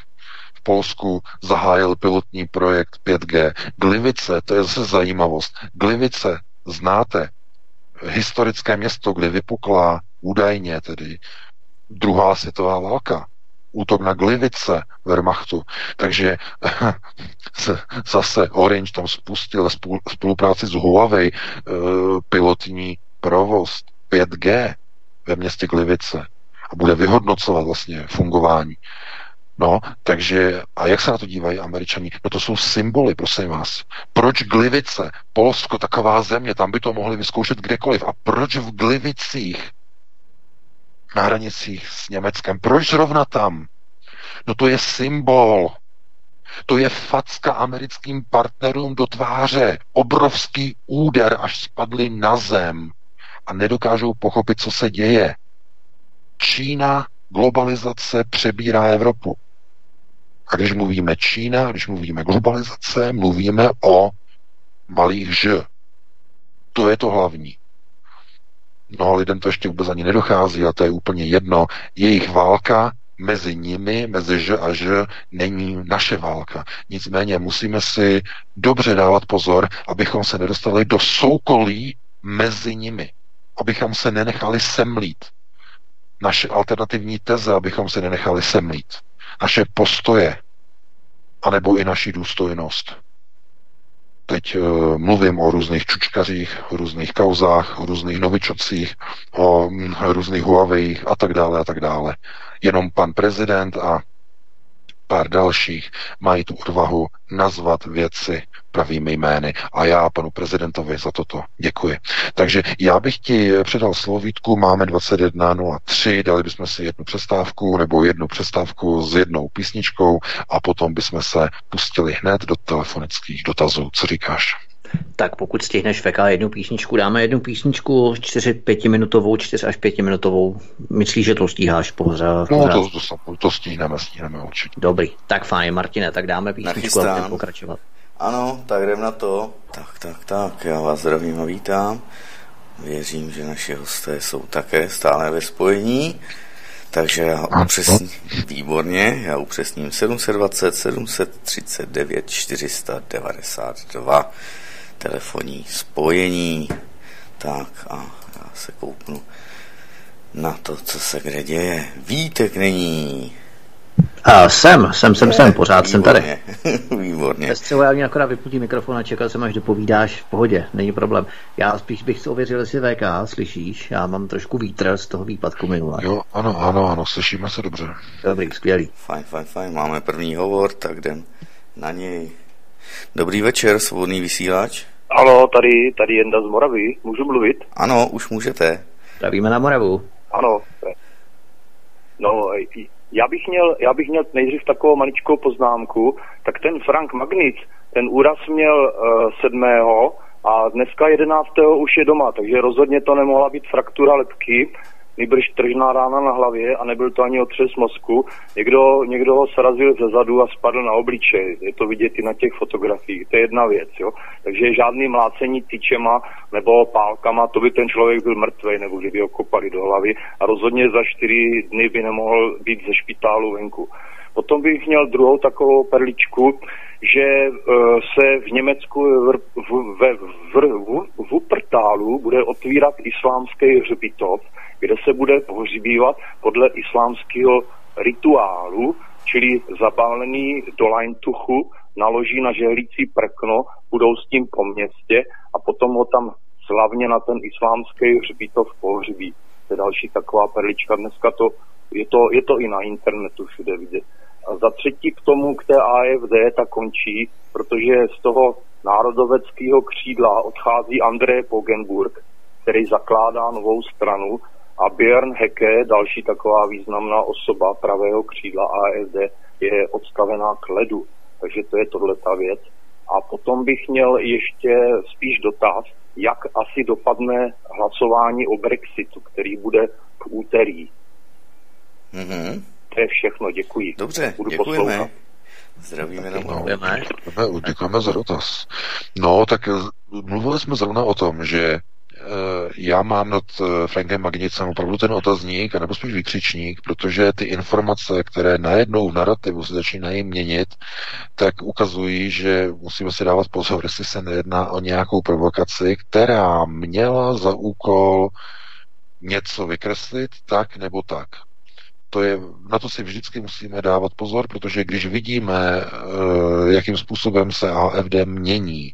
v Polsku zahájil pilotní projekt 5G. Glivice, to je zase zajímavost. Glivice, znáte, historické město, kde vypukla údajně tedy druhá světová válka, útok na Glivice Wehrmachtu. Takže [LAUGHS] zase Orange tam spustil spolupráci s Huawei eh, pilotní provoz 5G ve městě Glivice a bude vyhodnocovat vlastně fungování. No, takže, a jak se na to dívají američani? No to jsou symboly, prosím vás. Proč Glivice? Polsko, taková země, tam by to mohli vyzkoušet kdekoliv. A proč v Glivicích? Na hranicích s Německem. Proč zrovna tam? No to je symbol. To je facka americkým partnerům do tváře. Obrovský úder, až spadli na zem a nedokážou pochopit, co se děje. Čína, globalizace přebírá Evropu. A když mluvíme Čína, když mluvíme globalizace, mluvíme o malých ž. To je to hlavní. Mnoho lidem to ještě vůbec ani nedochází a to je úplně jedno. Jejich válka mezi nimi, mezi Ž a Ž, není naše válka. Nicméně musíme si dobře dávat pozor, abychom se nedostali do soukolí mezi nimi. Abychom se nenechali semlít. Naše alternativní teze, abychom se nenechali semlít. Naše postoje, anebo i naši důstojnost. Teď uh, mluvím o různých čučkařích, o různých kauzách, o různých novičocích, o um, různých Huawei a tak dále a tak dále. Jenom pan prezident a pár dalších mají tu odvahu nazvat věci pravými jmény. A já panu prezidentovi za toto děkuji. Takže já bych ti předal slovítku, máme 21.03, dali bychom si jednu přestávku nebo jednu přestávku s jednou písničkou a potom bychom se pustili hned do telefonických dotazů. Co říkáš? Tak pokud stihneš VK jednu písničku, dáme jednu písničku 4-5 minutovou, 4 až 5 minutovou. Myslíš, že to stíháš pořád? No, to, to, to stíneme, stíneme určitě. Dobrý, tak fajn, Martine, tak dáme písničku a budeme pokračovat. Ano, tak jdem na to. Tak, tak, tak, já vás zdravím a vítám. Věřím, že naši hosté jsou také stále ve spojení. Takže já upřesním, výborně, já upřesním 720 739 492 telefonní spojení. Tak a já se kouknu na to, co se kde děje. Vítek není. A jsem, jsem, jsem, jsem, pořád Výborně. jsem tady. Výborně. [LAUGHS] Třeba já mě akorát vypnutí mikrofon a čekal jsem, až dopovídáš v pohodě, není problém. Já spíš bych si ověřil, jestli VK, slyšíš? Já mám trošku vítr z toho výpadku minule. Jo, ano, ano, ano, slyšíme se dobře. Dobrý, skvělý. Fajn, fajn, fajn. Máme první hovor, tak jdem na něj. Dobrý večer, svobodný vysílač. Ano, tady, tady Jenda z Moravy. Můžu mluvit? Ano, už můžete. Zdravíme na Moravu. Ano. No, já bych měl, já bych měl nejdřív takovou maličkou poznámku, tak ten Frank Magnic, ten úraz měl uh, sedmého a dneska 11. už je doma, takže rozhodně to nemohla být fraktura lepky, nejbrž tržná rána na hlavě a nebyl to ani otřes mozku. Někdo, někdo ho srazil ze zadu a spadl na obličej. Je to vidět i na těch fotografiích. To je jedna věc. Jo? Takže žádný mlácení tyčema nebo pálkama, to by ten člověk byl mrtvý, nebo kdyby ho kopali do hlavy. A rozhodně za čtyři dny by nemohl být ze špitálu venku. Potom bych měl druhou takovou perličku, že uh, se v Německu ve Wuppertalu bude otvírat islámský hřbitov, kde se bude pohřbívat podle islámského rituálu, čili zabálený do lajntuchu, naloží na žehlící prkno, budou s tím po městě a potom ho tam slavně na ten islámský hřbitov pohřbí. To je další taková perlička. Dneska to, je to, je to i na internetu všude vidět. A za třetí k tomu, k té AFD, ta končí, protože z toho národoveckého křídla odchází André Pogenburg, který zakládá novou stranu a Björn Hecke, další taková významná osoba pravého křídla AFD, je odstavená k ledu. Takže to je tohle ta věc. A potom bych měl ještě spíš dotaz, jak asi dopadne hlasování o Brexitu, který bude v úterý. Mm-hmm. To je všechno, děkuji. Dobře, Budu děkujeme. poslouchat. Zdravíme na No, děkujeme, děkujeme za dotaz. No, tak eh, mluvili jsme zrovna o tom, že eh, já mám nad eh, Frankem Magnicem opravdu ten otazník, nebo spíš vykřičník, protože ty informace, které najednou v narrativu se začínají měnit, tak ukazují, že musíme si dávat pozor, jestli se nejedná o nějakou provokaci, která měla za úkol něco vykreslit tak nebo tak. To je, na to si vždycky musíme dávat pozor, protože když vidíme, eh, jakým způsobem se AFD mění,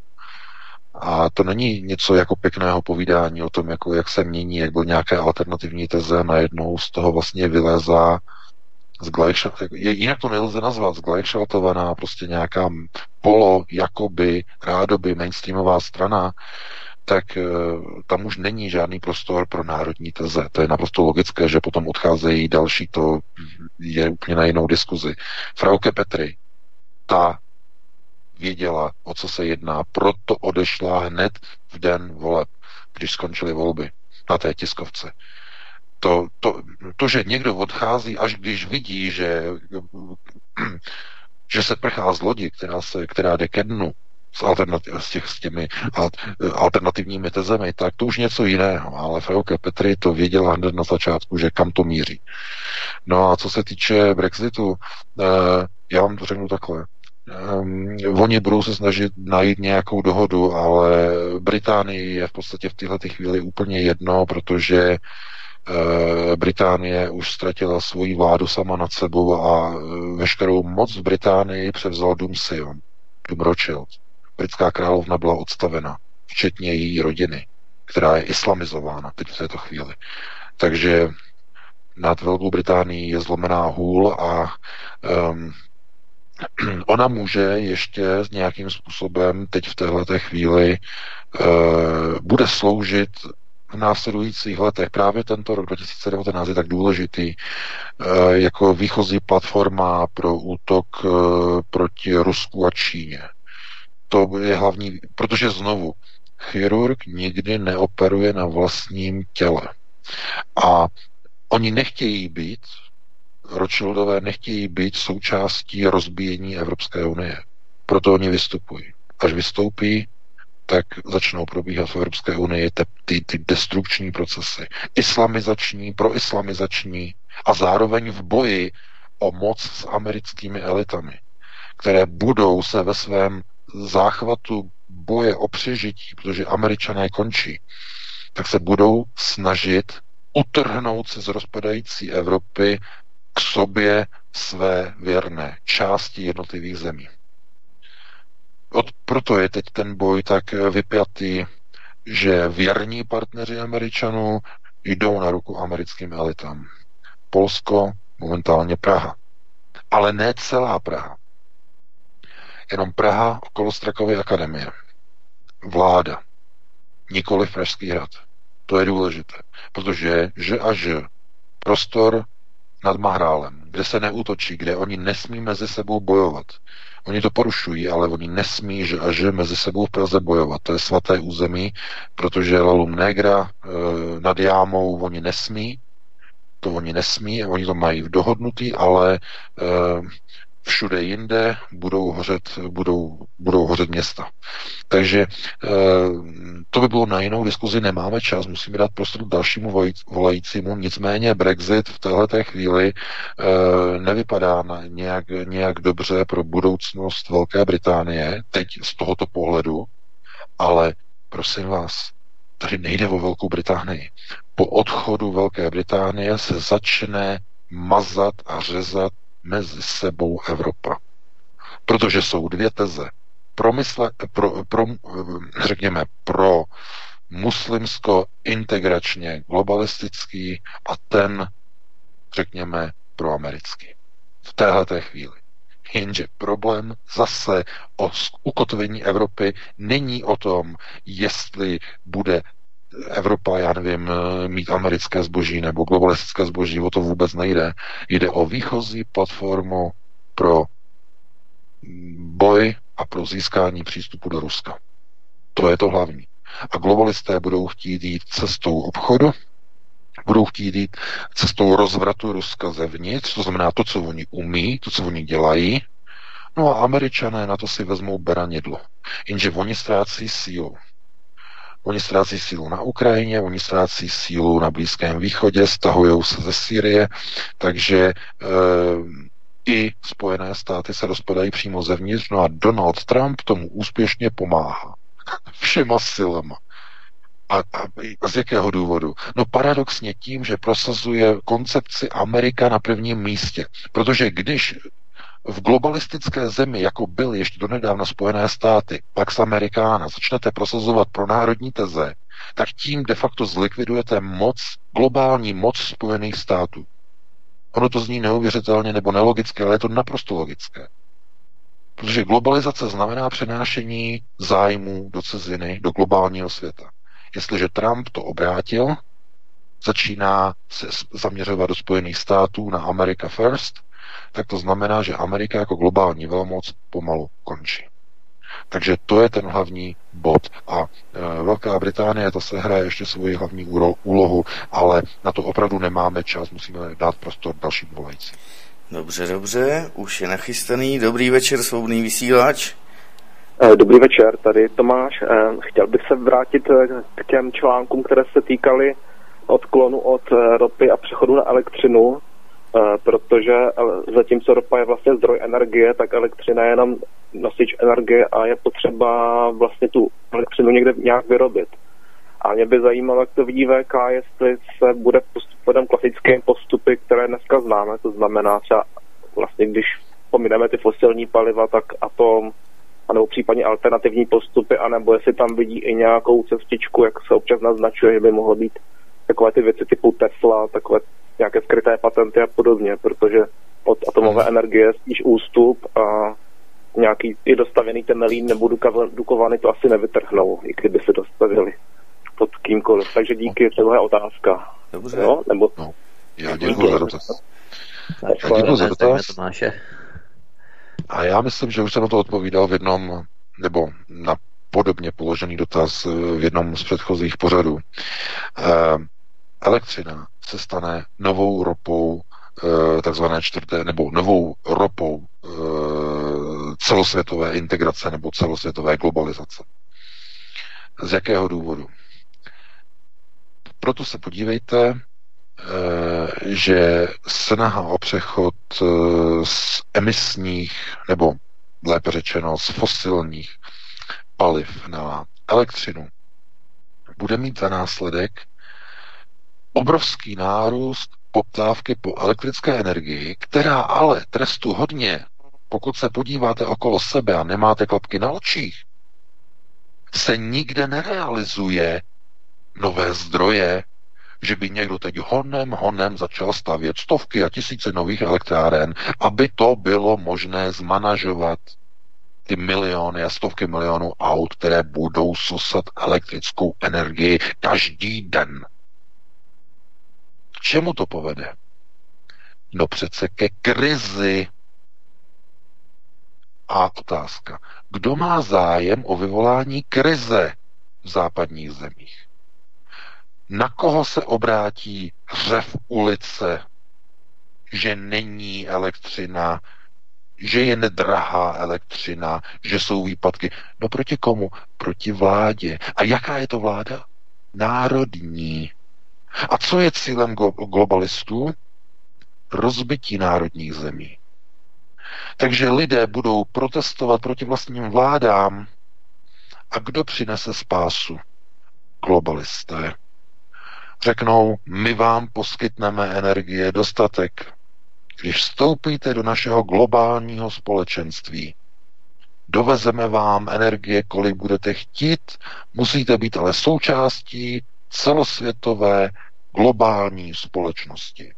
a to není něco jako pěkného povídání o tom, jako jak se mění, jak byl nějaké alternativní teze, najednou z toho vlastně vylezá zglajša- jinak to nelze nazvat, zglajšaltovaná prostě nějaká polo, jakoby, rádoby mainstreamová strana, tak e, tam už není žádný prostor pro národní teze. To je naprosto logické, že potom odcházejí další, to je úplně na jinou diskuzi. Frauke Petry, ta věděla, o co se jedná, proto odešla hned v den voleb, když skončily volby na té tiskovce. To, to, to, že někdo odchází, až když vidí, že, [CLEARS THROAT] že se prchá z lodi, která, se, která jde ke dnu, s, alternativ, s, těch, s těmi alternativními tezemi, tak to už něco jiného. Ale Frauke Petry to věděla hned na začátku, že kam to míří. No a co se týče Brexitu, eh, já vám to řeknu takhle. Um, oni budou se snažit najít nějakou dohodu, ale Británii je v podstatě v této chvíli úplně jedno, protože uh, Británie už ztratila svoji vládu sama nad sebou a uh, veškerou moc v Británii převzal Dům Sion, Dům Rothschild. Britská královna byla odstavena, včetně její rodiny, která je islamizována teď v této chvíli. Takže nad Velkou Británií je zlomená hůl a um, [CLEARS THROAT] ona může ještě nějakým způsobem teď v této chvíli uh, bude sloužit v následujících letech. Právě tento rok 2019 je tak důležitý uh, jako výchozí platforma pro útok uh, proti Rusku a Číně. To je hlavní, protože znovu, chirurg nikdy neoperuje na vlastním těle. A oni nechtějí být Rothschildové nechtějí být součástí rozbíjení Evropské unie. Proto oni vystupují. Až vystoupí, tak začnou probíhat v Evropské unii ty, ty, ty destrukční procesy. Islamizační, proislamizační a zároveň v boji o moc s americkými elitami, které budou se ve svém záchvatu boje o přežití, protože američané končí, tak se budou snažit utrhnout se z rozpadající Evropy k sobě své věrné části jednotlivých zemí. Od, proto je teď ten boj tak vypjatý, že věrní partneři Američanů jdou na ruku americkým elitám. Polsko, momentálně Praha. Ale ne celá Praha. Jenom Praha okolo Strakovy akademie. Vláda. Nikoli Pražský hrad. To je důležité. Protože že a že prostor nad Mahrálem, kde se neútočí, kde oni nesmí mezi sebou bojovat. Oni to porušují, ale oni nesmí že a že mezi sebou v Praze bojovat. To je svaté území, protože Lalum Negra e, nad Jámou oni nesmí, to oni nesmí, oni to mají v dohodnutý, ale e, všude jinde budou hořet, budou, budou hořet města. Takže e, to by bylo na jinou diskuzi, nemáme čas, musíme dát prostor dalšímu volajícímu, nicméně Brexit v této chvíli e, nevypadá na nějak, nějak dobře pro budoucnost Velké Británie, teď z tohoto pohledu, ale prosím vás, tady nejde o Velkou Británii. Po odchodu Velké Británie se začne mazat a řezat mezi sebou Evropa. Protože jsou dvě teze. Promysle, pro, pro, řekněme, pro muslimsko-integračně globalistický a ten, řekněme, pro americký. V téhle chvíli. Jenže problém zase o ukotvení Evropy není o tom, jestli bude Evropa, já nevím, mít americké zboží nebo globalistické zboží, o to vůbec nejde. Jde o výchozí platformu pro boj a pro získání přístupu do Ruska. To je to hlavní. A globalisté budou chtít jít cestou obchodu, budou chtít jít cestou rozvratu Ruska zevnitř, to znamená to, co oni umí, to, co oni dělají, no a američané na to si vezmou beranidlo. Jenže oni ztrácí sílu. Oni ztrácí sílu na Ukrajině, oni ztrácí sílu na Blízkém východě, stahují se ze Sýrie, takže e, i Spojené státy se rozpadají přímo zevnitř, no a Donald Trump tomu úspěšně pomáhá. [LAUGHS] Všema silama. A, a, a z jakého důvodu? No paradoxně tím, že prosazuje koncepci Amerika na prvním místě. Protože když v globalistické zemi, jako byl ještě donedávna Spojené státy, Pax Americana, začnete prosazovat pro národní teze, tak tím de facto zlikvidujete moc, globální moc Spojených států. Ono to zní neuvěřitelně nebo nelogické, ale je to naprosto logické. Protože globalizace znamená přenášení zájmů do ciziny, do globálního světa. Jestliže Trump to obrátil, začíná se zaměřovat do Spojených států na America First, tak to znamená, že Amerika jako globální velmoc pomalu končí. Takže to je ten hlavní bod. A e, Velká Británie to se hraje ještě svoji hlavní úlohu, ale na to opravdu nemáme čas, musíme dát prostor dalším volajícím. Dobře, dobře, už je nachystaný. Dobrý večer, svobodný vysílač. E, dobrý večer, tady Tomáš. E, chtěl bych se vrátit k těm článkům, které se týkaly odklonu od ropy a přechodu na elektřinu. Eh, protože zatímco ropa je vlastně zdroj energie, tak elektřina je jenom nosič energie a je potřeba vlastně tu elektřinu někde nějak vyrobit. A mě by zajímalo, jak to vidí VK, jestli se bude postupovat klasickým postupy, které dneska známe, to znamená třeba vlastně, když pomineme ty fosilní paliva, tak atom, anebo případně alternativní postupy, anebo jestli tam vidí i nějakou cestičku, jak se občas naznačuje, že by mohlo být takové ty věci typu Tesla, takové nějaké skryté patenty a podobně, protože od atomové hmm. energie spíš ústup a nějaký i dostavěný temelín nebo dukovaný to asi nevytrhnou, i kdyby se dostavili pod kýmkoliv. Takže díky, tohle je otázka. Dobře. Jo? Nebo... No. Já děkuji za dotaz. Já děkuji za dotaz. A já myslím, že už jsem na to odpovídal v jednom, nebo na podobně položený dotaz v jednom z předchozích pořadů. Eh, elektřina se stane novou ropou eh, takzvané čtvrté, nebo novou ropou eh, celosvětové integrace nebo celosvětové globalizace. Z jakého důvodu? Proto se podívejte, že snaha o přechod z emisních, nebo lépe řečeno z fosilních paliv na elektřinu bude mít za následek obrovský nárůst poptávky po elektrické energii, která ale trestu hodně, pokud se podíváte okolo sebe a nemáte klapky na očích, se nikde nerealizuje nové zdroje, že by někdo teď honem, honem začal stavět stovky a tisíce nových elektráren, aby to bylo možné zmanažovat ty miliony a stovky milionů aut, které budou susat elektrickou energii každý den. Čemu to povede? No přece ke krizi. A otázka. Kdo má zájem o vyvolání krize v západních zemích? Na koho se obrátí řev ulice, že není elektřina, že je nedrahá elektřina, že jsou výpadky. No proti komu? Proti vládě. A jaká je to vláda? Národní. A co je cílem globalistů? Rozbití národních zemí. Takže lidé budou protestovat proti vlastním vládám. A kdo přinese spásu? Globalisté. Řeknou, my vám poskytneme energie dostatek. Když vstoupíte do našeho globálního společenství, dovezeme vám energie, kolik budete chtít, musíte být ale součástí celosvětové globální společnosti.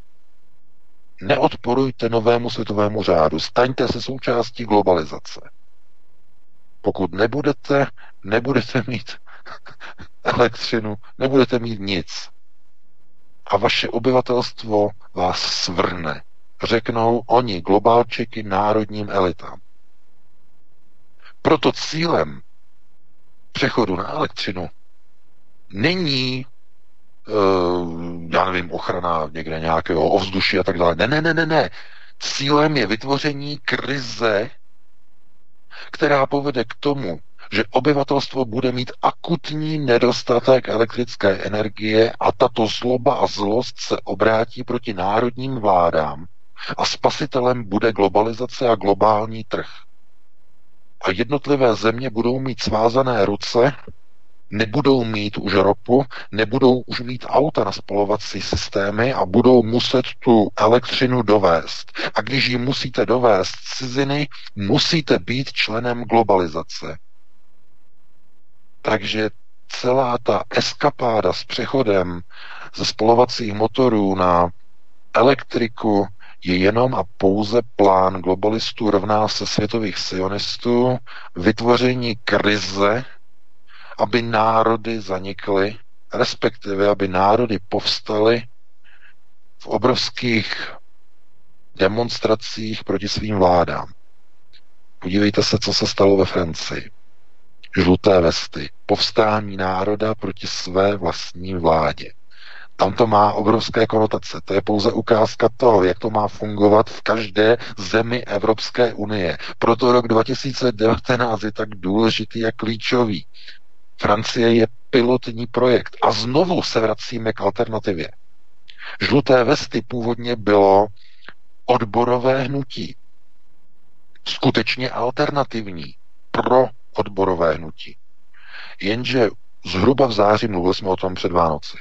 Neodporujte novému světovému řádu, staňte se součástí globalizace. Pokud nebudete, nebudete mít [LAUGHS] elektřinu, nebudete mít nic a vaše obyvatelstvo vás svrhne. Řeknou oni, globálčeky, národním elitám. Proto cílem přechodu na elektřinu není uh, já nevím, ochrana někde nějakého ovzduší a tak dále. Ne, ne, ne, ne, ne. Cílem je vytvoření krize, která povede k tomu, že obyvatelstvo bude mít akutní nedostatek elektrické energie a tato zloba a zlost se obrátí proti národním vládám a spasitelem bude globalizace a globální trh. A jednotlivé země budou mít svázané ruce, nebudou mít už ropu, nebudou už mít auta na spalovací systémy a budou muset tu elektřinu dovést. A když ji musíte dovést ciziny, musíte být členem globalizace. Takže celá ta eskapáda s přechodem ze spolovacích motorů na elektriku je jenom a pouze plán globalistů rovná se světových sionistů, vytvoření krize, aby národy zanikly, respektive aby národy povstaly v obrovských demonstracích proti svým vládám. Podívejte se, co se stalo ve Francii žluté vesty, povstání národa proti své vlastní vládě. Tam to má obrovské konotace. To je pouze ukázka toho, jak to má fungovat v každé zemi Evropské unie. Proto rok 2019 je tak důležitý a klíčový. Francie je pilotní projekt. A znovu se vracíme k alternativě. Žluté vesty původně bylo odborové hnutí. Skutečně alternativní. Pro odborové hnutí. Jenže zhruba v září, mluvili jsme o tom před Vánoci,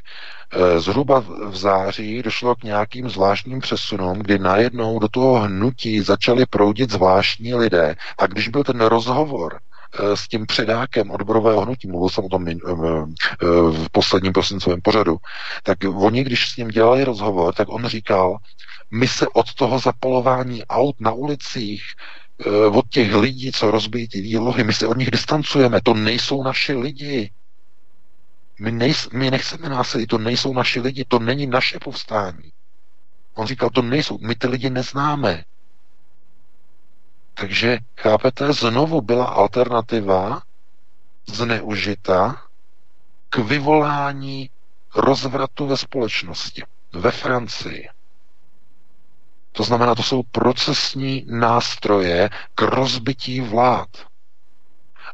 eh, zhruba v září došlo k nějakým zvláštním přesunům, kdy najednou do toho hnutí začali proudit zvláštní lidé a když byl ten rozhovor s tím předákem odborového hnutí, mluvil jsem o tom v posledním prosincovém pořadu, tak oni, když s ním dělali rozhovor, tak on říkal, my se od toho zapalování aut na ulicích, od těch lidí, co rozbijí ty výlohy, my se od nich distancujeme, to nejsou naši lidi. My, nejs, my nechceme násilí, to nejsou naši lidi, to není naše povstání. On říkal, to nejsou, my ty lidi neznáme. Takže, chápete, znovu byla alternativa zneužita k vyvolání rozvratu ve společnosti. Ve Francii. To znamená, to jsou procesní nástroje k rozbití vlád.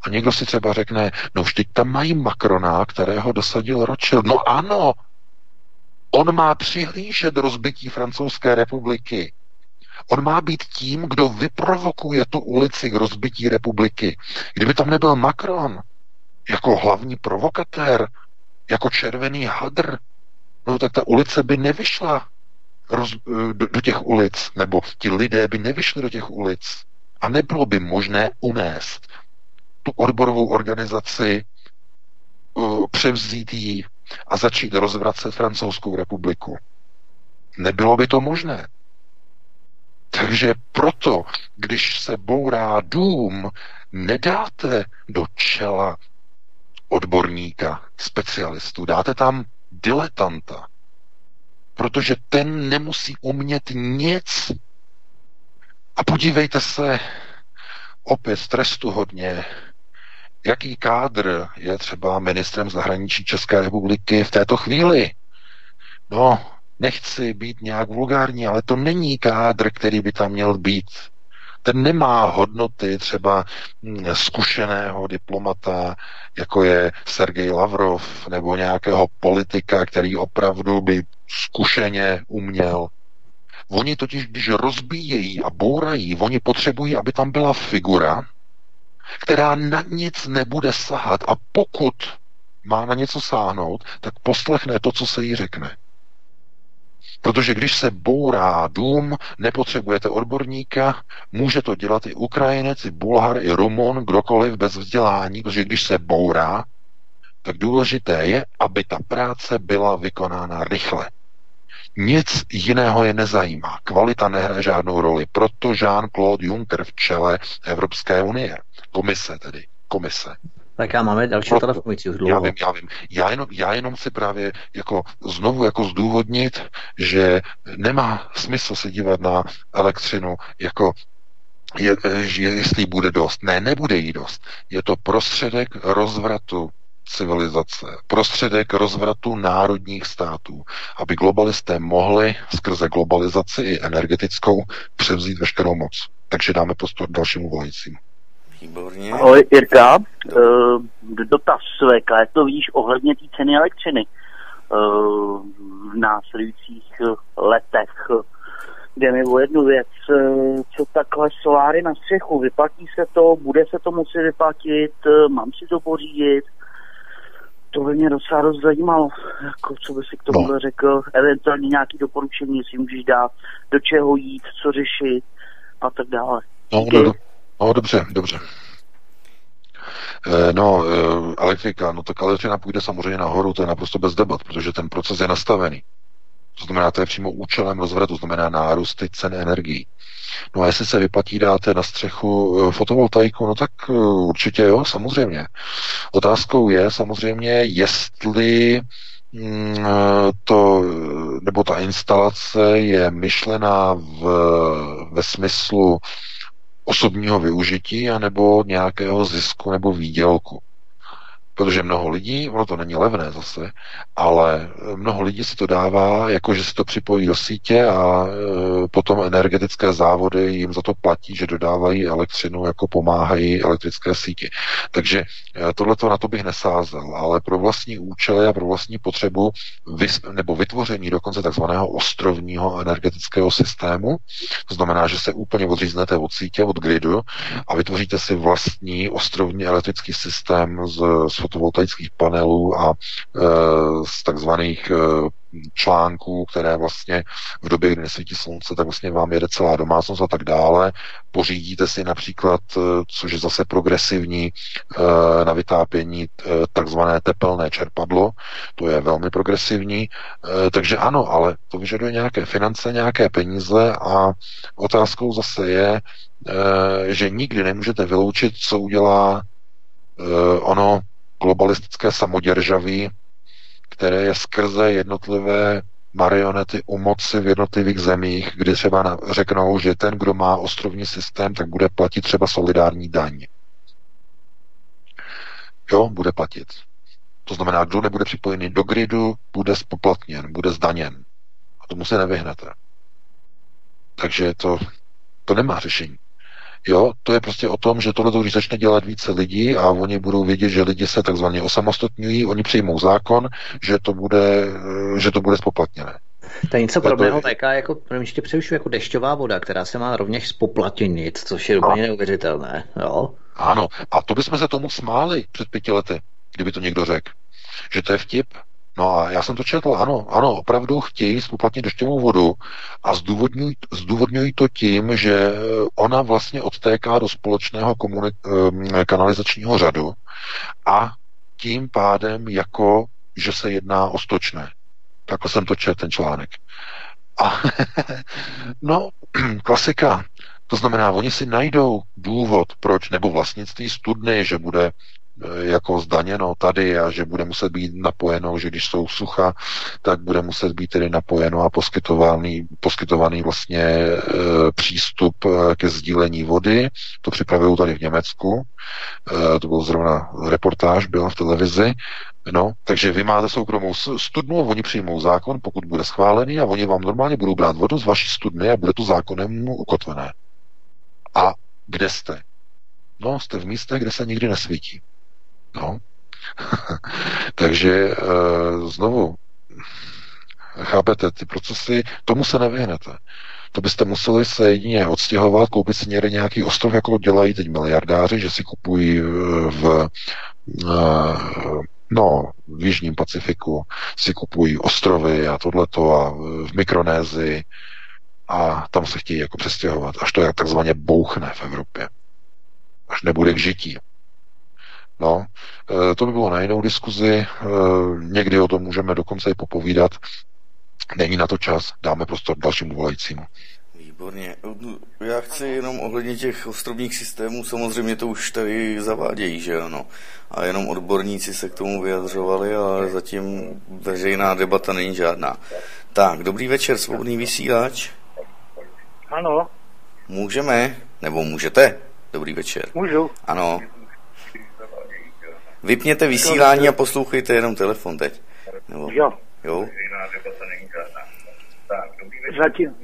A někdo si třeba řekne, no vždyť tam mají Macrona, kterého dosadil Rothschild. No ano, on má přihlížet rozbití francouzské republiky. On má být tím, kdo vyprovokuje tu ulici k rozbití republiky. Kdyby tam nebyl Macron jako hlavní provokatér, jako červený hadr, no tak ta ulice by nevyšla roz, do, do těch ulic, nebo ti lidé by nevyšli do těch ulic a nebylo by možné unést tu odborovou organizaci, uh, převzít ji a začít rozvracet francouzskou republiku. Nebylo by to možné. Takže proto, když se bourá dům, nedáte do čela odborníka, specialistu, dáte tam diletanta, protože ten nemusí umět nic. A podívejte se, opět trestu hodně, jaký kádr je třeba ministrem zahraničí České republiky v této chvíli. No, nechci být nějak vulgární, ale to není kádr, který by tam měl být. Ten nemá hodnoty třeba hm, zkušeného diplomata, jako je Sergej Lavrov, nebo nějakého politika, který opravdu by zkušeně uměl. Oni totiž, když rozbíjejí a bourají, oni potřebují, aby tam byla figura, která na nic nebude sahat a pokud má na něco sáhnout, tak poslechne to, co se jí řekne. Protože když se bourá dům, nepotřebujete odborníka, může to dělat i Ukrajinec, i Bulhar, i Rumun, kdokoliv bez vzdělání, protože když se bourá, tak důležité je, aby ta práce byla vykonána rychle. Nic jiného je nezajímá. Kvalita nehraje žádnou roli. Proto Jean-Claude Juncker v čele Evropské unie. Komise tedy. Komise. Tak já máme další telefonující už dlouho. Já vím, já vím. Já jenom, já jenom si právě jako znovu jako zdůvodnit, že nemá smysl se dívat na elektřinu jako je, že jestli bude dost. Ne, nebude jí dost. Je to prostředek rozvratu civilizace, prostředek rozvratu národních států, aby globalisté mohli skrze globalizaci i energetickou převzít veškerou moc. Takže dáme prostor dalšímu volajícímu. Výborně. Ahoj, Jirka. Uh, dotaz VK, jak to víš ohledně té ceny elektřiny uh, v následujících letech? Jde mi o jednu věc, uh, co takhle soláry na střechu, vyplatí se to, bude se to muset vyplatit, uh, mám si to pořídit, to by mě docela dost zajímalo, jako, co by si k tomu no. řekl, eventuálně nějaké doporučení, jestli můžeš dát, do čeho jít, co řešit a tak dále. No, no, no dobře, dobře. Eh, no, eh, elektrika, no tak elektrina půjde samozřejmě nahoru, to je naprosto bez debat, protože ten proces je nastavený. To znamená, to je přímo účelem rozvratu, to znamená nárůsty cen energií. No a jestli se vyplatí dáte na střechu eh, fotovoltaiku, no tak určitě jo, samozřejmě. Otázkou je samozřejmě, jestli mm, to, nebo ta instalace je myšlená v, ve smyslu osobního využití anebo nějakého zisku nebo výdělku. Protože mnoho lidí, ono to není levné zase, ale mnoho lidí si to dává, jako že si to připojí do sítě a e, potom energetické závody jim za to platí, že dodávají elektřinu, jako pomáhají elektrické síti. Takže e, tohle na to bych nesázel, ale pro vlastní účely a pro vlastní potřebu nebo vytvoření dokonce takzvaného ostrovního energetického systému, to znamená, že se úplně odříznete od sítě, od gridu a vytvoříte si vlastní ostrovní elektrický systém z fotovoltaických panelů a z takzvaných článků, které vlastně v době, kdy nesvítí slunce, tak vlastně vám jede celá domácnost a tak dále. Pořídíte si například, což je zase progresivní, na vytápění takzvané tepelné čerpadlo, to je velmi progresivní, takže ano, ale to vyžaduje nějaké finance, nějaké peníze a otázkou zase je, že nikdy nemůžete vyloučit, co udělá ono globalistické samoděržaví, které je skrze jednotlivé marionety u moci v jednotlivých zemích, kdy třeba řeknou, že ten, kdo má ostrovní systém, tak bude platit třeba solidární daň. Jo, bude platit. To znamená, kdo nebude připojený do gridu, bude spoplatněn, bude zdaněn. A tomu se nevyhnete. Takže to, to nemá řešení. Jo, to je prostě o tom, že tohle, když začne dělat více lidí a oni budou vědět, že lidi se takzvaně osamostotňují, oni přijmou zákon, že to bude, že to bude spoplatněné. To je něco podobného VK, jako, ještě přerušu, jako dešťová voda, která se má rovněž spoplatnit, což je úplně neuvěřitelné. Jo? Ano, a to bychom se tomu smáli před pěti lety, kdyby to někdo řekl. Že to je vtip, No a já jsem to četl, ano, ano, opravdu chtějí spoplatnit dešťovou vodu a zdůvodňují, zdůvodňují to tím, že ona vlastně odtéká do společného komunik, kanalizačního řadu a tím pádem jako, že se jedná o stočné. Takhle jsem to četl, ten článek. A [LAUGHS] no, [CLEARS THROAT] klasika. To znamená, oni si najdou důvod, proč, nebo vlastnictví studny, že bude jako zdaněno tady a že bude muset být napojeno, že když jsou sucha, tak bude muset být tedy napojeno a poskytovaný, poskytovaný vlastně e, přístup eh, ke sdílení vody. To připravují tady v Německu. To byl zrovna reportáž, byla v televizi. No, takže vy máte soukromou studnu, oni přijmou zákon, pokud bude schválený a oni vám normálně budou brát vodu z vaší studny a bude to zákonem ukotvené. A kde jste? No, jste v místech, kde se nikdy nesvítí. No. [LAUGHS] Takže e, znovu, chápete, ty procesy, tomu se nevyhnete. To byste museli se jedině odstěhovat, koupit si někde nějaký ostrov, jako dělají teď miliardáři, že si kupují eh, v, eh, no, v Jižním Pacifiku, si kupují ostrovy a tohleto a v Mikronézi a tam se chtějí jako přestěhovat, až to takzvaně bouchne v Evropě. Až nebude k žití. No, e, to by bylo na jinou diskuzi, e, někdy o tom můžeme dokonce i popovídat. Není na to čas, dáme prostor dalšímu volajícímu. Výborně. Já chci jenom ohledně těch ostrovních systémů, samozřejmě to už tady zavádějí, že ano. A jenom odborníci se k tomu vyjadřovali, ale zatím veřejná debata není žádná. Tak, dobrý večer, svobodný vysílač. Ano. Můžeme? Nebo můžete? Dobrý večer. Můžu. Ano. Vypněte vysílání a poslouchejte jenom telefon teď. Nebo... Jo. Jo? Zatím.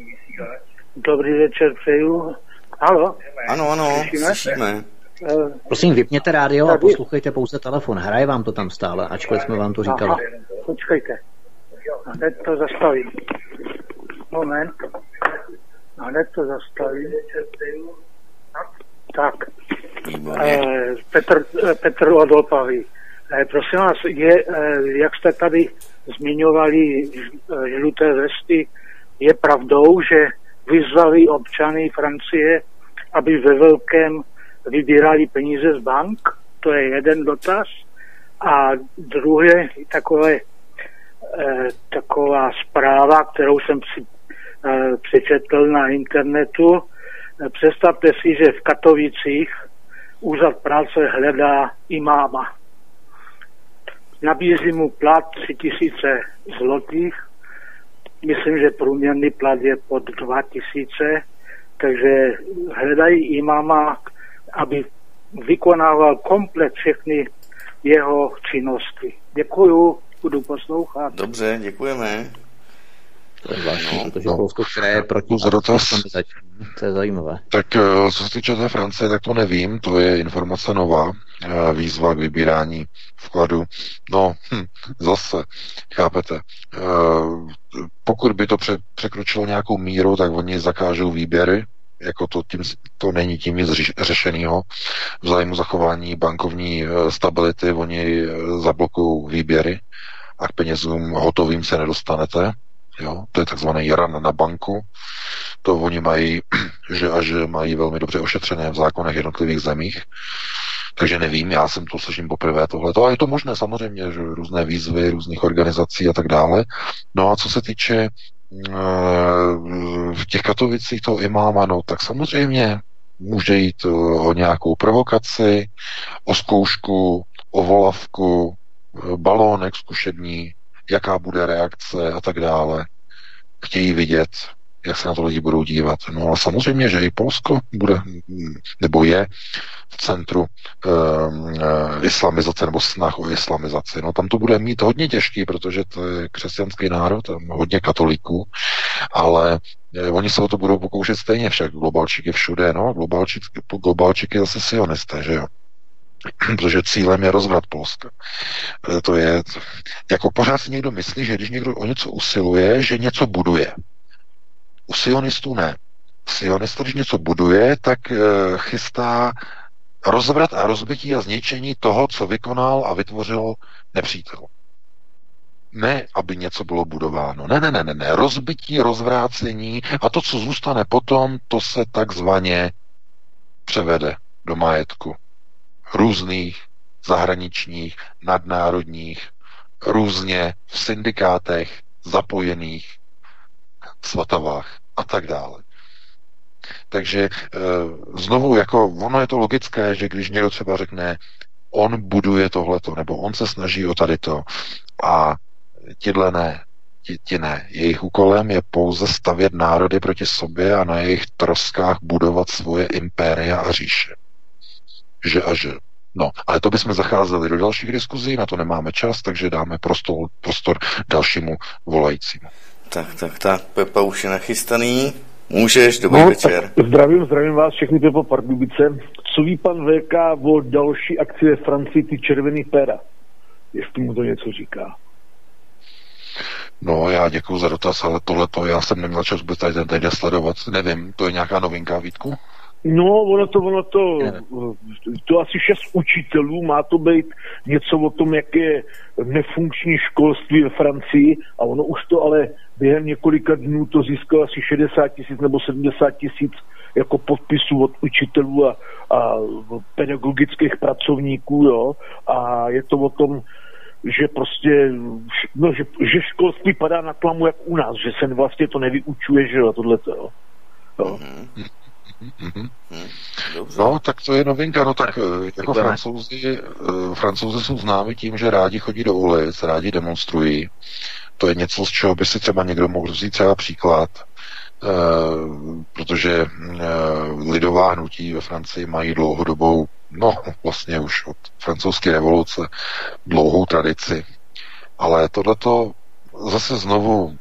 Dobrý večer přeju. Halo? Ano, ano, slyšíme. slyšíme. Uh, Prosím, vypněte rádio a poslouchejte pouze telefon. Hraje vám to tam stále, ačkoliv jsme vám to říkali. Aha, počkejte. A hned to zastavím. Moment. A hned to zastavím. Tak. Eh, Petr, eh, Petr Odolpavý. Eh, prosím vás, je, jak jste tady zmiňovali žluté vesty, je pravdou, že vyzvali občany Francie, aby ve velkém vybírali peníze z bank? To je jeden dotaz. A druhé, takové, taková zpráva, kterou jsem si přečetl na internetu, Představte si, že v Katovicích úřad práce hledá imáma. Nabízí mu plat 3000 zlotých, myslím, že průměrný plat je pod 2000, takže hledají imáma, aby vykonával komplet všechny jeho činnosti. Děkuju, budu poslouchat. Dobře, děkujeme. To je zvláštní, no, protože no, Polsko, které je proti to je zajímavé. Tak eh, co se týče té Francie, tak to nevím, to je informace nová, eh, výzva k vybírání vkladu. No, hm, zase, chápete, eh, pokud by to pře- překročilo nějakou míru, tak oni zakážou výběry jako to, tím, to není tím nic řešeného. V zájmu zachování bankovní stability oni zablokují výběry a k penězům hotovým se nedostanete. Jo? To je takzvaný ran na banku. To oni mají, [CLEARS THROAT] že a že mají velmi dobře ošetřené v zákonech jednotlivých zemích. Takže nevím, já jsem to slyším poprvé tohle. A je to možné samozřejmě, že různé výzvy různých organizací a tak dále. No a co se týče v těch Katovicích toho imáma, no tak samozřejmě může jít eh, o nějakou provokaci, o zkoušku, o volavku, eh, balónek zkušební, jaká bude reakce a tak dále. Chtějí vidět, jak se na to lidi budou dívat. No ale samozřejmě, že i Polsko bude, nebo je v centru uh, islamizace nebo snah o islamizaci. No tam to bude mít hodně těžký, protože to je křesťanský národ, tam hodně katolíků, ale eh, oni se o to budou pokoušet stejně však. Globalčík je všude, no, globalčík, globalčík je zase sionisté, že jo [CLEARS THROAT] protože cílem je rozvrat Polska. Eh, to je, jako pořád si někdo myslí, že když někdo o něco usiluje, že něco buduje. U sionistů ne. Sionista, když něco buduje, tak e, chystá rozvrat a rozbití a zničení toho, co vykonal a vytvořil nepřítel. Ne, aby něco bylo budováno. Ne, ne, ne, ne, ne. Rozbití, rozvrácení a to, co zůstane potom, to se takzvaně převede do majetku různých zahraničních, nadnárodních, různě v syndikátech zapojených svatavách a tak dále. Takže e, znovu, jako ono je to logické, že když někdo třeba řekne, on buduje tohleto, nebo on se snaží o tady to a tyhle ne, ti, ti ne. Jejich úkolem je pouze stavět národy proti sobě a na jejich troskách budovat svoje impéria a říše. Že a že. No, ale to bychom zacházeli do dalších diskuzí, na to nemáme čas, takže dáme prostor, prostor dalšímu volajícímu. Tak, tak, tak, Pepa už je nachystaný. Můžeš, dobrý no, večer. Zdravím, zdravím vás všechny Pepa Pardubice. Co ví pan VK o další akci ve Francii, ty červený pera? Jestli mu to něco říká. No, já děkuji za dotaz, ale tohle to já jsem neměl čas vůbec tady ten sledovat. Nevím, to je nějaká novinka, Vítku? No, ono to, ono to, to asi šest učitelů, má to být něco o tom, jak je nefunkční školství ve Francii a ono už to ale během několika dnů to získalo asi 60 tisíc nebo 70 tisíc jako podpisů od učitelů a, a pedagogických pracovníků, jo, a je to o tom, že prostě, no, že, že školství padá na tlamu jak u nás, že se vlastně to nevyučuje, že jo, tohleto, jo. jo. Mm-hmm. Mm-hmm. No, tak to je novinka. No tak eh, jako francouzi, uh, francouzi jsou známi tím, že rádi chodí do ulic, rádi demonstrují. To je něco, z čeho by si třeba někdo mohl vzít třeba příklad, uh, protože uh, lidová hnutí ve Francii mají dlouhodobou, no vlastně už od francouzské revoluce, dlouhou tradici. Ale tohleto zase znovu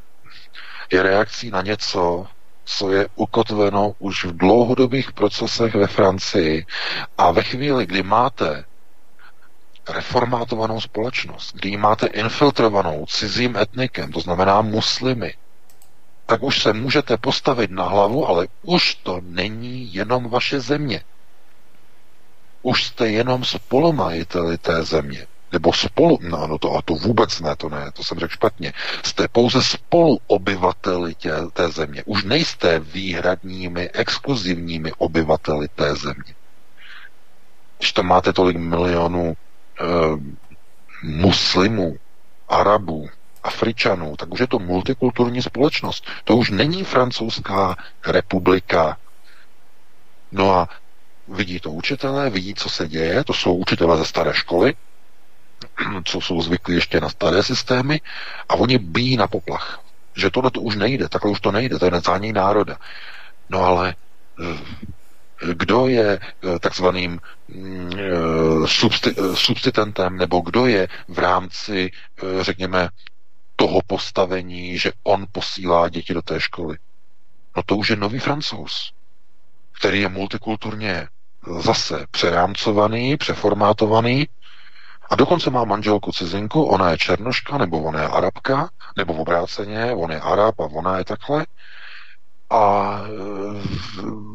je reakcí na něco, co je ukotveno už v dlouhodobých procesech ve Francii. A ve chvíli, kdy máte reformátovanou společnost, kdy máte infiltrovanou cizím etnikem, to znamená muslimy, tak už se můžete postavit na hlavu, ale už to není jenom vaše země. Už jste jenom spolumajiteli té země nebo spolu, no, no to, a to vůbec ne, to ne, to jsem řekl špatně, jste pouze spoluobyvateli tě, té země. Už nejste výhradními, exkluzivními obyvateli té země. Když tam máte tolik milionů e, muslimů, Arabů, Afričanů, tak už je to multikulturní společnost. To už není francouzská republika. No a vidí to učitelé, vidí, co se děje, to jsou učitelé ze staré školy, [CLEARS THROAT] co jsou zvyklí ještě na staré systémy a oni bíjí na poplach. Že tohle to už nejde, takhle už to nejde, to je necání národa. No ale eh, kdo je eh, takzvaným mm, eh, substitutentem, nebo kdo je v rámci, řekněme, toho postavení, že on posílá děti do té školy. No to už je nový francouz, který je multikulturně zase přerámcovaný, přeformátovaný a dokonce má manželku cizinku, ona je černoška, nebo ona je arabka, nebo v obráceně, on je arab a ona je takhle. A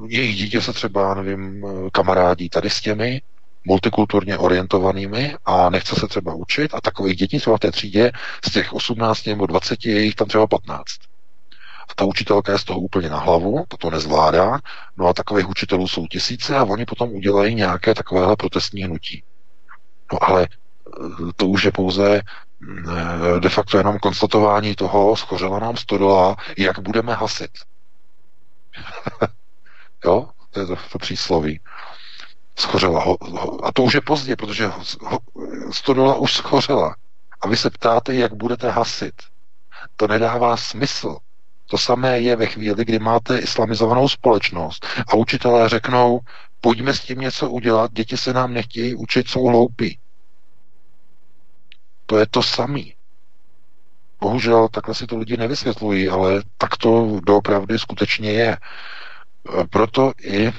jejich dítě se třeba, nevím, kamarádí tady s těmi, multikulturně orientovanými a nechce se třeba učit a takových dětí třeba v té třídě z těch 18 nebo 20 je jich tam třeba 15. A ta učitelka je z toho úplně na hlavu, to to nezvládá, no a takových učitelů jsou tisíce a oni potom udělají nějaké takovéhle protestní hnutí. No ale eh, to už je pouze eh, de facto jenom konstatování toho, schořela nám stodola, jak budeme hasit. [LAUGHS] jo, to je to, to přísloví schořela. Ho, ho, a to už je pozdě, protože ho, ho, stodola už schořela. A vy se ptáte, jak budete hasit. To nedává smysl. To samé je ve chvíli, kdy máte islamizovanou společnost a učitelé řeknou, pojďme s tím něco udělat, děti se nám nechtějí učit, jsou hloupí. To je to samý. Bohužel takhle si to lidi nevysvětlují, ale tak to doopravdy skutečně je. Proto i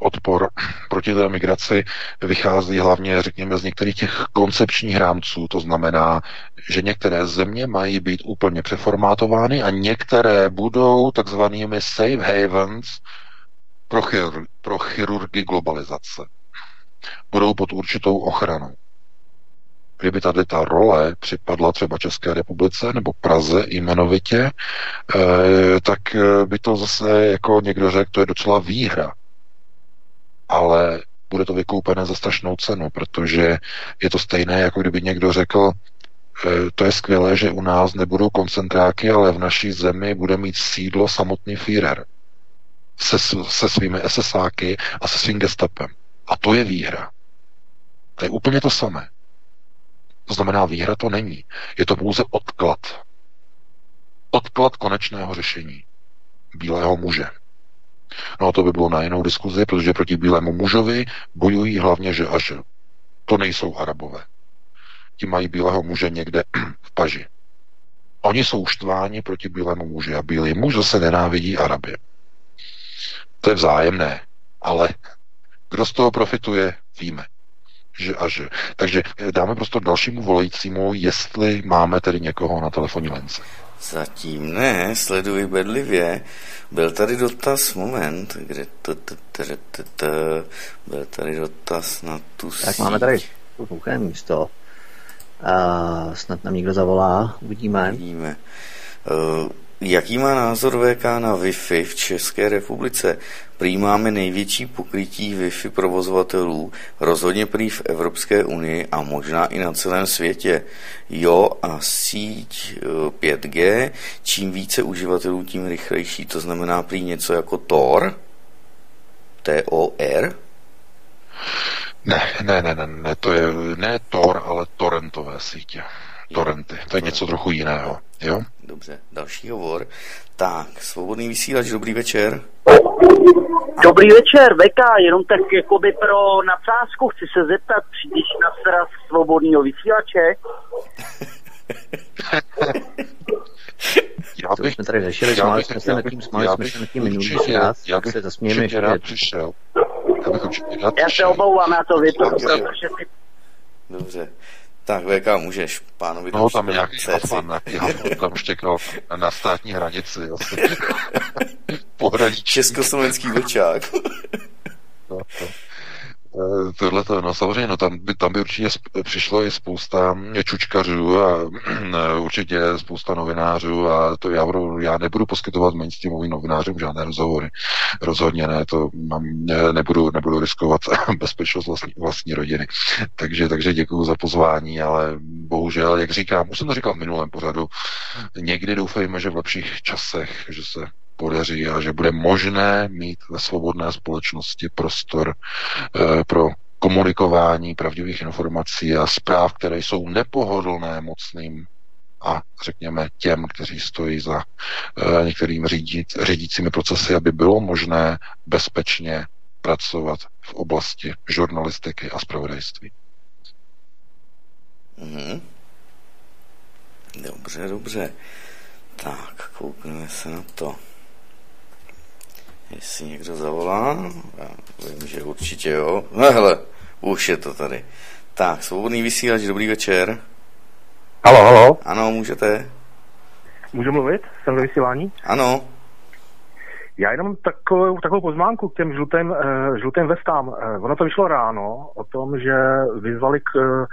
odpor proti té migraci vychází hlavně, řekněme, z některých těch koncepčních rámců. To znamená, že některé země mají být úplně přeformátovány a některé budou takzvanými safe havens pro, chir- pro chirurgy globalizace. Budou pod určitou ochranou. Kdyby tady ta role připadla třeba České republice nebo Praze jmenovitě, eh, tak by to zase, jako někdo řekl, to je docela výhra ale bude to vykoupené za strašnou cenu, protože je to stejné, jako kdyby někdo řekl, e, to je skvělé, že u nás nebudou koncentráky, ale v naší zemi bude mít sídlo samotný Führer se, se svými SSáky a se svým gestapem. A to je výhra. To je úplně to samé. To znamená, výhra to není. Je to pouze odklad. Odklad konečného řešení bílého muže. No a to by bylo na jinou diskuzi, protože proti bílému mužovi bojují hlavně že a že. To nejsou arabové. Ti mají bílého muže někde [CLEARS THROAT] v paži. Oni jsou štváni proti bílému muži a bílý muž zase nenávidí Araby. To je vzájemné, ale kdo z toho profituje, víme. Že a že. Takže dáme prostor dalšímu volajícímu, jestli máme tedy někoho na telefonní lence. Zatím ne, sleduji bedlivě. Byl tady dotaz, moment, kde to, to, to, to, to, byl tady dotaz na tu Tak máme tady hluché místo. Uh, snad nám někdo zavolá, uvidíme. Uvidíme. Uh, Jaký má názor VK na Wi-Fi v České republice? Prý máme největší pokrytí Wi-Fi provozovatelů, rozhodně prý v Evropské unii a možná i na celém světě. Jo a síť 5G, eh, čím více uživatelů, tím rychlejší. To znamená prý něco jako TOR? T-O-R? Ne, ne, ne, ne, ne, to je ne Tor, ale torrentové sítě torrenty. To je něco trochu jiného. Jo? Dobře, další hovor. Tak, svobodný vysílač, dobrý večer. Dobrý večer, VK, jenom tak jakoby pro nadsázku chci se zeptat, přijdeš na sraz svobodného vysílače? [LAUGHS] já bych, jsme tady řešili, smáli jsme se nad tím, smáli jsme se nad tím minulý čas, já bych se zasmějeme ještě. rád přišel. Já, bych určitě rád já se obávám, já to protože Dobře. Tak VK, můžeš pánovi No, tam je nějaký já tam štěkal na státní hranici. [LAUGHS] Pohraničí. Československý vlčák. no, to. Eh, tohle to, no samozřejmě, no tam by, tam by určitě přišlo i spousta čučkařů a [CLEARS THROAT] určitě spousta novinářů a to já, budu, já nebudu poskytovat mainstreamovým novinářům žádné rozhovory. Rozhodně ne, to mám, ne, nebudu, nebudu riskovat [LAUGHS] bezpečnost vlastní, vlastní rodiny. Takže, takže děkuji za pozvání, ale bohužel, jak říkám, už jsem to říkal v minulém pořadu, někdy doufejme, že v lepších časech, že se podaří a že bude možné mít ve svobodné společnosti prostor e, pro komunikování pravdivých informací a zpráv, které jsou nepohodlné mocným a řekněme těm, kteří stojí za e, některými řídit, řídícími procesy, aby bylo možné bezpečně pracovat v oblasti žurnalistiky a zpravodajství. Mm-hmm. Dobře, dobře. Tak, koukneme se na to. Jestli někdo zavolá, já vím, že určitě jo. No hele, už je to tady. Tak, svobodný vysílač, dobrý večer. Halo, halo. Ano, můžete. Můžu mluvit? Jsem ve vysílání? Ano. Já jenom takovou, takovou poznámku k těm žlutým, uh, žlutým vestám. Uh, ono to vyšlo ráno o tom, že vyzvali k uh,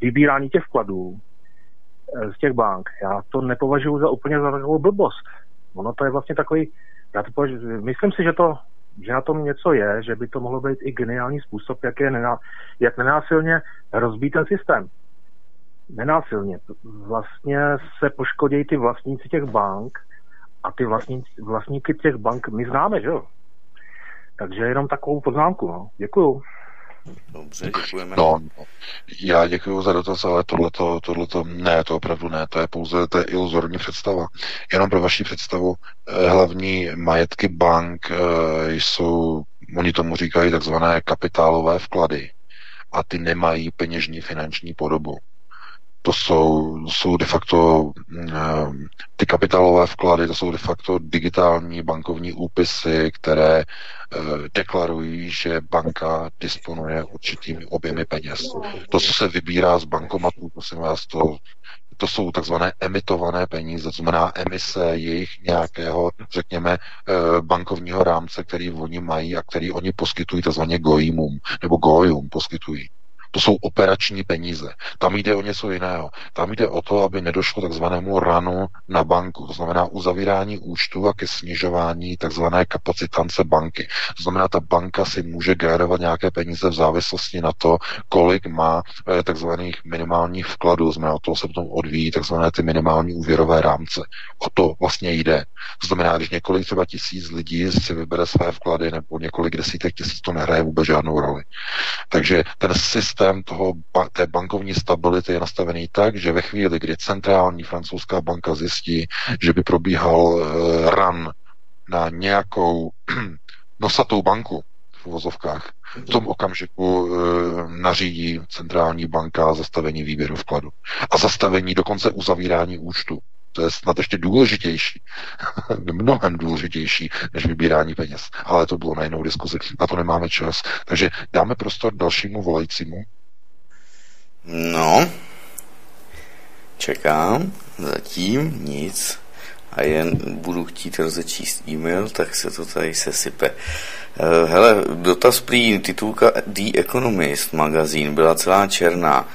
vybírání těch vkladů uh, z těch bank. Já to nepovažuji za úplně za takovou blbost. Ono to je vlastně takový, já to považuji, myslím si, že to že na tom něco je, že by to mohlo být i geniální způsob, jak, je nená, jak nenásilně rozbít ten systém. Nenásilně. Vlastně se poškodí ty vlastníci těch bank a ty vlastníci, vlastníky těch bank my známe, že jo? Takže jenom takovou poznámku, no. Děkuju. Dobře, děkujeme. No, no, já děkuji za dotaz, ale tohleto, tohleto, ne, to opravdu ne, to je pouze, to je iluzorní představa. Jenom pro vaši představu, eh, hlavní majetky bank eh, jsou, oni tomu říkají takzvané kapitálové vklady a ty nemají peněžní finanční podobu to jsou, jsou de facto eh, ty kapitálové vklady, to jsou de facto digitální bankovní úpisy, které eh, deklarují, že banka disponuje určitými objemy peněz. To, co se vybírá z bankomatů, prosím vás, to, to jsou takzvané emitované peníze, to znamená emise jejich nějakého, řekněme, eh, bankovního rámce, který oni mají a který oni poskytují takzvaně gojimům, nebo gojum poskytují. To jsou operační peníze. Tam jde o něco jiného. Tam jde o to, aby nedošlo takzvanému ranu na banku. To znamená uzavírání účtu a ke snižování takzvané kapacitance banky. To znamená, ta banka si může generovat nějaké peníze v závislosti na to, kolik má eh, takzvaných minimálních vkladů. To znamená, o toho se potom odvíjí takzvané ty minimální úvěrové rámce. O to vlastně jde. To znamená, když několik třeba tisíc lidí si vybere své vklady nebo několik desítek tisíc, to nehraje vůbec žádnou roli. Takže ten systém systém toho, té bankovní stability je nastavený tak, že ve chvíli, kdy centrální francouzská banka zjistí, že by probíhal uh, run na nějakou [CLEARS THROAT] nosatou banku v uvozovkách, v tom okamžiku uh, nařídí centrální banka zastavení výběru vkladu. A zastavení dokonce uzavírání účtu. To je snad ještě důležitější, [LAUGHS] mnohem důležitější, než vybírání peněz. Ale to bylo na jinou diskuzi, na to nemáme čas. Takže dáme prostor dalšímu volajícímu. No, čekám, zatím nic a jen budu chtít rozečíst e-mail, tak se to tady sesype. Eh, hele, dotaz prý titulka The Economist magazín byla celá černá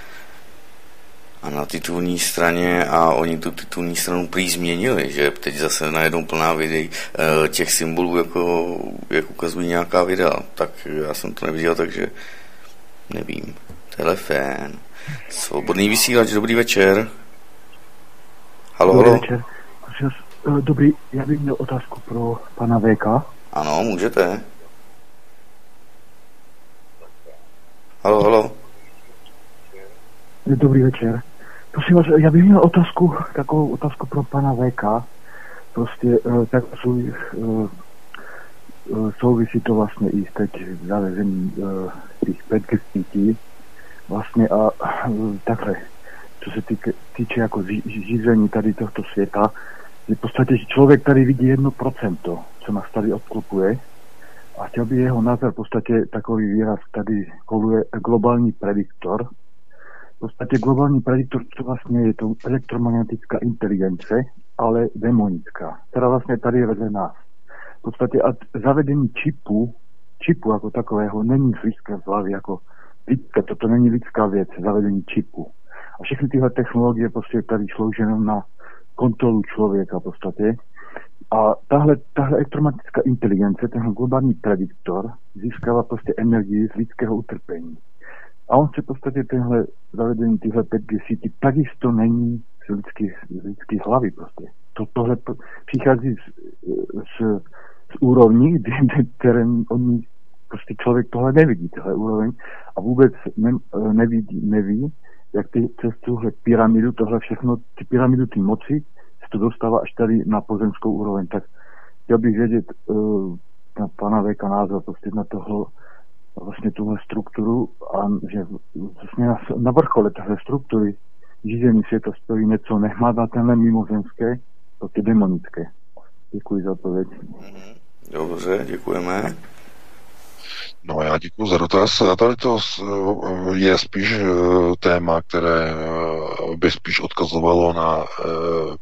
a na titulní straně a oni tu titulní stranu prý změnili, že teď zase najednou plná videí eh, těch symbolů, jako, jak ukazují nějaká videa. Tak já jsem to neviděl, takže nevím. Telefon. Svobodný vysílač, dobrý večer. Halo, dobrý halo. Večer. Eh, dobrý, já bych měl otázku pro pana VK. Ano, můžete. Halo, halo. Dobrý večer. Prosím vás, já bych měl otázku, takovou otázku pro pana VK. Prostě uh, tak uh, uh, souvisí to vlastně i teď zavezením uh, těch 5G sítí. Vlastně a takhle, co se týče, týče jako řízení tady tohoto světa, je v podstatě člověk tady vidí jedno procento, co nás tady obklopuje. A chtěl by jeho názor v podstatě takový výraz, tady koluje globální prediktor, podstatě globální prediktor, to vlastně je to elektromagnetická inteligence, ale demonická, která vlastně tady je vedle nás. V podstatě a zavedení čipu, čipu jako takového, není z lidské hlavy, jako lidská, toto není lidská věc, zavedení čipu. A všechny tyhle technologie prostě tady slouží na kontrolu člověka v podstatě. A tahle, tahle elektromagnetická inteligence, ten globální prediktor, získává prostě energii z lidského utrpení. A on se v podstatě tenhle zavedení tyhle 5G sítí takisto není z lidský, z hlavy prostě. To, tohle přichází z, z, z úrovní, které oni prostě člověk tohle nevidí, tohle úroveň a vůbec ne, nevidí, neví, jak ty přes tuhle pyramidu, tohle všechno, ty pyramidu ty moci, se to dostává až tady na pozemskou úroveň. Tak chtěl bych vědět uh, na pana Veka názor prostě na toho vlastně tuhle strukturu a že vlastně na, na vrchole téhle struktury řízení světa stojí něco nehmatatelné mimozemské, to ty demonické. Děkuji za odpověď. Dobře, děkujeme. No já děkuji za dotaz. A tady to je spíš eh, téma, které eh, by spíš odkazovalo na uh,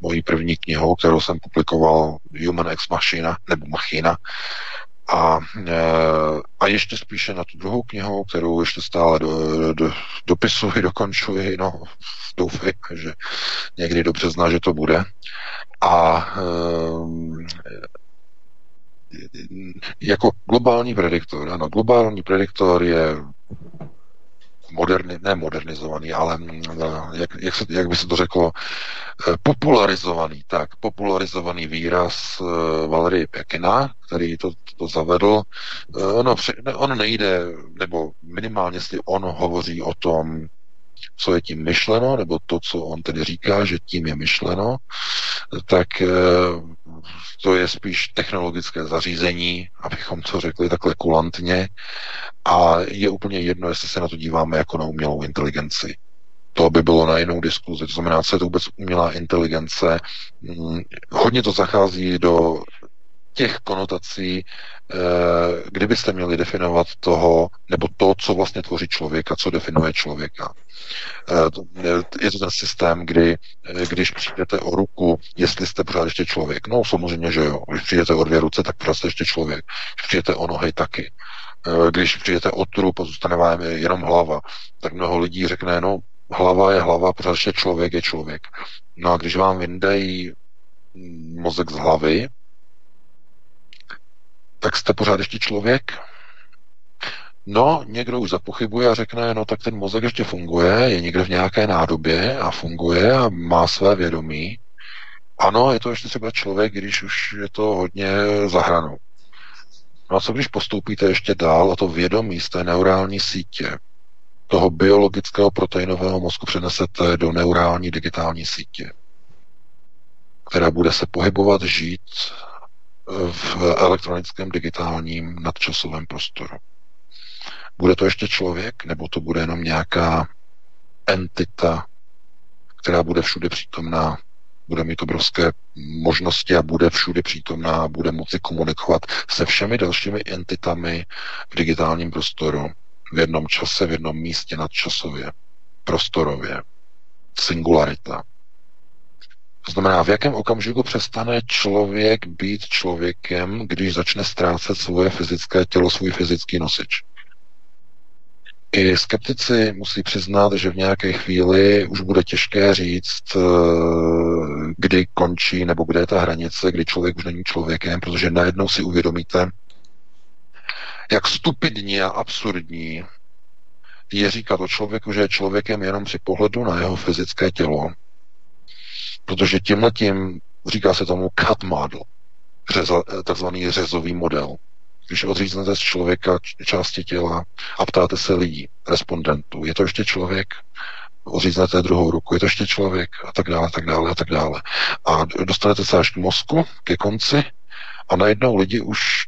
moji první knihu, kterou jsem publikoval Human Ex Machina, nebo Machina. A, uh, a ještě spíše na tu druhou knihu, kterou ještě stále do, do, dopisuji, [LAUGHS] dokončuji, no doufej, že někdy dobře zná, že to bude. A uh, jako globální prediktor, ano, globální prediktor je moderni, ne modernizovaný, ale mm, jak, jak, se, jak by se to řeklo, eh, popularizovaný, tak, popularizovaný výraz uh, Valerie Pekina, který to, to zavedl. Ono, on nejde, nebo minimálně jestli on hovoří o tom, co je tím myšleno, nebo to, co on tedy říká, že tím je myšleno, tak eh, to je spíš technologické zařízení, abychom to řekli takhle kulantně. A je úplně jedno, jestli se na to díváme jako na umělou inteligenci. To by bylo na jinou diskuzi. To znamená, co je to vůbec umělá inteligence. Hmm, hodně to zachází do těch konotací, eh, kdybyste měli definovat toho, nebo to, co vlastně tvoří člověka, co definuje člověka. Eh, je to ten systém, kdy, eh, když přijdete o ruku, jestli jste pořád ještě člověk. No samozřejmě, že jo. Když přijdete o dvě ruce, tak pořád jste ještě člověk. Když přijdete o nohy, taky. Když přijdete o trup a zůstane vám jenom hlava, tak mnoho lidí řekne, no hlava je hlava, pořád ještě člověk je člověk. No a když vám vyndají mozek z hlavy, tak jste pořád ještě člověk? No, někdo už zapochybuje a řekne, no tak ten mozek ještě funguje, je někde v nějaké nádobě a funguje a má své vědomí. Ano, je to ještě třeba člověk, když už je to hodně zahranou. No a co když postoupíte ještě dál a to vědomí z té neurální sítě, toho biologického proteinového mozku přenesete do neurální digitální sítě, která bude se pohybovat, žít v elektronickém digitálním nadčasovém prostoru. Bude to ještě člověk, nebo to bude jenom nějaká entita, která bude všude přítomná, bude mít obrovské možnosti a bude všude přítomná, bude moci komunikovat se všemi dalšími entitami v digitálním prostoru, v jednom čase, v jednom místě nadčasově, prostorově. Singularita. To znamená, v jakém okamžiku přestane člověk být člověkem, když začne ztrácet svoje fyzické tělo, svůj fyzický nosič. I skeptici musí přiznat, že v nějaké chvíli už bude těžké říct, eh, kdy končí nebo kde je ta hranice, kdy člověk už není člověkem, protože najednou si uvědomíte, jak stupidní a absurdní je říkat o člověku, že je člověkem jenom při pohledu na jeho fyzické tělo, Protože tímhletím, říká se tomu cut model, takzvaný řezový model. Když odříznete z člověka části těla a ptáte se lidí, respondentů, je to ještě člověk? Odříznete druhou ruku, je to ještě člověk? A tak dále, a tak dále, a tak dále. A dostanete se až k mozku, ke konci a najednou lidi už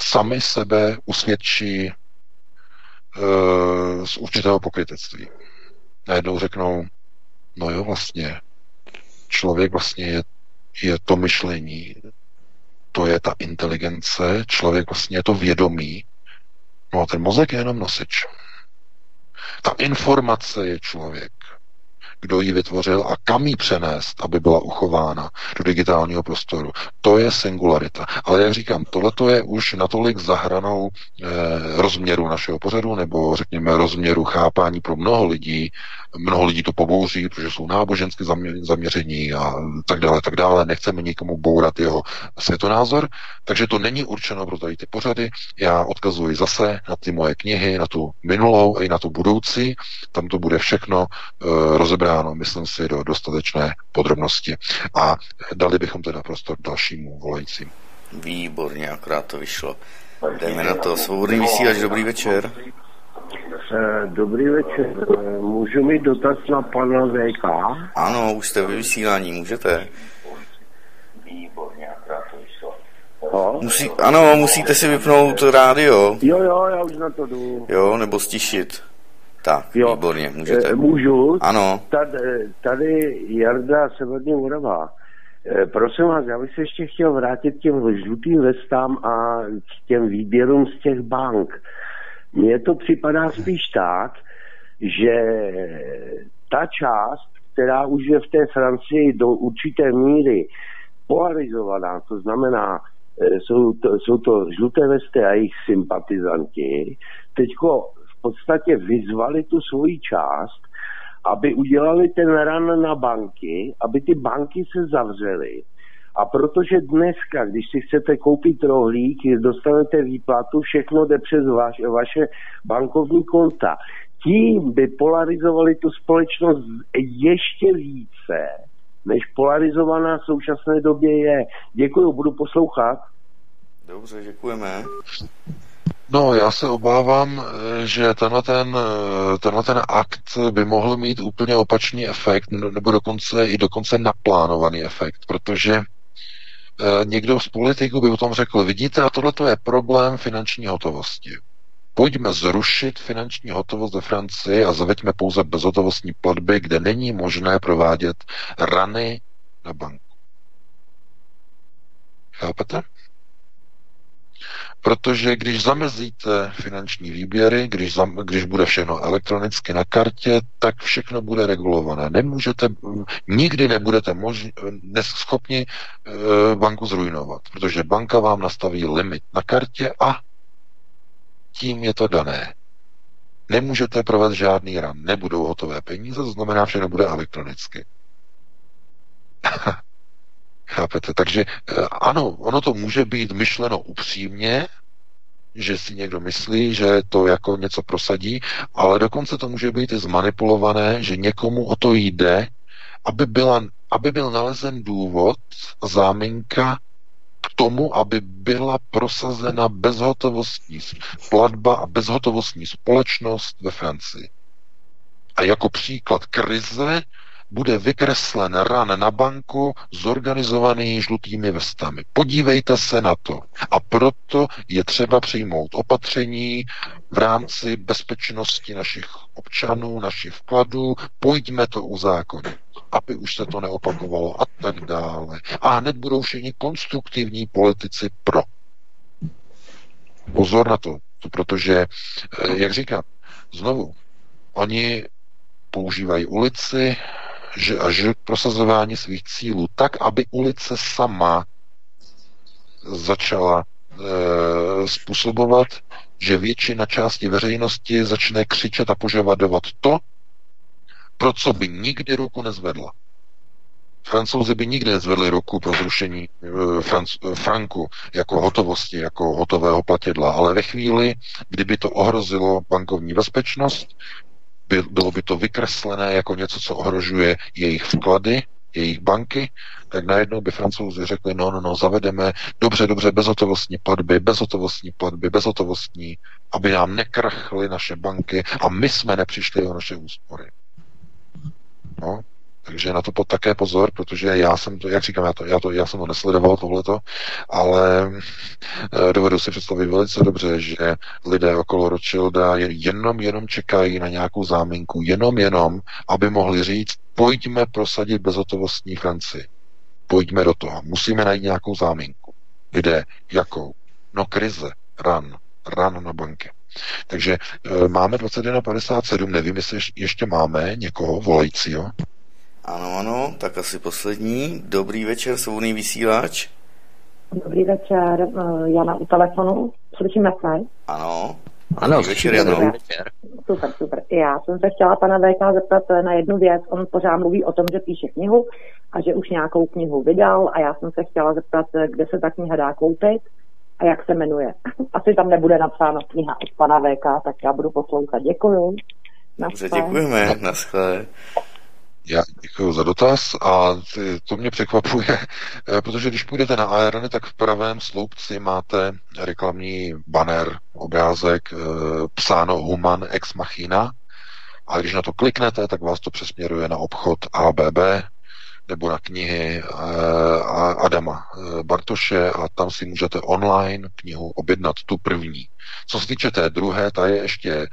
sami sebe usvědčí e, z určitého pokrytectví. Najednou řeknou, no jo, vlastně, člověk vlastně je, je to myšlení, to je ta inteligence, člověk vlastně je to vědomí, no a ten mozek je jenom nosič. Ta informace je člověk kdo ji vytvořil a kam ji přenést, aby byla uchována do digitálního prostoru. To je singularita. Ale jak říkám, tohle je už natolik zahranou eh, rozměru našeho pořadu, nebo řekněme rozměru chápání pro mnoho lidí. Mnoho lidí to pobouří, protože jsou nábožensky zaměření a tak dále, tak dále. Nechceme nikomu bourat jeho světonázor, takže to není určeno pro tady ty pořady. Já odkazuji zase na ty moje knihy, na tu minulou i na tu budoucí. Tam to bude všechno eh, rozebráno myslím si, do dostatečné podrobnosti. A dali bychom teda prostor dalšímu volajícím. Výborně, akorát to vyšlo. Jdeme na to. Svobodný vysílač, dobrý večer. Eh, dobrý večer. Eh, můžu mít dotaz na pana VK? Ano, už jste ve vysílání, můžete. Výborně, akorát to vyšlo. Musí, ano, musíte si vypnout rádio. Jo, jo, já už na to jdu. Jo, nebo stišit. Tak, jo. výborně, můžete. Eh, můžu? Ano. Tady, tady Jarda Severní Morava. Eh, prosím vás, já bych se ještě chtěl vrátit k těm žlutým vestám a k těm výběrům z těch bank. Mně to připadá spíš tak, že ta část, která už je v té Francii do určité míry polarizovaná, to znamená, eh, jsou to, jsou to žluté vesty a jejich sympatizanti, teďko v podstatě vyzvali tu svoji část, aby udělali ten ran na banky, aby ty banky se zavřely. A protože dneska, když si chcete koupit rohlík, dostanete výplatu, všechno jde přes vaš, vaše bankovní konta. Tím by polarizovali tu společnost ještě více, než polarizovaná v současné době je. Děkuji, budu poslouchat. Dobře, děkujeme. No, já se obávám, že tenhle ten, tenhle ten akt by mohl mít úplně opačný efekt, nebo dokonce i dokonce naplánovaný efekt, protože někdo z politiků by o tom řekl, vidíte, a tohle je problém finanční hotovosti. Pojďme zrušit finanční hotovost ve Francii a zaveďme pouze bezhotovostní platby, kde není možné provádět rany na banku. Chápete? Protože když zamezíte finanční výběry, když, zam, když bude všechno elektronicky na kartě, tak všechno bude regulované. Nemůžete, nikdy nebudete mož, schopni e, banku zrujnovat, protože banka vám nastaví limit na kartě a tím je to dané. Nemůžete provést žádný ran, nebudou hotové peníze, to znamená, že nebude elektronicky. [LAUGHS] Chápete? Takže eh, ano, ono to může být myšleno upřímně, že si někdo myslí, že to jako něco prosadí, ale dokonce to může být i zmanipulované, že někomu o to jde, aby, byla, aby byl nalezen důvod, záminka k tomu, aby byla prosazena bezhotovostní platba a bezhotovostní společnost ve Francii. A jako příklad krize bude vykreslen ran na banku zorganizovaný žlutými vestami. Podívejte se na to. A proto je třeba přijmout opatření v rámci bezpečnosti našich občanů, našich vkladů. Pojďme to uzákonit aby už se to neopakovalo a tak dále. A hned budou všichni konstruktivní politici pro. Pozor na to, protože, eh, jak říkám, znovu, oni používají ulici, že, a že prosazování svých cílů tak, aby ulice sama začala e, způsobovat, že většina části veřejnosti začne křičet a požadovat to, pro co by nikdy ruku nezvedla. Francouzi by nikdy nezvedli ruku pro zrušení e, Franc- franku jako hotovosti, jako hotového platidla, ale ve chvíli, kdyby to ohrozilo bankovní bezpečnost, by, bylo by to vykreslené jako něco, co ohrožuje jejich vklady, jejich banky, tak najednou by francouzi řekli, no, no, no, zavedeme dobře, dobře, bezhotovostní platby, bezhotovostní platby, bezhotovostní, aby nám nekrachly naše banky a my jsme nepřišli o naše úspory. No, takže na to pod také pozor, protože já jsem to, jak říkám, já, to, já, to, já jsem to nesledoval tohleto, ale e, dovedu si představit velice dobře, že lidé okolo Rothschilda jenom, jenom čekají na nějakou záminku, jenom, jenom, aby mohli říct, pojďme prosadit bezhotovostní Francii. Pojďme do toho. Musíme najít nějakou záminku. Kde? Jakou? No krize. Ran. Ran na banky. Takže e, máme 21.57, nevím, jestli ještě máme někoho volajícího. Ano, ano, tak asi poslední. Dobrý večer, svobodný vysílač. Dobrý večer, eh, Jana u telefonu. Slyšíme se? Ano. Ano, večer, Jano. Večer. Super, super. Já jsem se chtěla pana VK zeptat eh, na jednu věc. On pořád mluví o tom, že píše knihu a že už nějakou knihu vydal a já jsem se chtěla zeptat, eh, kde se ta kniha dá koupit a jak se jmenuje. [LAUGHS] Asi tam nebude napsáno kniha od pana VK, tak já budu poslouchat. Děkuju. Dobře, děkujeme. Naschle. Já děkuji za dotaz a to mě překvapuje, [LAUGHS] eh, protože když půjdete na Aerony, tak v pravém sloupci máte reklamní banner, obrázek, eh, psáno Human ex machina a když na to kliknete, tak vás to přesměruje na obchod ABB, nebo na knihy Adama Bartoše a tam si můžete online knihu objednat tu první. Co se týče té druhé, ta je ještě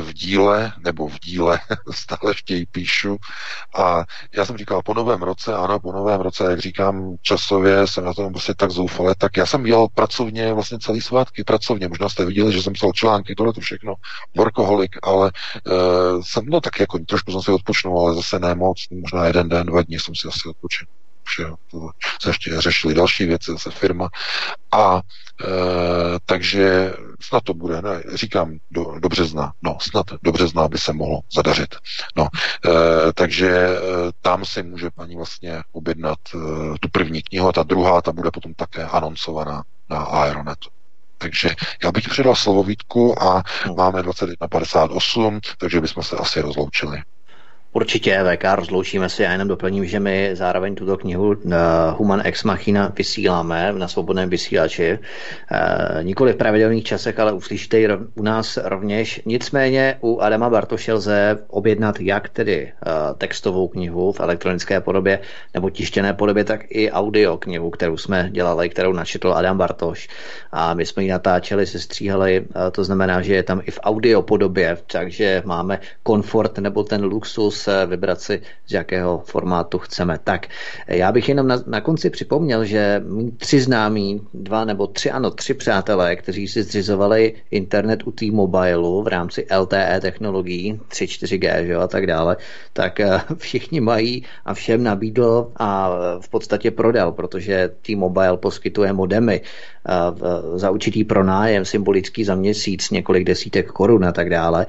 v díle, nebo v díle, [LAUGHS] stále ještě ji píšu. A já jsem říkal, po novém roce, ano, po novém roce, jak říkám, časově jsem na tom prostě tak zoufale, tak já jsem dělal pracovně vlastně celý svátky, pracovně. Možná jste viděli, že jsem psal články, tohle to všechno, workoholik, ale uh, jsem, no tak jako trošku jsem si odpočnul, ale zase ne moc, možná jeden den, dva dny jsem si asi odpočinul že se ještě řešili další věci, zase firma. A e, takže snad to bude, ne, říkám do, do března, no snad do března by se mohlo zadařit. No, e, takže e, tam si může paní vlastně objednat e, tu první knihu a ta druhá, ta bude potom také anoncovaná na Aeronetu. Takže já bych předal slovo Vítku a no. máme 21.58, takže bychom se asi rozloučili. Určitě, VK, rozloučíme se. Já jenom doplním, že my zároveň tuto knihu uh, Human Ex Machina vysíláme na svobodném vysílači. Uh, nikoli v pravidelných časech, ale uslyšíte ji u nás rovněž. Nicméně u Adama Bartoše lze objednat jak tedy uh, textovou knihu v elektronické podobě nebo tištěné podobě, tak i audio knihu, kterou jsme dělali, kterou načetl Adam Bartoš. A my jsme ji natáčeli, sestříhali, uh, to znamená, že je tam i v audio podobě, takže máme komfort nebo ten luxus se vybrat si, z jakého formátu chceme. Tak já bych jenom na, na konci připomněl, že tři známí, dva nebo tři, ano, tři přátelé, kteří si zřizovali internet u T-Mobile v rámci LTE technologií, 3, 4G že jo, a tak dále, tak eh, [LAUGHS] všichni mají a všem nabídl a v podstatě prodal, protože T-Mobile poskytuje modemy eh, za určitý pronájem, symbolický za měsíc, několik desítek korun a tak dále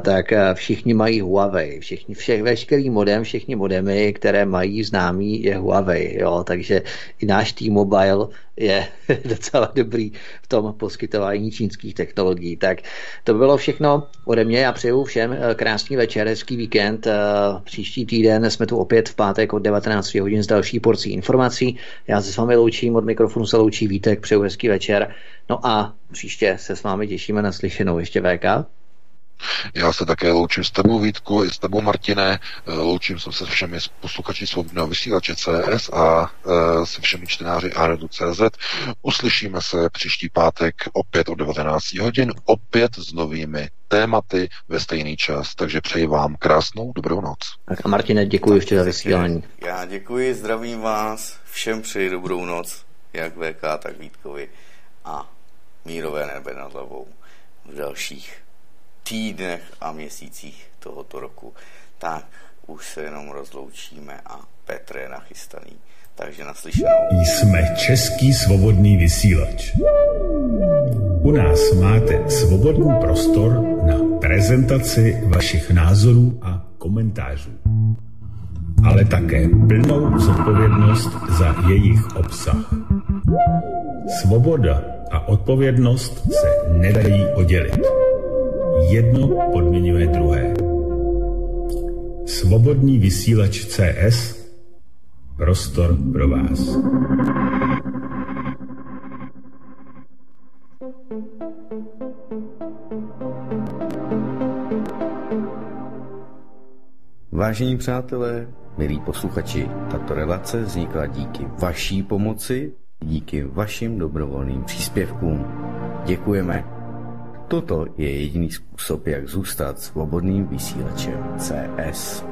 tak všichni mají Huawei. Všichni, všech, veškerý modem, všichni modemy, které mají známý, je Huawei. Jo? Takže i náš T-Mobile je [LAUGHS] docela dobrý v tom poskytování čínských technologií. Tak to bylo všechno ode mě. Já přeju všem eh, krásný večer, hezký víkend. Eh, příští týden jsme tu opět v pátek od 19 hodin s další porcí informací. Já se s vámi loučím, od mikrofonu se loučí Vítek, přeju hezký večer. No a příště se s vámi těšíme na slyšenou. Ještě VK. Já se také loučím s tebou, Vítku, i s tebou, Martine. Eh, loučím se s všemi posluchači svobodného vysílače CS a eh, se všemi čtenáři CZ. Uslyšíme se příští pátek opět od 19 hodin, opět s novými tématy ve stejný čas. Takže přeji vám krásnou dobrou noc. Tak a Martine, děkuji ještě za vysílání. Já děkuji, zdravím vás, všem přeji dobrou noc, jak VK, tak Vítkovi a mírové nebe nad hlavou v dalších týdnech a měsících tohoto roku. Tak už se jenom rozloučíme a Petr je nachystaný. Takže naslyšenou. Jsme Český svobodný vysílač. U nás máte svobodný prostor na prezentaci vašich názorů a komentářů, ale také plnou zodpovědnost za jejich obsah. Svoboda a odpovědnost se nedají oddělit. Jedno podmiňuje druhé. Svobodný vysílač CS Prostor pro vás. Vážení přátelé, milí posluchači, tato relace vznikla díky vaší pomoci, díky vašim dobrovolným příspěvkům. Děkujeme. Toto je jediný způsob, jak zůstat svobodným vysílačem CS.